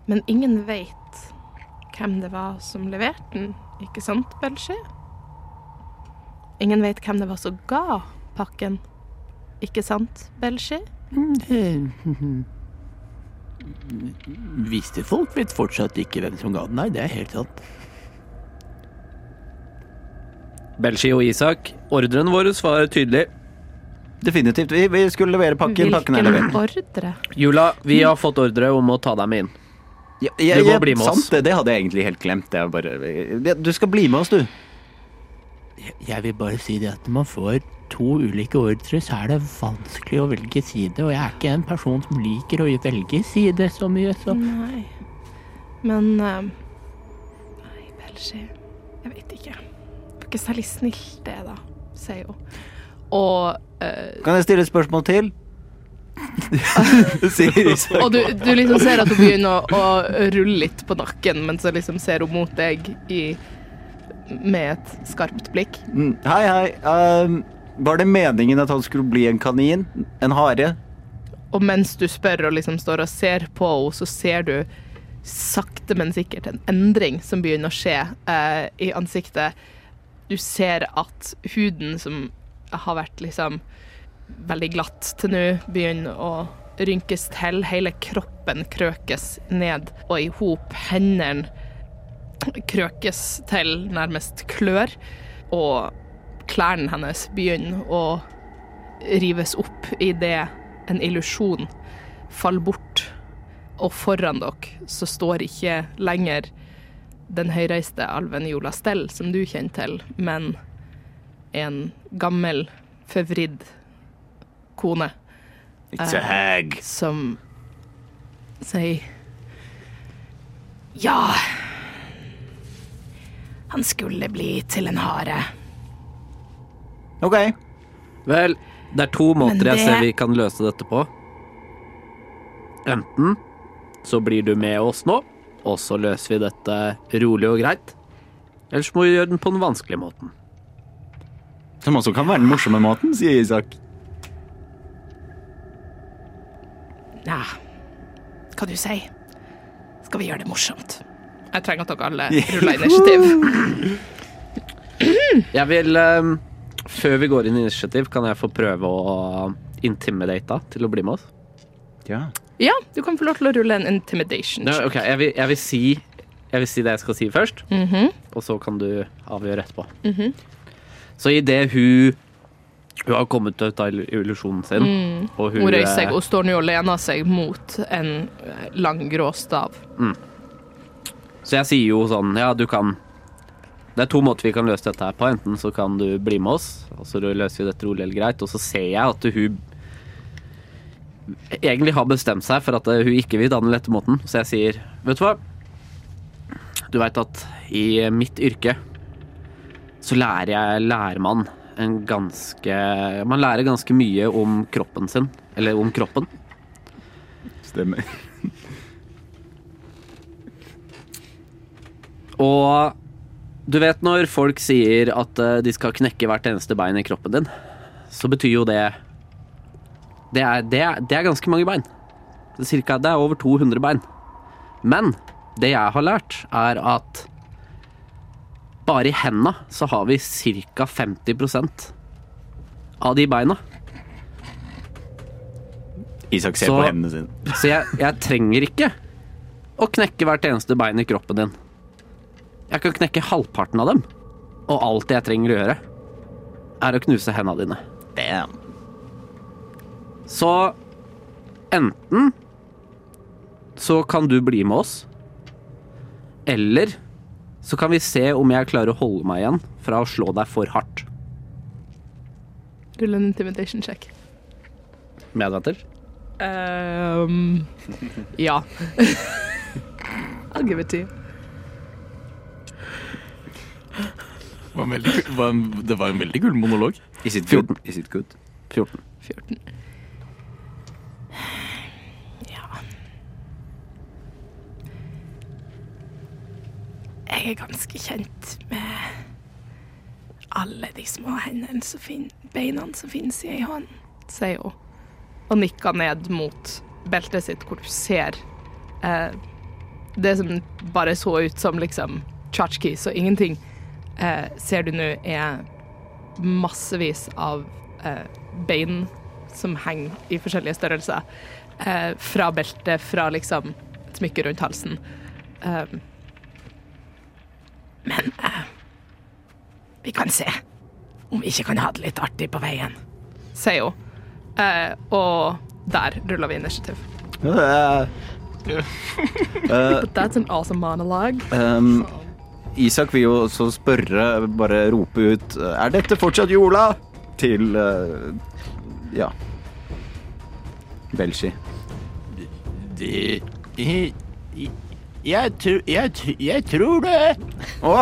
Men ingen vet hvem det var som leverte den, ikke sant, Belsje? Ingen vet hvem det var som ga pakken, ikke sant, Belshi? Viste folk vet fortsatt ikke hvem som ga den. Nei, det er helt sant. Belgi og Isak, ordren vår var tydelig. Definitivt. Vi, vi skulle levere pakken. Pakken er Hvilken levert. ordre? Jula, vi har fått ordre om å ta dem inn. Ja, ja, Du må ja, bli med oss. sant, det, det hadde jeg egentlig helt glemt. Det er bare, ja, du skal bli med oss, du. Jeg- vil bare si det at når man får to ulike ordre, så er det vanskelig å velge side. Og jeg er ikke en person som liker å velge side så mye, så Nei. Men eh, Nei, Belshi Jeg vet ikke. Det var ikke særlig snilt, det, da, sier hun. Og uh, Kan jeg stille et spørsmål til? Og du, du liksom ser at hun begynner å, å rulle litt på nakken, men så liksom ser hun mot deg i, med et skarpt blikk. Mm, Hei, hei. Um, var det meningen at han skulle bli en kanin? En hare? Og mens du spør og liksom står og ser på henne, så ser du sakte, men sikkert en endring som begynner å skje uh, i ansiktet. Du ser at huden som har vært liksom veldig glatt til nå, begynner å rynkes til. Hele kroppen krøkes ned og i hop. Hendene krøkes til nærmest klør. Og klærne hennes begynner å rives opp idet en illusjon faller bort. Og foran dere så står ikke lenger den høyreiste alven Jola Stell, som du kjenner til, men en gammel, forvridd kone It's a hag. som sier Ja, han skulle bli til en hare. OK. Vel, det er to måter jeg ser vi kan løse dette på. Enten så blir du med oss nå, og så løser vi dette rolig og greit. Ellers må vi gjøre den på den vanskelige måten. Som også kan være den morsomme måten, sier Isak. Ja, hva du sier? Skal vi gjøre det morsomt? Jeg trenger at dere alle ruller initiativ. Jeg vil um, Før vi går inn i initiativ, kan jeg få prøve å intimidate til å bli med oss? Ja. Ja, du kan få lov til å rulle en intimidation. Ja, ok, jeg vil, jeg vil si Jeg vil si det jeg skal si først, Mhm. og så kan du avgjøre etterpå. Mhm. Så idet hun Hun har kommet ut av illusjonen sin, og hun Hun reiser eh, seg og står nå og lener seg mot en eh, lang, grå stav. Så jeg sier jo sånn, ja, du kan Det er to måter vi kan løse dette her på. Enten så kan du bli med oss, og så løser vi dette rolig eller greit. Og så ser jeg at hun egentlig har bestemt seg for at hun ikke vil danne dette måten. Så jeg sier, vet du hva? Du veit at i mitt yrke så lærer jeg lærmann en ganske Man lærer ganske mye om kroppen sin. Eller om kroppen. Stemmer. Og du vet når folk sier at eh, de skal knekke hvert eneste bein i kroppen din, så betyr jo det Det er, det er, det er ganske mange bein. Det er, cirka, det er over 200 bein. Men det jeg har lært, er at bare i henda så har vi ca. 50% av de beina. Isak ser Så- på hendene sine. Så jeg, jeg trenger ikke å knekke hvert eneste bein i kroppen din. Jeg kan knekke halvparten av dem. Og alt jeg trenger å gjøre, er å knuse hendene dine. Damn. Så enten så kan du bli med oss, eller så kan vi se om jeg klarer å holde meg igjen fra å slå deg for hardt. Rull en intimidation check. Medventer? Um, ja. I'll give it to you. Det var en veldig, kul- var en, det var en veldig kul monolog. Is it good? Is it good? 14. 14. Ja Jeg er ganske kjent med alle de små hendene som fin beina som finnes i ei hånd, sier hun. Og nikker ned mot beltet sitt, hvor du ser eh, det som bare så ut som liksom tchotchkes og ingenting, eh, ser du nå er massevis av eh, bein som henger i forskjellige størrelser. Eh, fra beltet, fra liksom et smykke rundt halsen. Um, men eh, vi kan se om vi ikke kan ha det litt artig på veien, sier hun. Eh, og der ruller vi initiativ. Uh, But that's an awesome monologue. um, Isak vil jo også spørre, bare rope ut Er dette fortsatt jorda? Til uh, Ja. Belshi. Det jeg, tr- jeg, tr- jeg tror det. Å!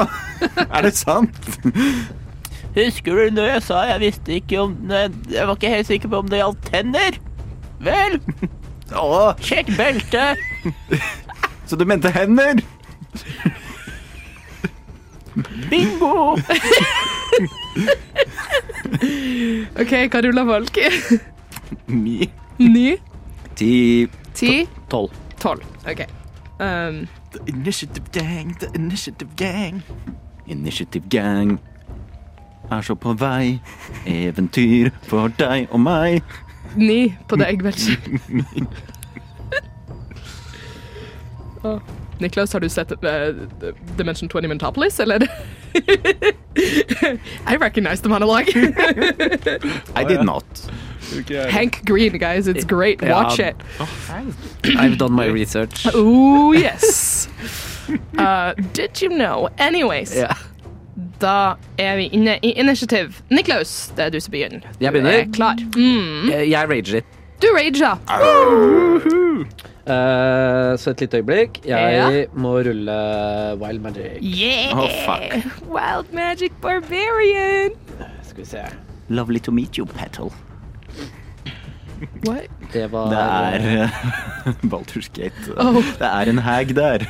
er det sant? Husker du når jeg sa jeg visste ikke om Jeg var ikke helt sikker på om det gjaldt tenner? Vel, Å, sjekk beltet. så du mente hender? Bingo! OK, hva ruller folk? Ni. Ni? Ti Ti? 12. Tolv. OK. Um, The initiative gang, the initiative gang. Initiative Gang er så på vei. Eventyr for deg og meg. ni på deg, Belgi. Å, Niklas, har du sett uh, Dimension 20 Mentopolis, eller? I recognize the monologue. I did not. Hank Green, guys, it's great. Watch it. I've done my research. Oh, yes. Uh, did you know? Anyways, da er vi inne i initiativ. Niklaus, det er du som begynner. Jeg Du begynner. er klar. Mm. Jeg jeg rager litt. Du rager. Eh, så et lite øyeblikk. Jeg Ja. må rulle Wild Magic. Yeah! Oh, fuck. Wild Magic Barbarian. Skal vi se. Lovely to meet you, Petal. What? Det var Det er uh, Baldur's Gate. Oh. Det er en hag der.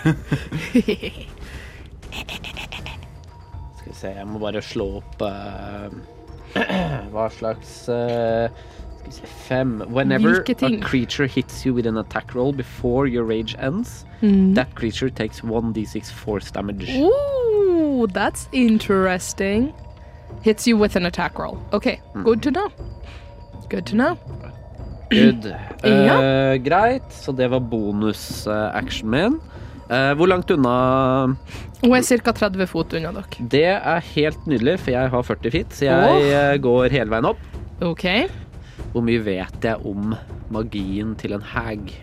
Skal vi se, jeg må bare slå opp uh, Hva slags uh, Fem. Whenever a creature hits you with an attack roll before your rage ends, Mm. that creature takes 1d6 force damage. Ooh, that's interesting. Hits you with an attack roll. Okay, good to know. Good to know. Good. Ja. uh, greit, så det var bonus-actionen min. Uh, hvor langt unna Hun er ca. 30 fot unna dere. Det er helt nydelig, for jeg har 40 feet, så jeg eh, går hele veien opp. OK. Hvor mye vet jeg om magien til en hag?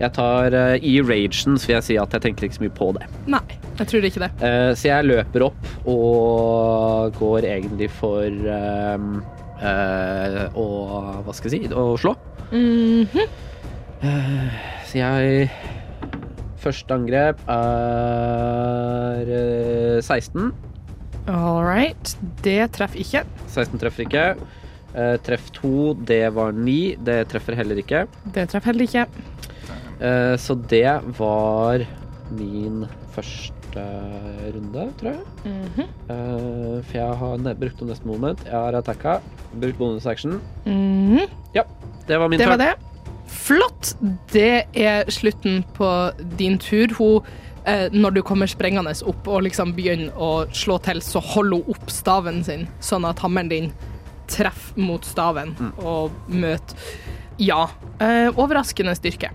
Jeg tar uh, I ragen vil jeg si at jeg tenker ikke så mye på det. Nei, jeg tror ikke det. Uh, så jeg løper opp og går egentlig for ehm, uh, å Hva skal jeg si? Å slå. Mhm. Så jeg Første angrep er eh, 16. All right. Det treffer ikke. 16 treffer ikke. Eh, treff to, det var ni. Det treffer heller ikke. Det treffer heller ikke. Uh, så det var min første runde, tror jeg. Mm -hmm. uh, for jeg har brukt opp neste moment. Jeg har attacka. Brukt bonus action. Ja, Det var min Det tur. var det. Flott. Det er slutten på din tur. Hun, når du kommer sprengende opp og liksom begynner å slå til, så holder hun opp staven sin, sånn at hammeren din treffer mot staven og møte Ja. Eh, overraskende styrke.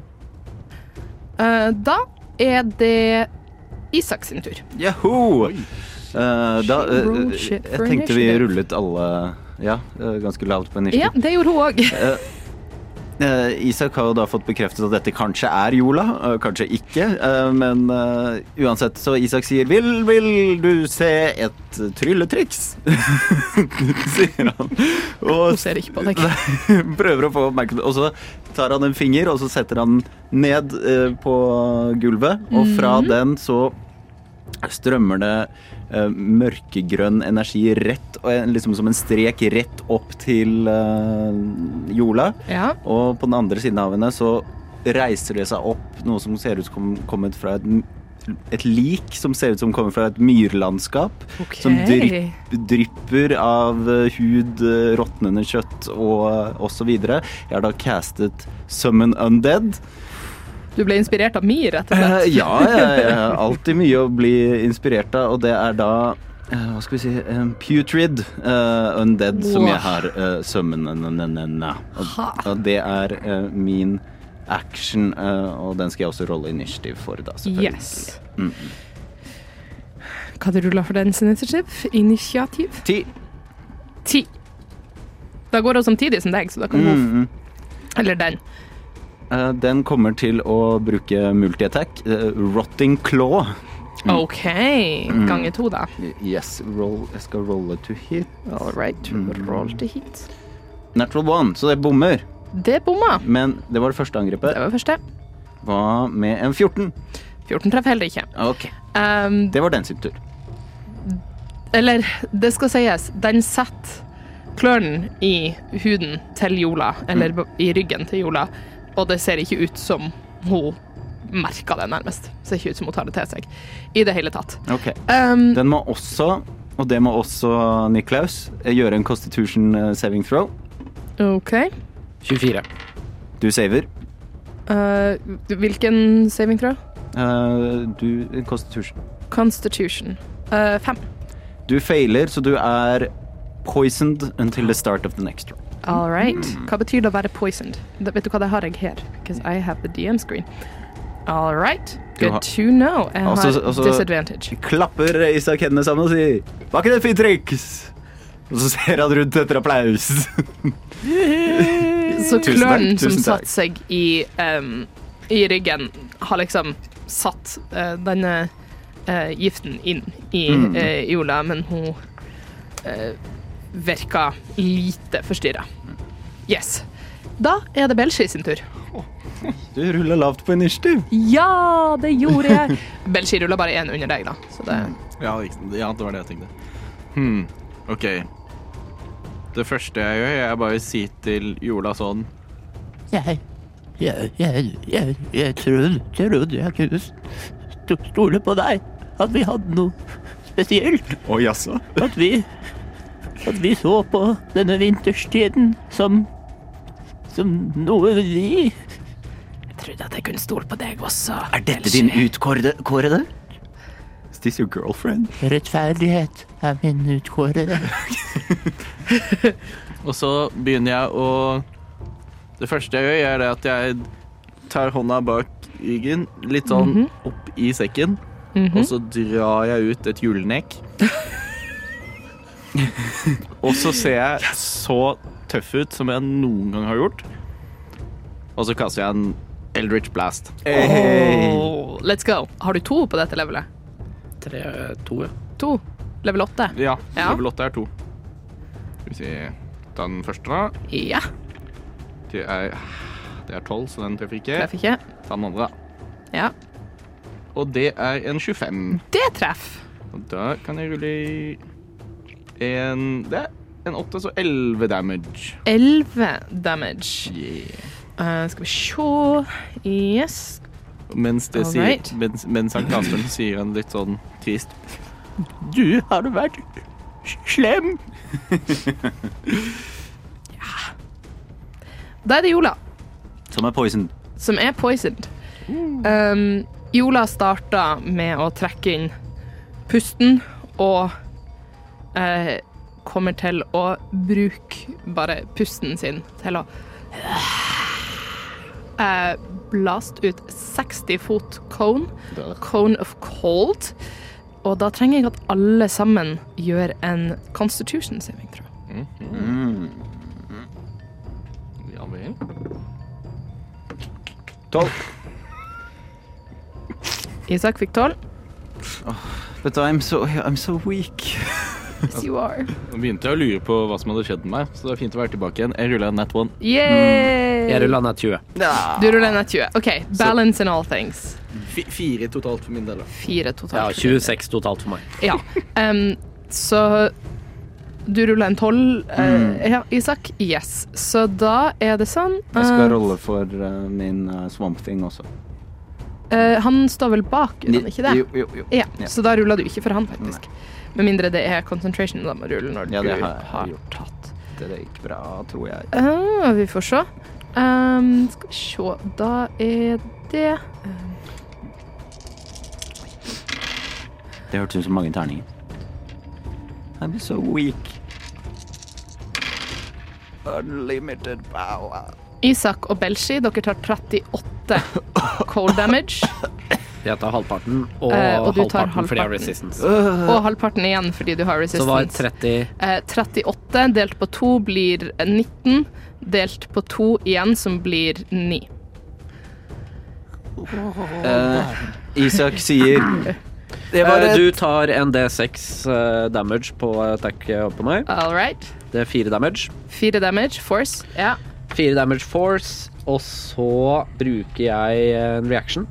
Eh, da er det Isak sin tur. Jaho! Uh, da, uh, jeg tenkte vi rullet alle ja, eh, ganske lavt på Ja, det gjorde hun òg. Eh, Isak har jo da fått bekreftet at dette kanskje er Jola, eh, kanskje ikke. eh, men uansett, så Isak sier vil, vil du se et trylletriks? sier han. Og Hun ser ikke på deg. prøver å få oppmerksomhet. Og så tar han en finger, og så setter han ned på gulvet. Og fra Mhm. den så strømmer det eh, mørkegrønn energi rett, liksom som en strek rett opp til uh, jorda. Ja. Og på den andre siden av henne så reiser det seg opp noe som ser ut som kommet fra et, et lik som ser ut som kommer fra et myrlandskap. Okay. Som drypp, drypper av eh, hud, råtnende kjøtt og uh, osv. Jeg har da castet Summon Undead. Du ble inspirert av Mir, rett og Eh, slett? ja, jeg, jeg har alltid mye å bli inspirert av, og det er da eh, hva skal vi si eh, Putrid uh, Undead som jeg har uh, summoned. Og, og det er uh, min action, uh, og den skal jeg også rolle initiativ for, da, selvfølgelig. Yes. Mm. Hva hadde du rulla for den initiativ? Initiativ? Ti. Ti. Da går hun samtidig som deg, så da kan hun Mm, mm. Eller den. Eh, den kommer til å bruke multi-attack. eh, rotting Claw. Mm. OK. Ganger to, da. Yes, roll. Jeg skal rolle to hit. All right. Mm. Roll to hit. Natural one, så det bommer. Det bomma. Men det var det første angrepet. Det var første. Hva med en 14? 14 traff heller ikke. Ok, Um, det var den sin tur. eller, det skal sies, den setter klørne i huden til Jola, eller Mm. i ryggen til Jola, og det ser ikke ut som hun merker det, nærmest. Det Ser ikke ut som hun tar det til seg i det hele tatt. Okay. Um, Den må også, og det må også Niklaus, gjøre en constitution eh, saving throw. OK. 24. Du saver. Uh, hvilken saving throw? Uh, du Constitution. Constitution. Uh, fem. Du feiler, så du er poisoned until the start of the next round. All right. Mm. Hva betyr det å være poisoned? Det, vet du hva det har jeg her? Because I have the DM screen. All right. Good har- to know. Jeg har også, altså- disadvantage. Klapper Isak hendene sammen og sier 'Var ikke det et fint triks?' Og så ser han rundt etter applaus. Så klørne som satte seg i, um, i ryggen, har liksom satt uh, denne uh, giften inn i Mm. uh, Jola, men hun virka lite forstyrra. Yes. Da er det Belshi sin tur. Du ruller lavt på initiativ. Ja, det gjorde jeg! Belshi ruller bare én under deg, da. Så det Ja, ikke- ja, det var det jeg tenkte. Hmm, OK. Det første jeg gjør, er bare å si til Jola sånn Jeg, jeg, jeg, jeg, jeg trodde, trodde jeg kunne stole på deg. At vi hadde noe spesielt. Å jaså? At vi At vi så på denne vinterstiden som Som noe vi Jeg trodde at jeg kunne stole på deg også. Er dette din utkårede? Is this your girlfriend? Rettferdighet er min utkårede. Og så begynner jeg å Det første jeg gjør, er det at jeg tar hånda bak ryggen, litt sånn opp i sekken, Mhm. og så drar jeg ut et julenek. og så ser jeg så tøff ut som jeg noen gang har gjort. Og så kaster jeg en Eldritch Blast. Oh, let's go. Har du to på dette levelet? 3, 2, ja. To? Level åtte? Ja, Ja. level 8 er to. Skal vi si Ta den første, da. Ja. Det er Det er 12, så den treffer ikke. Treffer ikke. Ta den andre, da. Ja. Og det er en 25. Det treffer. Og da kan jeg rulle i en Det er en åtte, så elleve damage. 11 damage. Yeah. Uh, skal vi se Yes. Mens, det sier, mens, mens han kaster den, sier han litt sånn trist. Du har du vært slem. ja. Da er det Jola, Som er poisoned. som er poisoned. Um, Jola starta med å trekke inn pusten og eh, kommer til å bruke bare pusten sin til å eh, blast ut 60 fot cone. Cone of cold. Og da trenger jeg at alle sammen gjør en constitution saving, tror jeg. Ja vel. Tolv. Isak fikk 12. But I'm so, I'm so weak. Yes, you are. Nå begynte jeg å lure på hva som hadde skjedd med meg, så det er fint å være tilbake igjen. Jeg rulla en nat one. Yay! Jeg rulla net 20. Du ruller net 20. OK. Balance in all things. fire totalt for min del. da. Fire Ja, 26 totalt for meg. Ja. Um, så du ruller en 12, eh, ja, Isak? Yes. Så da er det sånn Jeg skal eh, rolle for uh, min uh, Swamp Thing også. eh, Han står vel bak, gjør han ikke det? Jo, jo, jo. Ja, Ja. Så da ruller du ikke for han, faktisk. Med mindre det er concentration da må du rulle når Ja, du det har, har gjort. tatt. Det gikk bra, tror jeg. Uh, vi får se. Um, skal vi se Da er det um, Det hørtes ut som mange terninger. I'm so weak. Unlimited power. Isak og Belshi, dere tar 38 cold damage. Jeg tar halvparten, og, Eh, og halvparten, halvparten fordi jeg har halvparten. resistance. Og halvparten igjen fordi du har resistance. Så var resistance. 30 Eh, 38 delt på 2 blir 19. Delt på 2 igjen, som blir 9. Eh, Isak sier Det var Eh, et Du tar en D6 uh, damage på attack eh, på meg. All right. Det er fire damage. 4 damage, force. Ja. Fire damage force, og så bruker jeg en reaction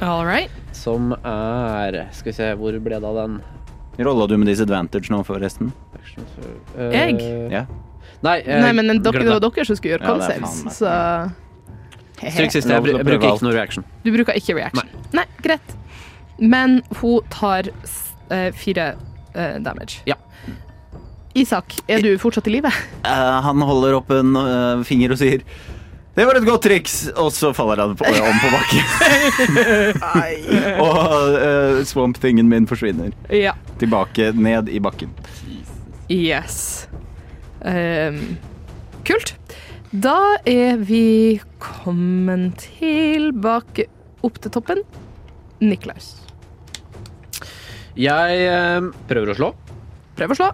All right. som er Skal vi se, hvor ble det av den? Rolla du med disadvantage nå, forresten? Uh, eh, Jeg? Ja. Nei, eh, Nei, men det var dere som skulle gjøre Ja, con det saves, faen meg. så Stryk siste. Jeg, jeg bruker ikke noe reaction. Du bruker ikke reaction. Nei, greit. Men hun tar uh, fire uh, damage. Ja. Isak, er du fortsatt i live? Eh, han holder opp en eh, finger og sier det var et godt triks! Og så faller han på, om på bakken. og uh, swamp-tingen min forsvinner. Ja. Tilbake ned i bakken. Yes. Um, kult. Da er vi kommet tilbake opp til toppen. Niklaus. Jeg eh, prøver å slå. Prøv å slå.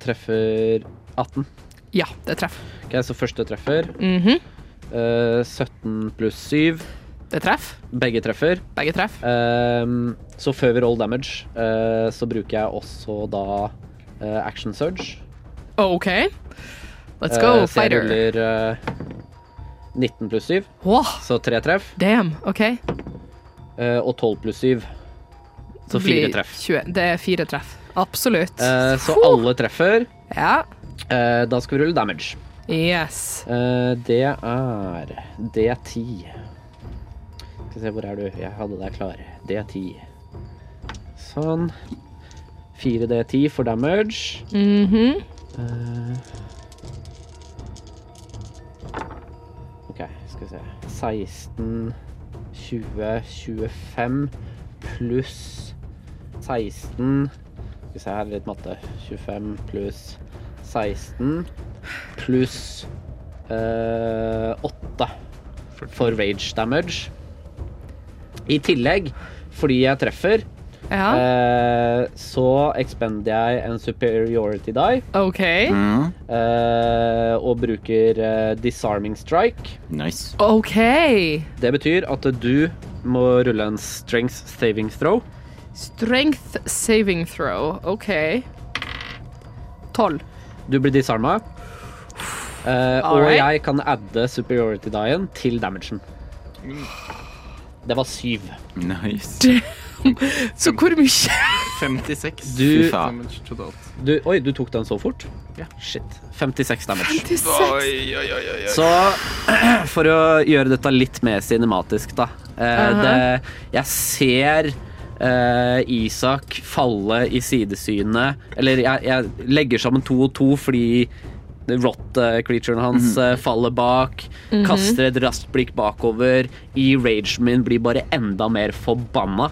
Treffer 18. Ja, det treffer. Ok, Så første treffer. Mhm. Eh, 17 pluss 7. Det treff. Begge treffer. Begge treffer. Ehm, så før vi roll damage, eh, så bruker jeg også da eh, action surge. OK. Let's go, fighter. så jeg ruller eh, 19 pluss 7, Wow, så tre treff. damn. OK. eh, og 12 pluss 7, så fire treff. 20. Det er fire treff. Absolutt. Eh, så alle treffer. Ja. Eh, da skal vi rulle damage. Yes. Eh, det er D10. Skal vi se, hvor er du? Jeg hadde deg klar. D10. Sånn. 4D10 for damage. Mhm. Eh, OK, skal vi se. 16, 20, 25 pluss 16 Skal vi se her, litt matte. 25 pluss 16 pluss eh, 8 for rage damage. I tillegg, fordi jeg treffer, Ja. eh, så expender jeg en superiority die. OK. Mm. Eh, og bruker eh, disarming strike. Nice. OK. Det betyr at du må rulle en strength saving throw. Strength saving throw. OK. Tolv. Du blir disarma. Uh, og jeg kan adde superiority die-en til damagen. Det var syv. Nice. Så hvor mye 56 Du- damage totalt. Du, oi, du tok den så fort? Yeah. Shit. 56 damage. 56. Oi, oi, oi, oi. Så for å gjøre dette litt mer cinematisk, da. uh -huh. det, jeg ser eh, Isak falle i sidesynet. Eller jeg, jeg legger sammen to og to fordi rot-creaturen hans eh, faller bak. Kaster et raskt blikk bakover. I ragen min blir bare enda mer forbanna.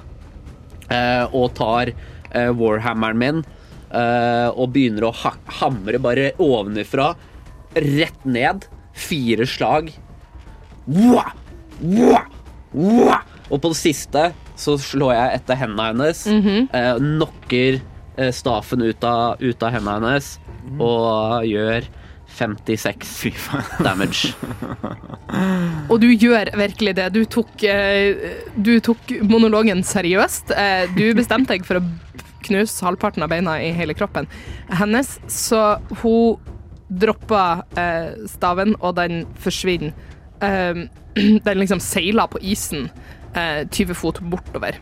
eh, og tar eh, warhammeren min eh, og begynner å ha hamre bare ovenifra, rett ned. Fire slag. Wah! Wah! Wah! Og på det siste så slår jeg etter hendene hennes. eh, knocker eh, stafen ut av, ut av hendene hennes og gjør 56 damage. Og du gjør virkelig det. Du tok, eh, du tok monologen seriøst. Eh, du bestemte deg for å knuse halvparten av beina i hele kroppen hennes, så hun dropper eh, staven, og den forsvinner. Eh, den liksom seiler på isen 20 fot bortover.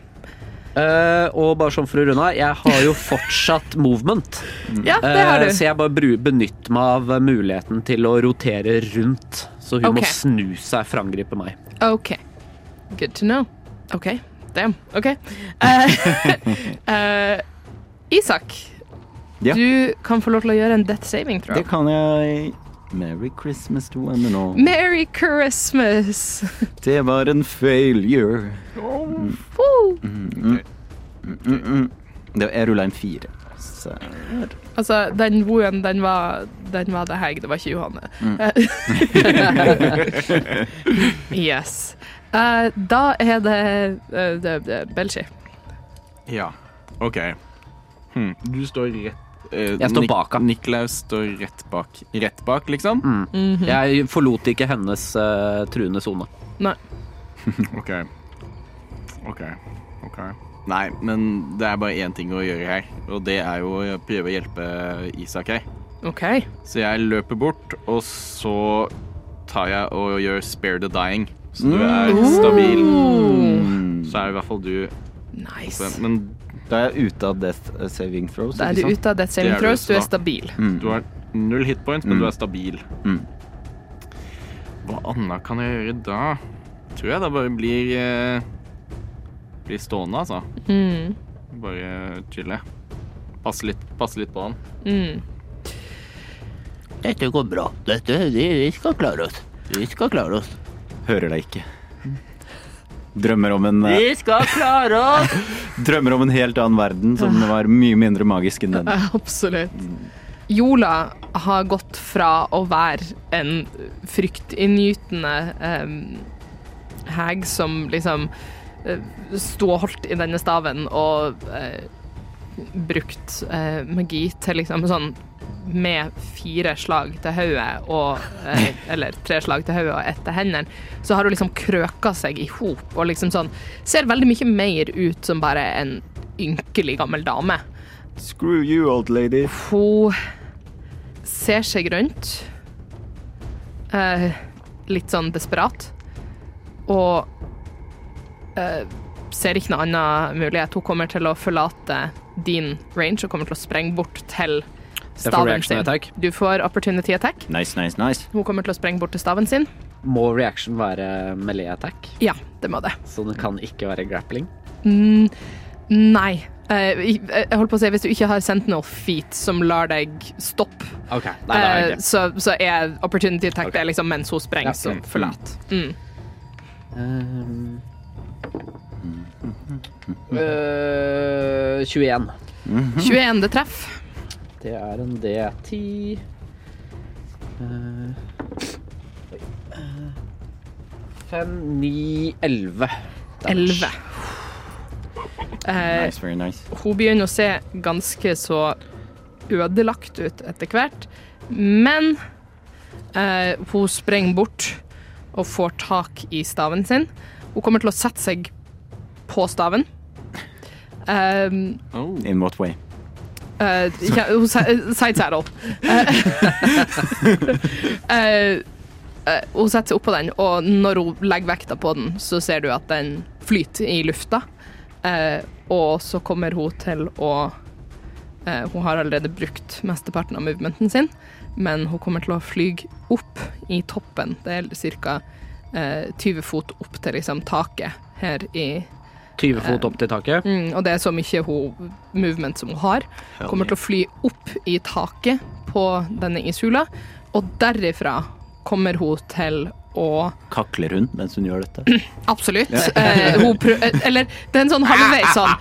Uh, og bare sånn for å runde av, jeg har jo fortsatt movement. Ja, det har du. du. Så jeg bare bru- benytter meg av muligheten til å rotere rundt, så hun okay. må snu seg for å angripe meg. OK. Good to know. OK. Damn. OK. Uh, eh, Isak, Ja. du kan få lov til å gjøre en death saving tror jeg. Det kan jeg Merry Christmas to one and all. Merry Christmas! Det var en failure. Mm. Mm, mm. Det, jeg rulla en fire. Så. Altså, den woen, den var, den var det Heg, det var ikke Johanne. yes. Uh, da er det, uh, det, det Belshi. Ja, OK. Hm. Du står rett eh, Jeg står Nik- bak henne. Niklaus står rett bak. Rett bak, liksom? Mhm. Jeg forlot ikke hennes eh, truende sone. Nei. OK. OK. OK. Nei, men det er bare én ting å gjøre her, og det er jo å prøve å hjelpe Isak her. Okay. Så jeg løper bort, og så tar jeg og gjør spare the dying. Så du er stabil. Mm. Så er i hvert fall du Nice. Men Da er jeg ute av death saving throws. Da er du ute av death saving du, throws, du er stabil. Mm. du har null hitpoints, men Mm. du er stabil. Mm. Hva annet kan jeg gjøre da? Tror jeg da bare blir eh, Blir stående, altså. Mm. Bare chille. Passe litt, passe litt på han. Mm. Dette går bra. Dette, vi, vi skal klare oss. Vi skal klare oss. Hører deg ikke. Drømmer om en uh, Vi skal klare oss! Drømmer om en helt annen verden som var mye mindre magisk enn den. Absolutt. Jola har gått fra å være en fryktinngytende um, hag som liksom eh, sto og holdt i denne staven og uh, brukt uh, magi til liksom sånn med fire slag til hodet og eh, Eller tre slag til hodet og ett til hendene, så har hun liksom krøka seg i hop og liksom sånn Ser veldig mye mer ut som bare en ynkelig gammel dame. Screw you, old lady. Hun ser seg rundt. Eh, litt sånn desperat. Og eh, ser ikke noe annen mulighet. Hun kommer til å forlate din range og kommer til å sprenge bort til staven sin. attack. Du får opportunity attack. Nice, nice, nice. Hun kommer til å sprenge bort til staven sin. Må reaction være melee attack? Ja, det må det. Så det kan ikke være grappling? Mm, nei. Eh, jeg jeg holdt på å si, Hvis du ikke har Sentinel Feet som lar deg stoppe, okay. Nei, eh, så, så er opportunity attack okay. det er liksom mens hun sprenger, Ja, så mm, forlat. Mm. Um, Uh, 21. 21, det treffer. Det er en D10. Uh, 5, 9, 11. 11. Eh, Nice, very nice. hun begynner å se ganske så ødelagt ut etter hvert, men eh, hun sprenger bort og får tak i staven sin. Hun kommer til å sette seg på staven. Um, Oh. In what way? Eh, ja, side saddle. Uh, uh, eh, hun setter seg oppå den, og når hun legger vekta på den, så ser du at den flyter i lufta. Eh, og så kommer hun til å eh, Hun har allerede brukt mesteparten av movementen sin, men hun kommer til å flyge opp i toppen. Det er ca. Eh, 20 fot opp til liksom, taket her i 20 fot opp til taket. mm, Og det er så mye hun, movement som hun har. Kommer til å fly opp i taket på denne ishula, og derifra kommer hun til å Kakler hun mens hun gjør dette? Absolutt. Eh, hun prø eh, eller det er en sånn halvveis sånn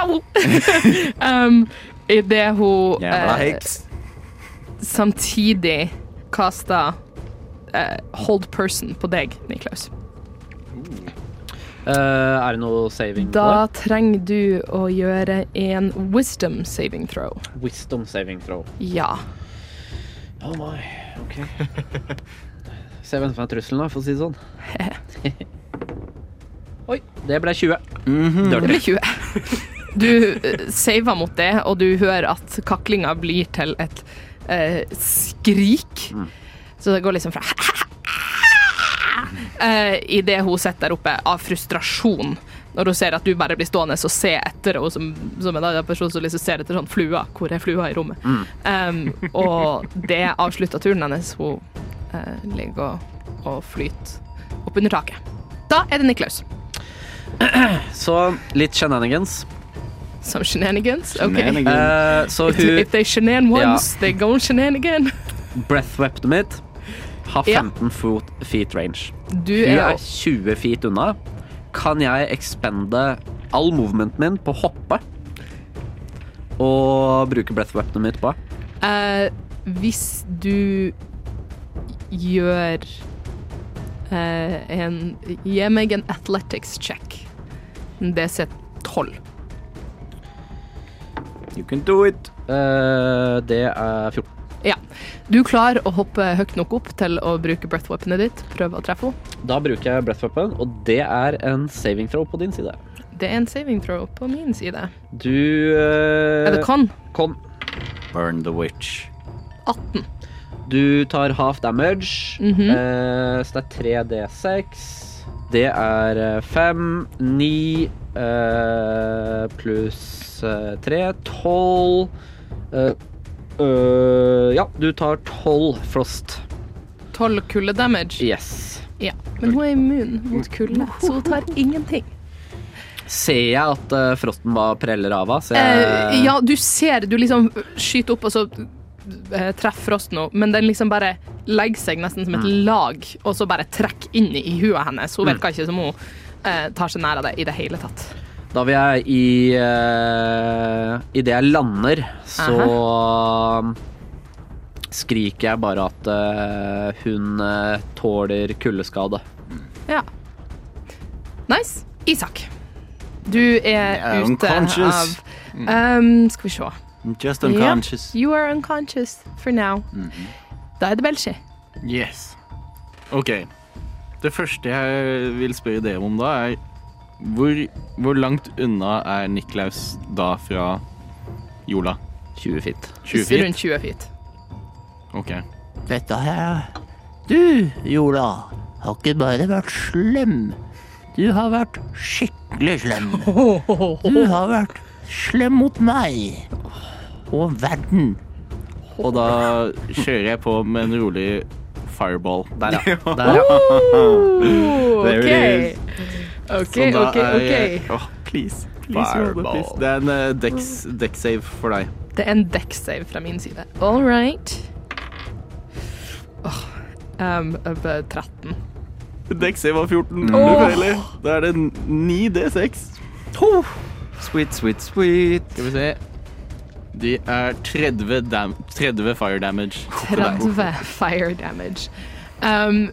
Au! Um, Idet hun Jævla eh, heks. samtidig kaster eh, hold person på deg, Niklaus. Eh, er det noe saving Da trenger du å gjøre en wisdom saving throw. Wisdom saving throw. Ja. Oh my, ok. Se hvem som er trusselen, da, for å si det sånn. Oi, det ble 20. Det ble 20. Du eh, saver mot det, og du hører at kaklinga blir til et eh, skrik. Så det går liksom fra uh, Idet hun sitter der oppe av frustrasjon, når hun ser at du bare blir stående og se etter henne som, som en annen person som liksom ser etter sånn flua. Hvor er flua i rommet? Um, og det avslutter turen hennes. Hun uh, ligger og, og flyter opp under taket. Da er det Niklaus. Så litt shenanigans. Som shenanigans. OK. Shenanigans. Uh, so If, they shenan once, they go shenanigan. breath weaponet mitt har Ja. 15 foot, feet range. Du Hun er er 20 feet unna. Kan jeg expende all movementen min på å hoppe? Og bruke breathweaponet mitt på? Eh, Hvis du gjør eh, en Gi meg en athletics check. DC 12. You can do it. Eh, det er 14. Ja. Du klarer å hoppe høyt nok opp til å bruke breath weaponet ditt. Prøve å treffe henne. Da bruker jeg breath weapon, og det er en saving throw på din side. Det er en saving throw på min side. Du uh, Er det con? Con. Burn the witch. 18. Du tar half damage, mm -hmm. uh, så det er 3D6. Det er eh, 5, 9 uh, pluss eh, 3, 12 eh, øh, Ja, du tar 12 frost. 12 kulde damage. Yes. Ja. Men hun er immun mot kulde, så hun tar ingenting. Ser jeg at uh, frosten bare preller av henne? jeg- Uh, ja, du ser Du liksom skyter opp, og så eh, treffer frosten henne, men den liksom bare legger seg nesten som et lag, og så bare trekker inn i huet hennes. Hun virker ikke som hun eh, tar seg nær av det i det hele tatt. Da vil jeg i uh, Idet jeg lander, så skriker jeg bare at uh, hun uh, tåler kuldeskade. Ja. Nice. Isak. Du er yeah, ute unconscious. av um, Skal vi se. Just unconscious. You are unconscious for now. Da er det Belshi. Yes. OK. Det første jeg vil spørre dere om da, er hvor, hvor langt unna er Niklaus da fra Jola? 20 feet. 20 feet? Rundt 20 feet. OK. Dette her Du, Jola, har ikke bare vært slem. Du har vært skikkelig slem. Du har vært slem mot meg. Og verden. Og da kjører jeg på med en rolig fireball. Der, ja. Der, ja. Oh, There OK. OK, OK. Åh, please. please Fireball. please. Det er en uh, dex, dex save for deg. Det er en deck-save fra min side. All right. Oh, um, uh, 13. Dex save var 14. Mm. Oh. Da er det 9 D6. Sweet, sweet, sweet. Skal vi se. De er 30, dam 30 fire damage. 30 fire damage. Um,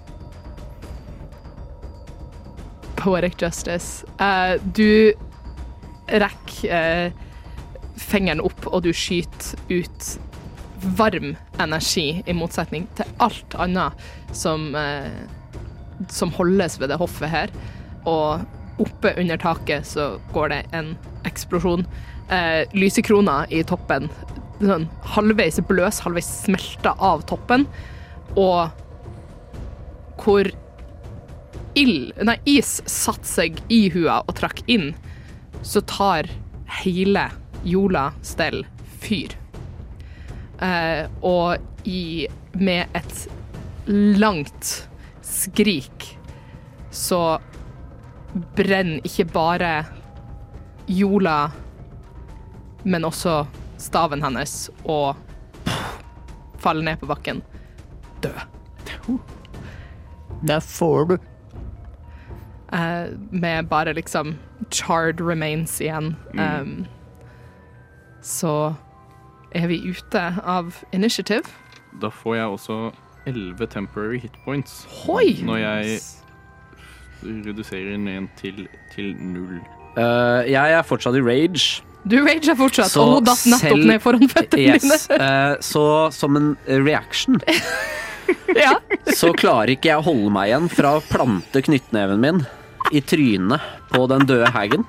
poetic justice. Uh, du rekker uh, fingeren opp, og du skyter ut varm energi, i motsetning til alt annet som, uh, som holdes ved det hoffet her. Og oppe under taket så går det en eksplosjon. Lysekrona i toppen sånn halvveis bløs, halvveis smelta av toppen, og hvor ild, nei, is satte seg i hua og trakk inn, så tar hele Jola Stell fyr. Eh, og i, med et langt skrik så brenner ikke bare Jola, men også staven hennes, og faller ned på bakken. Død. Der får du. Eh, med bare liksom charred remains igjen. Um, så er vi ute av initiative. Da får jeg også 11 temporary hit points Hoi! når jeg reduserer ned til, til null. Uh, jeg er fortsatt i rage. Du rager fortsatt, Så og hun datt nettopp selv- ned foran føttene Yes. eh, så som en reaction. Ja. så klarer ikke jeg å holde meg igjen fra å plante knyttneven min i trynet på den døde hagen.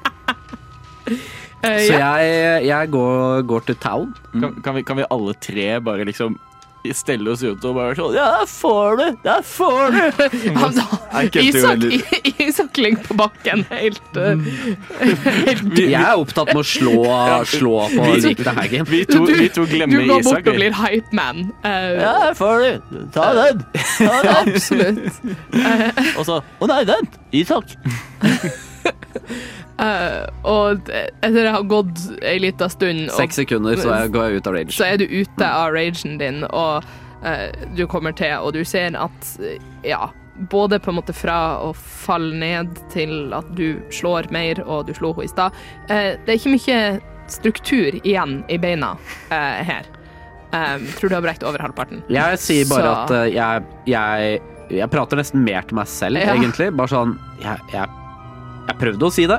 Eh, Så jeg, jeg går, går til town. Kan, kan, vi, kan vi alle tre bare liksom stelle oss ut og bare sånn Ja, der får du! Der får du! Isak. Isak ligger på bakken helt, uh, helt Jeg er opptatt med å slå, slå på liket hagen. Vi to, Du- vi to Du går går Isak. bort og blir hype man. Uh, Ja, der får du. Ta den. Ta den. Absolutt. Og så Å nei, vent! Isak. Eh, og etter det har gått ei lita stund, Seks sekunder, så jeg går jeg ut av rage. så er du ute av ragen din, og uh, du kommer til, og du ser at ja, både på en måte fra å falle ned til at du slår mer, og du slo henne i stad, Uh, det er ikke mye struktur igjen i beina her. Um, tror du har brekt over halvparten. Jeg sier bare Så- at jeg, jeg Jeg prater nesten mer til meg selv, Ja. egentlig. Bare sånn jeg, jeg, jeg prøvde å si det.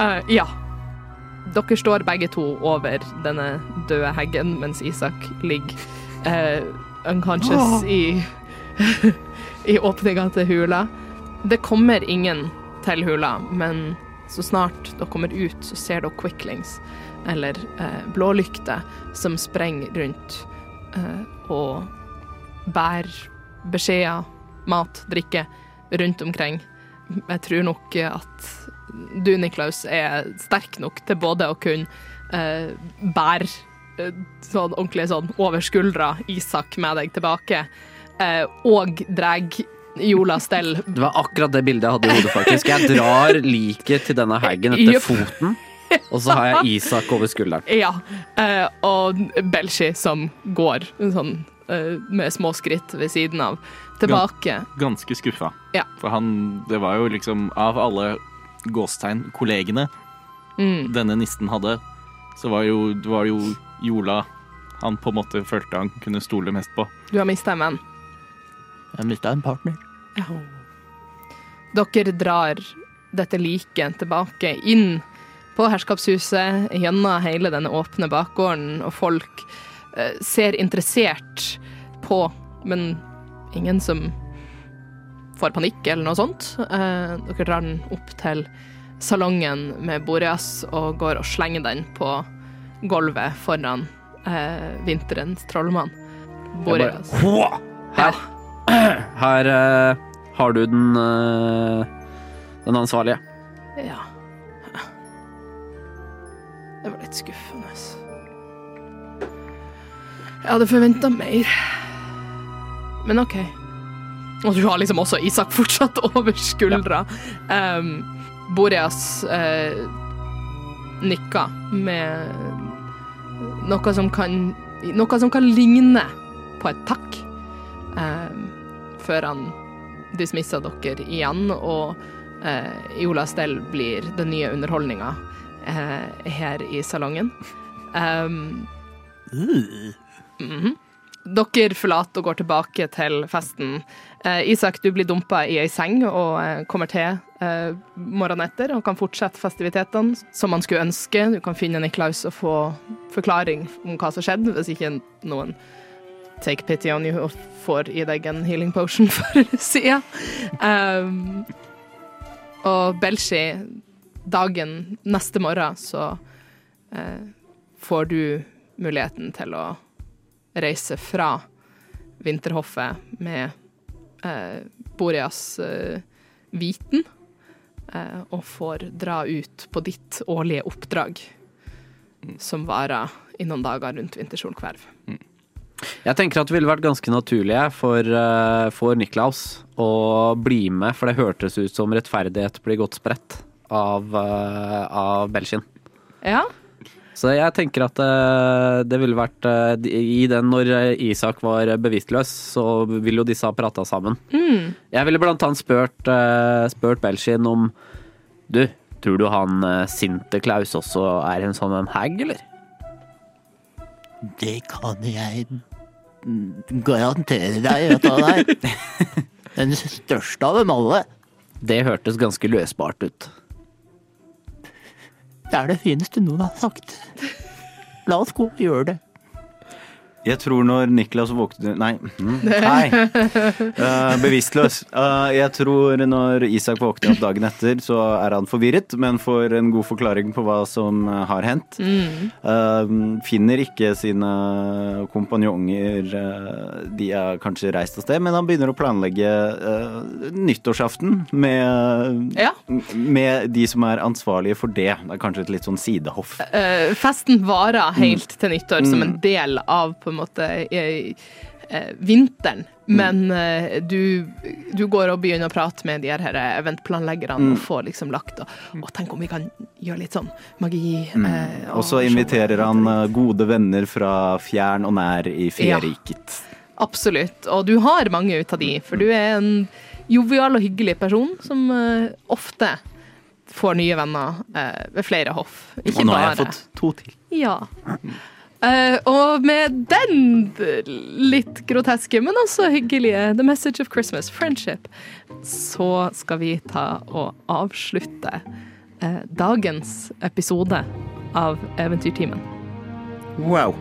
Eh, ja. Dere står begge to over denne døde heggen, mens Isak ligger uh, unconscious i, i åpninga til hula. Det kommer ingen til hula, men så snart dere kommer ut, så ser dere quicklings, eller uh, blålykter, som sprenger rundt og bærer beskjeder, mat, drikke rundt omkring. Jeg tror nok at du, Niklaus, er sterk nok til både å kunne eh, bære eh, sånn ordentlig sånn over skuldra Isak med deg tilbake, eh, og dreg Jola Stell Det var akkurat det bildet jeg hadde i hodet, faktisk. Jeg drar liket til denne hagen etter yep. foten, og så har jeg Isak over skulderen. Ja, eh, og Belshi som går sånn eh, med små skritt ved siden av. Tilbake. Ganske skuffa. Ja. For han Det var jo liksom Av alle gåstegn kollegene Mm. denne nissen hadde, så var jo, det var jo Jola han på en måte følte han kunne stole mest på. Du har mista en venn. Jeg mista en partner. Dere drar dette liket tilbake inn på herskapshuset, gjennom hele denne åpne bakgården, og folk eh, ser interessert på, men ingen som får panikk eller noe sånt. Eh, dere drar den opp til salongen med Boreas og går og slenger den på gulvet foran eh, vinterens trollmann. Boreas. Her, her eh, har du den, eh, den ansvarlige. Ja. Det var litt skuffende. Jeg hadde forventa mer. Men OK. Og du har liksom også Isak fortsatt over skuldra. Um, Boreas uh, nikker med noe som kan Noe som kan ligne på et takk. Um, før han dismisser dere igjen, og uh, Iola Stell blir den nye underholdninga uh, her i salongen. Um, mhm. Dere forlater og går tilbake til festen. Eh, Isak, du blir dumpa i ei seng og eh, kommer til eh, morgenen etter og kan fortsette festivitetene som man skulle ønske. Du kan finne Niklaus og få forklaring om hva som skjedde, hvis ikke noen take pity on you og får i deg en healing potion for sida. Um, og Belshi, dagen neste morgen så eh, får du muligheten til å reise fra vinterhoffet med eh, Boreas eh, viten, eh, og får dra ut på ditt årlige oppdrag, som varer i noen dager rundt Vintersolkverv. Jeg tenker at det ville vært ganske naturlig for, eh, for Niklaus å bli med, for det hørtes ut som rettferdighet blir godt spredt av, uh, av Belkin. Ja, Så jeg tenker at eh, det ville vært eh, I den når Isak var bevisstløs, så ville jo disse ha prata sammen. Jeg ville blant annet spurt, spurt Belkin om Du, tror du han sinte Sinterklaus også er en sånn en hag, eller? Det kan jeg mm, garantere deg at han er. Den største av dem alle. Det hørtes ganske løsbart ut. Det er det fineste noen har sagt. La oss gå og gjøre det. Jeg tror når Niklas våkner Nei. mm, Nei. Uh, bevisstløs. Uh, jeg tror når Isak våkner opp dagen etter, så er han forvirret, men får en god forklaring på hva som eh, har hendt. Uh, finner ikke sine kompanjonger. de er kanskje reist av sted, men han begynner å planlegge nyttårsaften med, Ja. med de som er ansvarlige for det. Det er kanskje et litt sånn sidehoff. Eh, festen varer helt til nyttår som en del av på en måte i, eh, vinteren. Men mm. du, du går og begynner å prate med de her eventplanleggerne mm. og får liksom lagt og, og tenk om vi kan gjøre litt sånn magi. eh, Og så inviterer han eh, gode venner fra fjern og nær i Ja. Absolutt. Og du har mange ut av de, for du er en jovial og hyggelig person som eh, ofte får nye venner eh, ved flere hoff. Ikke Og nå har jeg fått to til. Ja. Eh, og med den litt groteske, men også hyggelige The Message of Christmas, Friendship, så skal vi ta og avslutte uh, dagens episode av Eventyrtimen. Wow.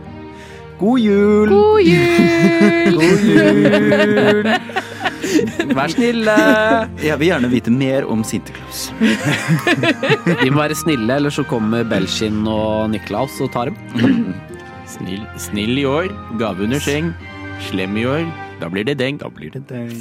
God jul! God jul! God jul! Vær snille! Jeg vil gjerne vite mer om Sinterklaus. Vi må være snille, eller så kommer Belkin og Niklaus og tar dem. Snill, snill i år, gave under seng. Slem i år, da blir det deng. Da blir det deng.